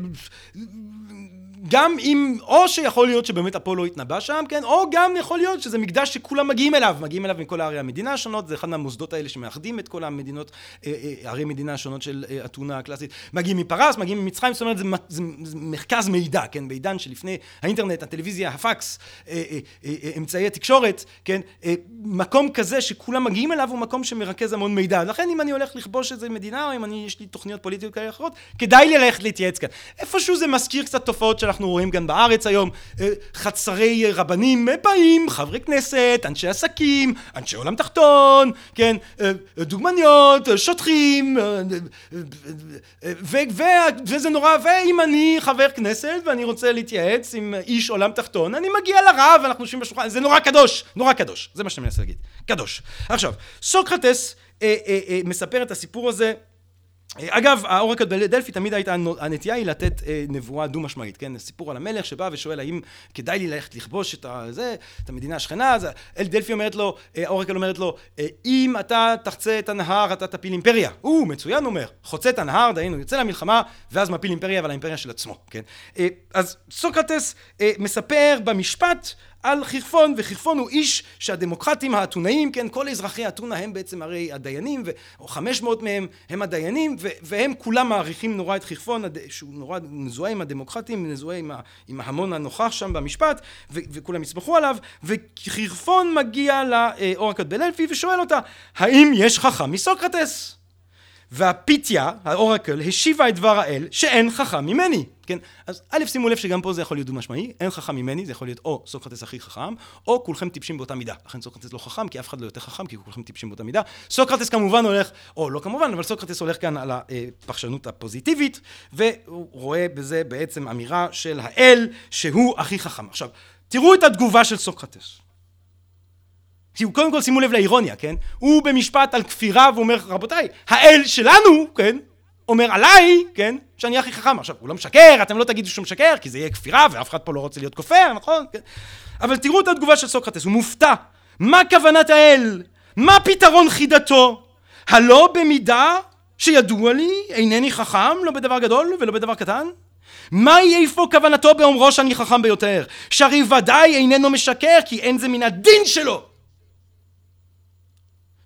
גם אם, או שיכול להיות שבאמת אפולו התנבא שם, כן, או גם יכול להיות שזה מקדש שכולם מגיעים אליו, מגיעים אליו מכל ערי המדינה השונות, זה אחד מהמוסדות האלה שמאחדים את כל המדינות, אה, אה, ערי מדינה השונות של אה, אתונה הקלאסית, מגיעים מפרס, מגיעים ממצרים, זאת אומרת זה, זה, זה מרכז מידע, כן, בעידן שלפני האינטרנט, הטלוויזיה, הפקס, אמצעי התקשורת, כן, מקום כזה שכולם מגיעים אליו הוא מקום שמרכז המון מידע, לכן אם אני הולך לכבוש איזה מדינה, או אם אני, יש לי תוכניות פוליטיות כאלה אחרות, כדאי ללכת להתייעץ כאן. איפשהו זה מזכיר קצת תופעות שאנחנו רואים כאן בארץ היום, אה, חצרי רבנים באים, חברי כנסת, אנשי עסקים, אנשי עולם תחתון, כן, אה, דוגמניות, שוטרים, אה, וזה נורא, ואם אני חבר כנסת ואני רוצה להתייעץ עם איש עולם תחתון, אני מגיע לרב, אנחנו יושבים בשולחן, זה נורא קדוש, נורא קדוש, זה מה שאני מנסה להגיד, קדוש. עכשיו, סוקרטס מספר את הסיפור הזה אגב, האורקל בדלפי תמיד הייתה, הנטייה היא לתת אה, נבואה דו-משמעית, כן? סיפור על המלך שבא ושואל האם כדאי לי ללכת לכבוש את, הזה, את המדינה השכנה, אז אל דלפי אומרת לו, אה, האורקל אומרת לו, אה, אם אתה תחצה את הנהר אתה תפיל אימפריה. הוא מצוין אומר, חוצה את הנהר, דהיינו יוצא למלחמה, ואז מפיל אימפריה, אבל האימפריה של עצמו, כן? אז סוקרטס מספר במשפט על חירפון, וחירפון הוא איש שהדמוקרטים האתונאים, כן, כל אזרחי אתונה הם בעצם הרי הדיינים, ו, או 500 מהם הם הדיינים, ו, והם כולם מעריכים נורא את חירפון, שהוא נורא מזוהה עם הדמוקרטים, מזוהה עם, ה, עם ההמון הנוכח שם במשפט, ו, וכולם יסמכו עליו, וחירפון מגיע לאורקת בללפי ושואל אותה, האם יש חכם מסוקרטס? והפיתיה, האורקל, השיבה את דבר האל שאין חכם ממני, כן? אז א', שימו לב שגם פה זה יכול להיות דו-משמעי, אין חכם ממני, זה יכול להיות או סוקרטס הכי חכם, או כולכם טיפשים באותה מידה. לכן סוקרטס לא חכם, כי אף אחד לא יותר חכם, כי כולכם טיפשים באותה מידה. סוקרטס כמובן הולך, או לא כמובן, אבל סוקרטס הולך כאן על הפרשנות הפוזיטיבית, והוא רואה בזה בעצם אמירה של האל שהוא הכי חכם. עכשיו, תראו את התגובה של סוקרטס. כי הוא קודם כל שימו לב לאירוניה, כן? הוא במשפט על כפירה ואומר, רבותיי, האל שלנו, כן? אומר עליי, כן? שאני הכי חכם. עכשיו, הוא לא משקר, אתם לא תגידו שהוא משקר, כי זה יהיה כפירה, ואף אחד פה לא רוצה להיות כופר, נכון? כן? אבל תראו את התגובה של סוקרטס, הוא מופתע. מה כוונת האל? מה פתרון חידתו? הלא במידה שידוע לי, אינני חכם, לא בדבר גדול ולא בדבר קטן? מהי איפה כוונתו באומרו שאני חכם ביותר? שהרי ודאי איננו משקר, כי אין זה מן הדין שלו.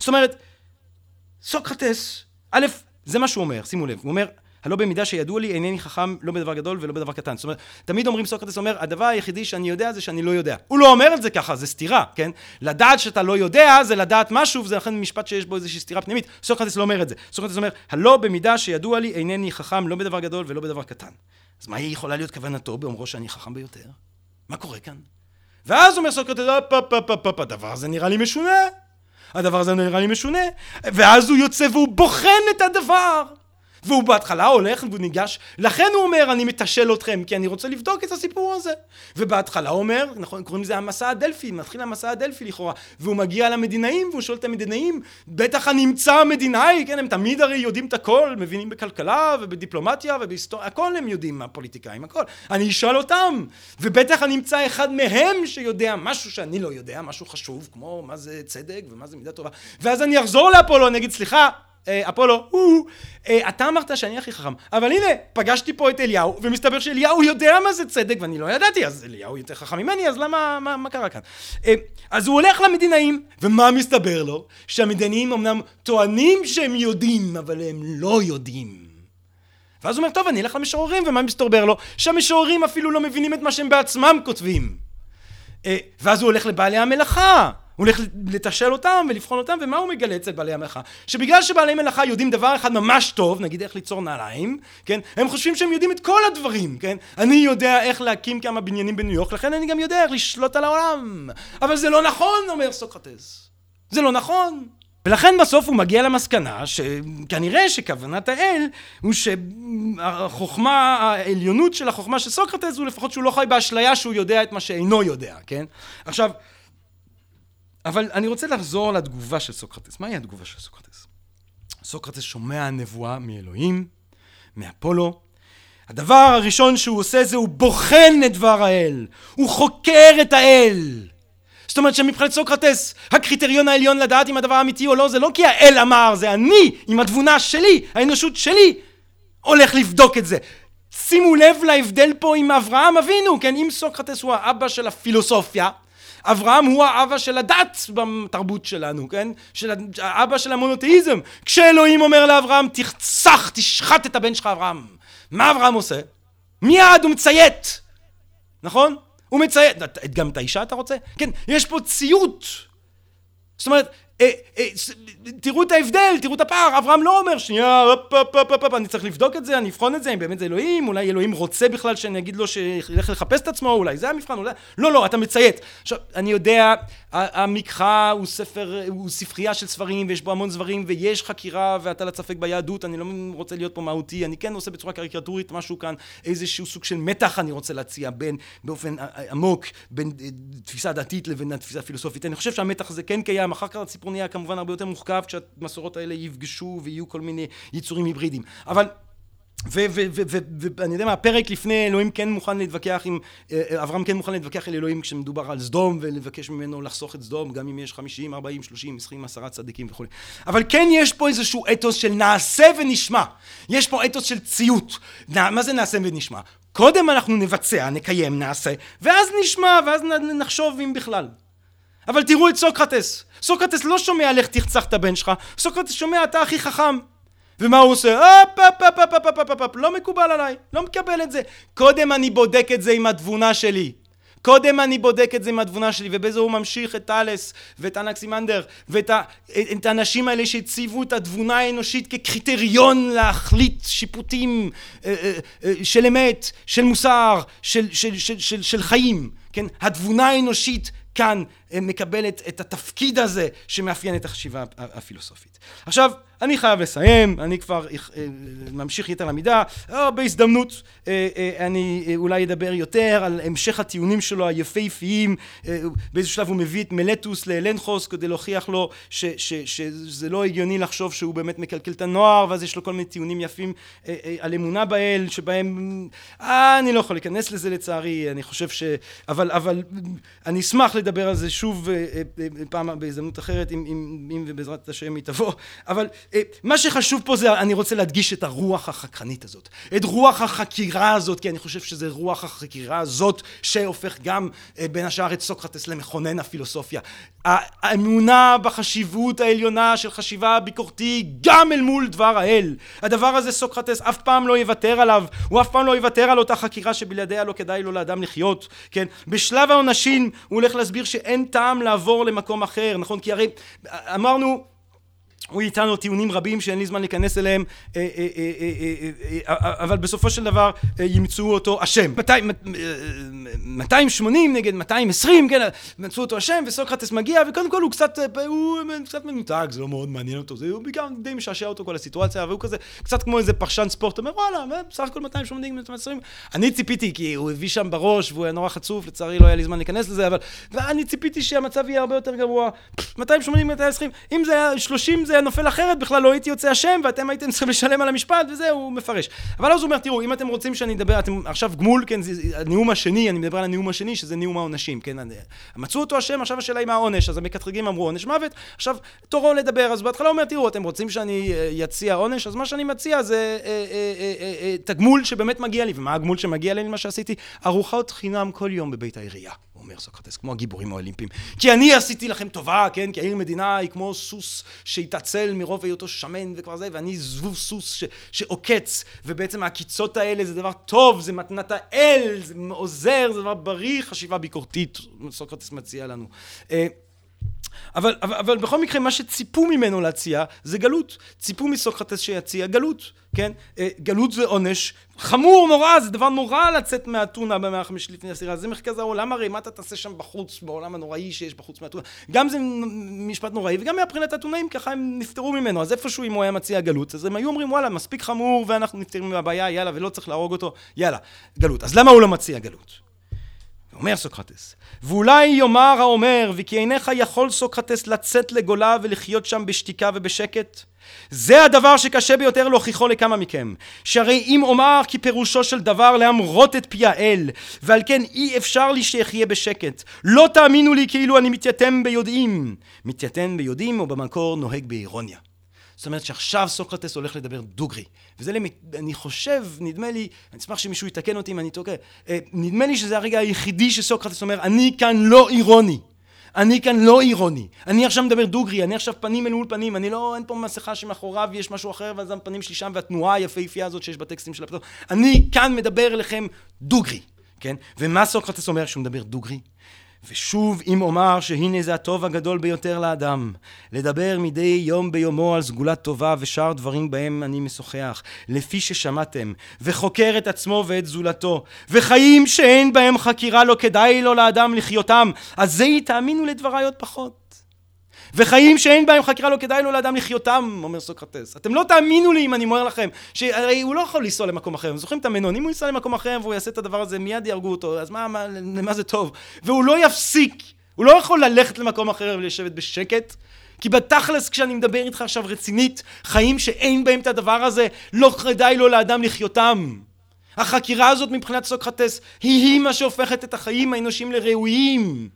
זאת אומרת, סוקרטס, א', זה מה שהוא אומר, שימו לב, הוא אומר, הלא במידה שידוע לי אינני חכם לא בדבר גדול ולא בדבר קטן. זאת אומרת, תמיד אומרים סוקרטס אומר, הדבר היחידי שאני יודע זה שאני לא יודע. הוא לא אומר את זה ככה, זה סתירה, כן? לדעת שאתה לא יודע זה לדעת משהו, וזה לכן משפט שיש בו איזושהי סתירה פנימית. סוקרטס לא אומר את זה. סוקרטס אומר, הלא במידה שידוע לי אינני חכם לא בדבר גדול ולא בדבר קטן. אז מה יכולה להיות כוונתו באומרו שאני חכם ביותר? מה קורה כאן? ואז אומר סוקרטס, הדבר הזה נראה לי משונה. הדבר הזה נראה לי משונה. ואז הוא יוצא והוא בוחן את הדבר. והוא בהתחלה הולך והוא ניגש, לכן הוא אומר אני מתשל אתכם כי אני רוצה לבדוק את הסיפור הזה. ובהתחלה הוא אומר, נכון, קוראים לזה המסע הדלפי, מתחיל המסע הדלפי לכאורה, והוא מגיע למדינאים והוא שואל את המדינאים, בטח הנמצא המדינאי, כן, הם תמיד הרי יודעים את הכל, מבינים בכלכלה ובדיפלומטיה ובהיסטוריה, הכל הם יודעים, הפוליטיקאים, הכל. אני אשאל אותם, ובטח הנמצא אחד מהם שיודע משהו שאני לא יודע, משהו חשוב, כמו מה זה צדק ומה זה מידה טובה, ואז אני אחזור לאפולו, אני אגיד סליחה, אפולו, אה, אתה אמרת שאני הכי חכם, אבל הנה, פגשתי פה את אליהו, ומסתבר שאליהו יודע מה זה צדק, ואני לא ידעתי, אז אליהו יותר חכם ממני, אז למה, מה, מה קרה כאן? אה, אז הוא הולך למדינאים, ומה מסתבר לו? שהמדינאים אמנם טוענים שהם יודעים, אבל הם לא יודעים. ואז הוא אומר, טוב, אני אלך למשוררים, ומה מסתבר לו? שהמשוררים אפילו לא מבינים את מה שהם בעצמם כותבים. ואז הוא הולך לבעלי המלאכה. הוא הולך לתשאל אותם ולבחון אותם, ומה הוא מגלה אצל בעלי המלאכה? שבגלל שבעלי מלאכה יודעים דבר אחד ממש טוב, נגיד איך ליצור נעליים, כן? הם חושבים שהם יודעים את כל הדברים, כן? אני יודע איך להקים כמה בניינים בניו יורק, לכן אני גם יודע איך לשלוט על העולם. אבל זה לא נכון, אומר סוקרטס. זה לא נכון. ולכן בסוף הוא מגיע למסקנה שכנראה שכוונת האל הוא שהחוכמה, העליונות של החוכמה של סוקרטס הוא לפחות שהוא לא חי באשליה שהוא יודע את מה שאינו יודע, כן? עכשיו אבל אני רוצה לחזור לתגובה של סוקרטס. מהי התגובה של סוקרטס? סוקרטס שומע נבואה מאלוהים, מאפולו. הדבר הראשון שהוא עושה זה הוא בוחן את דבר האל. הוא חוקר את האל. זאת אומרת שמבחינת סוקרטס, הקריטריון העליון לדעת אם הדבר אמיתי או לא, זה לא כי האל אמר, זה אני, עם התבונה שלי, האנושות שלי, הולך לבדוק את זה. שימו לב להבדל פה עם אברהם אבינו, כן? אם סוקרטס הוא האבא של הפילוסופיה, אברהם הוא האבא של הדת בתרבות שלנו, כן? של האבא של המונותאיזם. כשאלוהים אומר לאברהם, תרצח, תשחט את הבן שלך אברהם. מה אברהם עושה? מיד הוא מציית, נכון? הוא מציית. גם את האישה אתה רוצה? כן, יש פה ציות. זאת אומרת, אה, אה, תראו את ההבדל, תראו את הפער, אברהם לא אומר שנייה, הופ, הופ, הופ, הופ, אני צריך לבדוק את זה, אני אבחון את זה, אם באמת זה אלוהים, אולי אלוהים רוצה בכלל שאני אגיד לו שילך לחפש את עצמו, אולי זה המבחן, אולי... לא, לא, אתה מציית. עכשיו, אני יודע, המקרא הוא ספר, הוא ספרייה של ספרים, ויש בו המון דברים, ויש חקירה, ואתה לצפק ביהדות, אני לא רוצה להיות פה מהותי, אני כן עושה בצורה קריקטורית משהו כאן, איזשהו סוג של מתח אני רוצה להציע בין, באופן עמוק, בין תפיסה דתית לבין התפיסה הפילוסופית. אני חושב שהמתח הזה כן קיים, אחר כך הסיפור נהיה כמובן הרבה יותר מורכב כשהמסורות האלה יפגשו ויהיו כל מיני יצורים היברידיים. אבל ואני יודע מה, הפרק לפני אלוהים כן מוכן להתווכח עם, אה, אה, אברהם כן מוכן להתווכח עם אלוהים כשמדובר על סדום ולבקש ממנו לחסוך את סדום גם אם יש חמישים, ארבעים, שלושים, עשרים, עשרה צדיקים וכו'. אבל כן יש פה איזשהו אתוס של נעשה ונשמע. יש פה אתוס של ציות. מה זה נעשה ונשמע? קודם אנחנו נבצע, נקיים, נעשה, ואז נשמע, ואז נחשוב אם בכלל. אבל תראו את סוקרטס. סוקרטס לא שומע לך תרצח את הבן שלך, סוקרטס שומע אתה הכי חכם. ומה הוא עושה? הופ, הופ, הופ, הופ, הופ, הופ, הופ, לא מקובל עליי, לא מקבל את זה. קודם אני בודק את זה עם התבונה שלי. קודם אני בודק את זה עם התבונה שלי, ובזה הוא ממשיך את טאלס ואת אנקסימנדר ואת ה, את האנשים האלה שהציבו את התבונה האנושית כקריטריון להחליט שיפוטים של אמת, של מוסר, של, של, של, של, של חיים, כן? התבונה האנושית כאן מקבלת את התפקיד הזה שמאפיין את החשיבה הפילוסופית. עכשיו, אני חייב לסיים, אני כבר אה, ממשיך יתר למידה, אה, בהזדמנות אה, אני אולי אדבר יותר על המשך הטיעונים שלו היפהפיים, באיזשהו שלב הוא מביא את מלטוס לאלנחוס כדי להוכיח לו שזה לא הגיוני לחשוב שהוא באמת מקלקל את הנוער, ואז יש לו כל מיני טיעונים יפים על אמונה באל, שבהם אני לא יכול להיכנס לזה לצערי, אני חושב ש... אבל, אני אשמח לדבר על זה שוב פעם בהזדמנות אחרת, אם ובעזרת השם היא תבוא, אבל מה שחשוב פה זה, אני רוצה להדגיש את הרוח החקרנית הזאת, את רוח החקירה הזאת, כי אני חושב שזה רוח החקירה הזאת שהופך גם בין השאר את סוקרטס למכונן הפילוסופיה. האמונה בחשיבות העליונה של חשיבה ביקורתי גם אל מול דבר האל. הדבר הזה סוקרטס אף פעם לא יוותר עליו, הוא אף פעם לא יוותר על אותה חקירה שבלעדיה לא כדאי לו לאדם לחיות, כן? בשלב העונשין הוא הולך להסביר שאין טעם לעבור למקום אחר, נכון? כי הרי אמרנו הוא ייתן לו טיעונים רבים שאין לי זמן להיכנס אליהם אבל בסופו של דבר ימצאו אותו אשם. 280 נגד 220 כן מצאו אותו אשם וסוקרטס מגיע וקודם כל הוא קצת הוא קצת מנותק זה לא מאוד מעניין אותו זה בעיקר די משעשע אותו כל הסיטואציה והוא כזה קצת כמו איזה פרשן ספורט אומר וואלה בסך הכל 280 נגד 220 אני ציפיתי כי הוא הביא שם בראש והוא היה נורא חצוף לצערי לא היה לי זמן להיכנס לזה אבל אני ציפיתי שהמצב יהיה הרבה יותר גרוע. 280 נגד 220 אם זה היה 30 זה היה נופל אחרת בכלל לא הייתי יוצא אשם ואתם הייתם צריכים לשלם על המשפט וזה הוא מפרש. אבל אז הוא אומר תראו אם אתם רוצים שאני אדבר אתם עכשיו גמול כן זה הנאום השני אני מדבר על הנאום השני שזה נאום העונשים כן מצאו אותו אשם עכשיו השאלה היא מה העונש אז המקטרגים אמרו עונש מוות. עכשיו תורו לדבר אז בהתחלה הוא אומר תראו אתם רוצים שאני אציע עונש אז מה שאני מציע זה תגמול שבאמת מגיע לי ומה הגמול שמגיע לי למה שעשיתי? ארוחות חינם כל יום בבית העירייה אומר סוקרטס, כמו הגיבורים האולימפיים. כי אני עשיתי לכם טובה, כן? כי העיר מדינה היא כמו סוס שהתעצל מרוב היותו שמן וכבר זה, ואני זבוב סוס ש, שעוקץ, ובעצם העקיצות האלה זה דבר טוב, זה מתנת האל, זה עוזר, זה דבר בריא, חשיבה ביקורתית, סוקרטס מציע לנו. אבל, אבל, אבל בכל מקרה מה שציפו ממנו להציע זה גלות. ציפו מסוקרטס שיציע גלות, כן? גלות זה עונש חמור נורא, זה דבר נורא לצאת מאתונה במאה החמישית לפני הספירה. זה מרכז העולם הרי, מה אתה תעשה שם בחוץ, בעולם הנוראי שיש בחוץ מאתונה? גם זה משפט נוראי, וגם מבחינת האתונאים ככה הם נפטרו ממנו. אז איפשהו אם הוא היה מציע גלות, אז הם היו אומרים וואלה, מספיק חמור ואנחנו נפטרים מהבעיה, יאללה, ולא צריך להרוג אותו, יאללה, גלות. אז למה הוא לא מציע גלות? אומר סוקרטס, ואולי יאמר האומר, וכי אינך יכול סוקרטס לצאת לגולה ולחיות שם בשתיקה ובשקט? זה הדבר שקשה ביותר להוכיחו לכמה מכם, שהרי אם אומר כי פירושו של דבר להמרות את פי האל, ועל כן אי אפשר לי שיחיה בשקט. לא תאמינו לי כאילו אני מתייתם ביודעים. מתייתם ביודעים או במקור נוהג באירוניה. זאת אומרת שעכשיו סוקרטס הולך לדבר דוגרי. וזה, למ... אני חושב, נדמה לי, אני אשמח שמישהו יתקן אותי אם אני טועה, נדמה לי שזה הרגע היחידי שסוקרטס אומר, אני כאן לא אירוני. אני כאן לא אירוני. אני עכשיו מדבר דוגרי, אני עכשיו פנים אל מול פנים, אני לא, אין פה מסכה שמאחוריו יש משהו אחר, ואז הפנים שלי שם, והתנועה היפהפייה הזאת שיש בטקסטים של הפטור. אני כאן מדבר אליכם דוגרי, כן? ומה סוקרטס אומר כשהוא מדבר דוגרי? ושוב אם אומר שהנה זה הטוב הגדול ביותר לאדם, לדבר מדי יום ביומו על סגולת טובה ושאר דברים בהם אני משוחח, לפי ששמעתם, וחוקר את עצמו ואת זולתו, וחיים שאין בהם חקירה לא כדאי לו לאדם לחיותם, אז זה תאמינו לדבריי עוד פחות. וחיים שאין בהם חקירה לא כדאי לו לאדם לחיותם, אומר סוקרטס. אתם לא תאמינו לי אם אני אומר לכם, שהרי הוא לא יכול לנסוע למקום אחר. זוכרים את המנון? אם הוא ייסע למקום אחר והוא יעשה את הדבר הזה, מיד יהרגו אותו, אז מה, מה, למה זה טוב? והוא לא יפסיק, הוא לא יכול ללכת למקום אחר ולשבת בשקט. כי בתכלס כשאני מדבר איתך עכשיו רצינית, חיים שאין בהם את הדבר הזה, לא כדאי לו לאדם לחיותם. החקירה הזאת מבחינת סוקרטס היא-היא מה שהופכת את החיים האנושיים לראויים.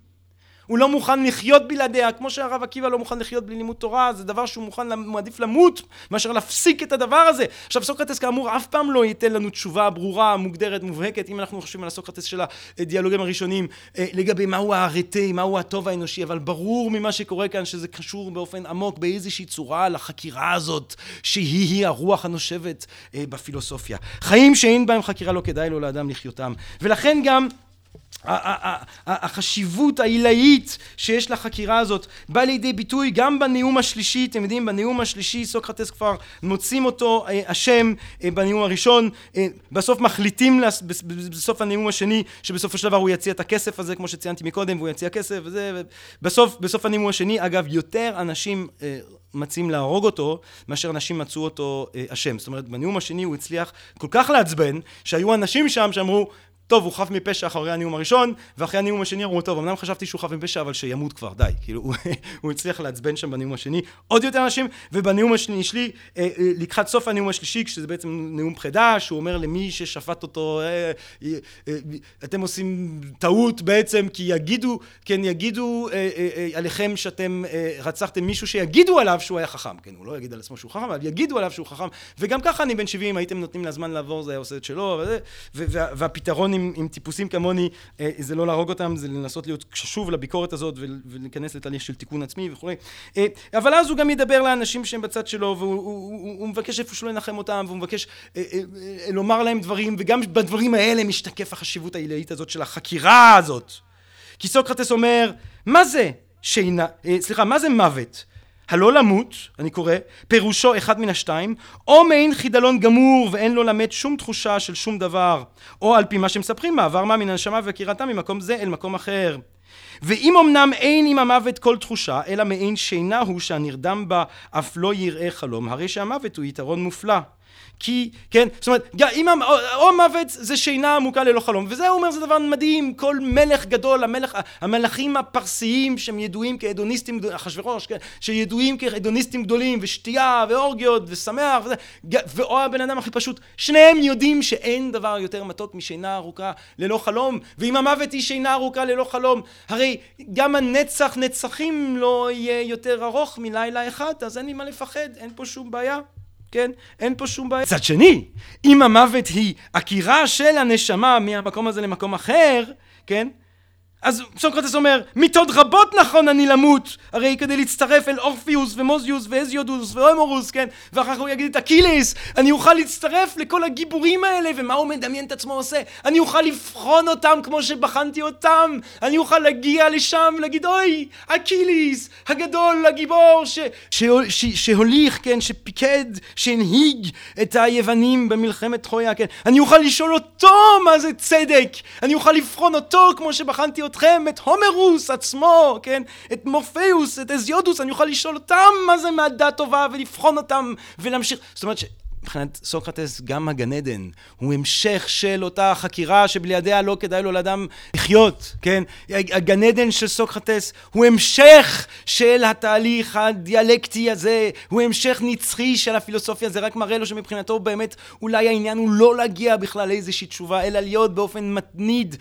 הוא לא מוכן לחיות בלעדיה, כמו שהרב עקיבא לא מוכן לחיות בלי לימוד תורה, זה דבר שהוא מוכן, מעדיף למות, מאשר להפסיק את הדבר הזה. עכשיו סוקרטס כאמור אף פעם לא ייתן לנו תשובה ברורה, מוגדרת, מובהקת, אם אנחנו חושבים על הסוקרטס של הדיאלוגים הראשונים, לגבי מהו הארטה, מהו הטוב האנושי, אבל ברור ממה שקורה כאן שזה קשור באופן עמוק באיזושהי צורה לחקירה הזאת, שהיא-היא הרוח הנושבת בפילוסופיה. חיים שאין בהם חקירה לא כדאי לו לאדם לחיותם. ולכן גם החשיבות העילאית שיש לחקירה הזאת באה לידי ביטוי גם בנאום השלישי, אתם יודעים, בנאום השלישי סוקרטס כבר מוצאים אותו אשם בנאום הראשון, בסוף מחליטים בסוף הנאום השני שבסופו של דבר הוא יציע את הכסף הזה כמו שציינתי מקודם והוא יציע כסף וזה, בסוף, בסוף הנאום השני אגב יותר אנשים מציעים להרוג אותו מאשר אנשים מצאו אותו אשם, זאת אומרת בנאום השני הוא הצליח כל כך לעצבן שהיו אנשים שם שאמרו טוב, הוא חף מפשע אחרי הנאום הראשון, ואחרי הנאום השני אמרו, טוב, אמנם חשבתי שהוא חף מפשע, אבל שימות כבר, די. כאילו, הוא, [LAUGHS] הצליח לעצבן שם בנאום השני עוד יותר אנשים, ובנאום השני שלי, אה, אה, לקחת סוף הנאום השלישי, כשזה בעצם נאום פרידה, שהוא אומר למי ששפט אותו, אה, אה, אה, אתם עושים טעות בעצם, כי יגידו, כן, יגידו אה, אה, אה, עליכם שאתם אה, רצחתם מישהו שיגידו עליו שהוא היה חכם, כן, הוא לא יגיד על עצמו שהוא חכם, אבל יגידו עליו שהוא חכם, וגם ככה אני בן 70, הייתם נותנים לזמן לעבור, זה היה עושה את שלו, וזה, וה, והפתרון עם, עם טיפוסים כמוני אה, זה לא להרוג אותם, זה לנסות להיות קשוב לביקורת הזאת ולהיכנס לתהליך של תיקון עצמי וכולי. אה, אבל אז הוא גם ידבר לאנשים שהם בצד שלו, והוא הוא, הוא, הוא מבקש איפשהו לנחם אותם, והוא מבקש אה, לומר להם דברים, וגם בדברים האלה משתקף החשיבות העילאית הזאת של החקירה הזאת. כי סוקרטס אומר, מה זה שינה, סליחה, מה זה מוות? הלא למות, אני קורא, פירושו אחד מן השתיים, או מעין חידלון גמור ואין לו למד שום תחושה של שום דבר, או על פי מה שמספרים, מעבר מה מן הנשמה ועקירתה ממקום זה אל מקום אחר. ואם אמנם אין עם המוות כל תחושה, אלא מעין שינה הוא שהנרדם בה אף לא יראה חלום, הרי שהמוות הוא יתרון מופלא. כי, כן, זאת אומרת, אם או מוות זה שינה עמוקה ללא חלום, וזה אומר זה דבר מדהים, כל מלך גדול, המלך, המלכים הפרסיים שהם ידועים כהדוניסטים, אחשוורוש, כן, שידועים כהדוניסטים גדולים, ושתייה, ואורגיות, ושמח, וזה, ואו הבן אדם הכי פשוט, שניהם יודעים שאין דבר יותר מתוק משינה ארוכה ללא חלום, ואם המוות היא שינה ארוכה ללא חלום, הרי גם הנצח נצחים לא יהיה יותר ארוך מלילה אחד, אז אין לי מה לפחד, אין פה שום בעיה. כן? אין פה שום בעיה. מצד שני, אם המוות היא עקירה של הנשמה מהמקום הזה למקום אחר, כן? אז סוקרטס אומר, מיתות רבות נכון אני למות, הרי כדי להצטרף אל אורפיוס ומוזיוס והסיודוס והומרוס, כן? ואחר כך הוא יגיד את אקילס, אני אוכל להצטרף לכל הגיבורים האלה, ומה הוא מדמיין את עצמו עושה? אני אוכל לבחון אותם כמו שבחנתי אותם, אני אוכל להגיע לשם ולהגיד, אוי, אקיליס, הגדול, הגיבור, ש... ש... ש... שהוליך, כן? שפיקד, שהנהיג את היוונים במלחמת טרויה, כן? אני אוכל לשאול אותו מה זה צדק, אני אוכל לבחון אותו כמו שבחנתי אתכם, את הומרוס עצמו, כן? את מורפיוס, את אזיודוס, אני אוכל לשאול אותם מה זה מעדה טובה ולבחון אותם ולהמשיך. זאת אומרת ש... מבחינת סוקרטס גם הגן עדן הוא המשך של אותה חקירה שבלעדיה לא כדאי לו לאדם לחיות, כן? הגן עדן של סוקרטס הוא המשך של התהליך הדיאלקטי הזה, הוא המשך נצחי של הפילוסופיה, זה רק מראה לו שמבחינתו באמת אולי העניין הוא לא להגיע בכלל לאיזושהי תשובה, אלא להיות באופן מתמיד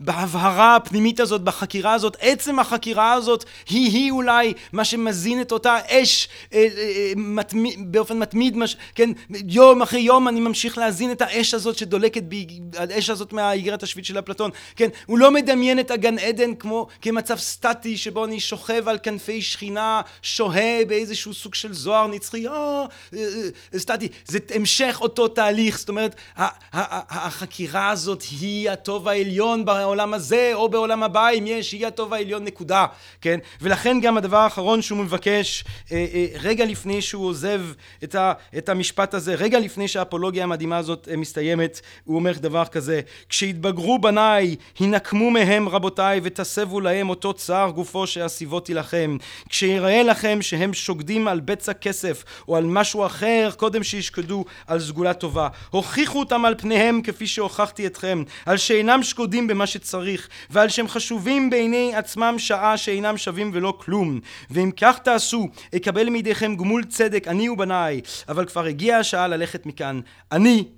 בהבהרה הפנימית הזאת, בחקירה הזאת. עצם החקירה הזאת היא-היא אולי מה שמזין את אותה אש אה, אה, אה, מתמיד, באופן מתמיד, מש, כן? יום אחרי יום אני ממשיך להזין את האש הזאת שדולקת בי, האש הזאת מהאיגרת השביעית של אפלטון, כן? הוא לא מדמיין את הגן עדן כמו כמצב סטטי שבו אני שוכב על כנפי שכינה, שוהה באיזשהו סוג של זוהר נצחי, או, אה, אה, אה, סטטי, זה המשך אותו תהליך, זאת אומרת, החקירה הזאת היא הטוב העליון בעולם הזה או בעולם הבא, אם יש, היא הטוב העליון נקודה, כן? ולכן גם הדבר האחרון שהוא מבקש, רגע לפני שהוא עוזב את המשפט הזה, רגע לפני שהאפולוגיה המדהימה הזאת אה, מסתיימת, הוא אומר דבר כזה: כשיתבגרו בניי, הנקמו מהם רבותיי, ותסבו להם אותו צער גופו שאסיבותי לכם. כשיראה לכם שהם שוקדים על בצע כסף, או על משהו אחר, קודם שישקדו על סגולה טובה. הוכיחו אותם על פניהם כפי שהוכחתי אתכם, על שאינם שקודים במה שצריך, ועל שהם חשובים בעיני עצמם שעה שאינם שווים ולא כלום. ואם כך תעשו, אקבל מידיכם גמול צדק, אני ובניי. אבל כבר הגיע השעה ללכת מכאן, אני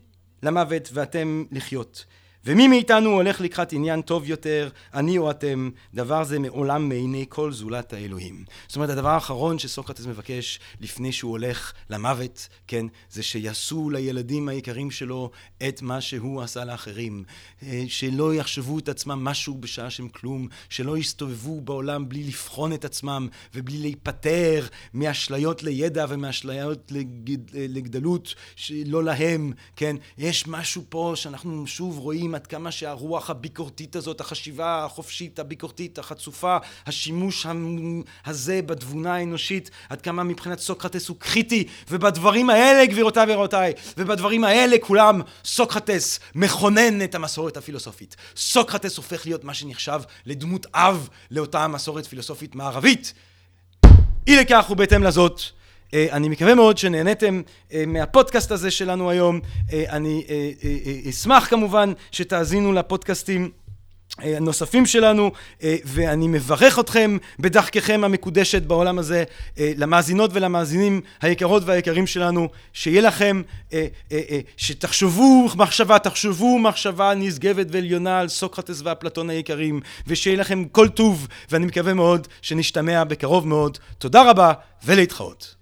למוות ואתם לחיות. ומי מאיתנו הולך לקראת עניין טוב יותר, אני או אתם, דבר זה מעולם מעיני כל זולת האלוהים. זאת אומרת, הדבר האחרון שסוקרטס מבקש לפני שהוא הולך למוות, כן, זה שיעשו לילדים היקרים שלו את מה שהוא עשה לאחרים. אה, שלא יחשבו את עצמם משהו בשעה שהם כלום, שלא יסתובבו בעולם בלי לבחון את עצמם ובלי להיפטר מאשליות לידע ומאשליות לגד, לגדלות שלא להם, כן. יש משהו פה שאנחנו שוב רואים עד כמה שהרוח הביקורתית הזאת, החשיבה החופשית, הביקורתית, החצופה, השימוש הזה בתבונה האנושית, עד כמה מבחינת סוקרטס הוא קריטי, ובדברים האלה, גבירותיי ורבותיי, ובדברים האלה כולם, סוקרטס מכונן את המסורת הפילוסופית. סוקרטס הופך להיות מה שנחשב לדמות אב לאותה מסורת פילוסופית מערבית. אי לכך ובהתאם לזאת, אני מקווה מאוד שנהניתם מהפודקאסט הזה שלנו היום. אני אשמח כמובן שתאזינו לפודקאסטים. הנוספים שלנו, ואני מברך אתכם בדרככם המקודשת בעולם הזה, למאזינות ולמאזינים היקרות והיקרים שלנו, שיהיה לכם, שתחשבו מחשבה, תחשבו מחשבה נשגבת ועליונה על סוקרטס ואפלטון היקרים, ושיהיה לכם כל טוב, ואני מקווה מאוד שנשתמע בקרוב מאוד. תודה רבה, ולהתחאות.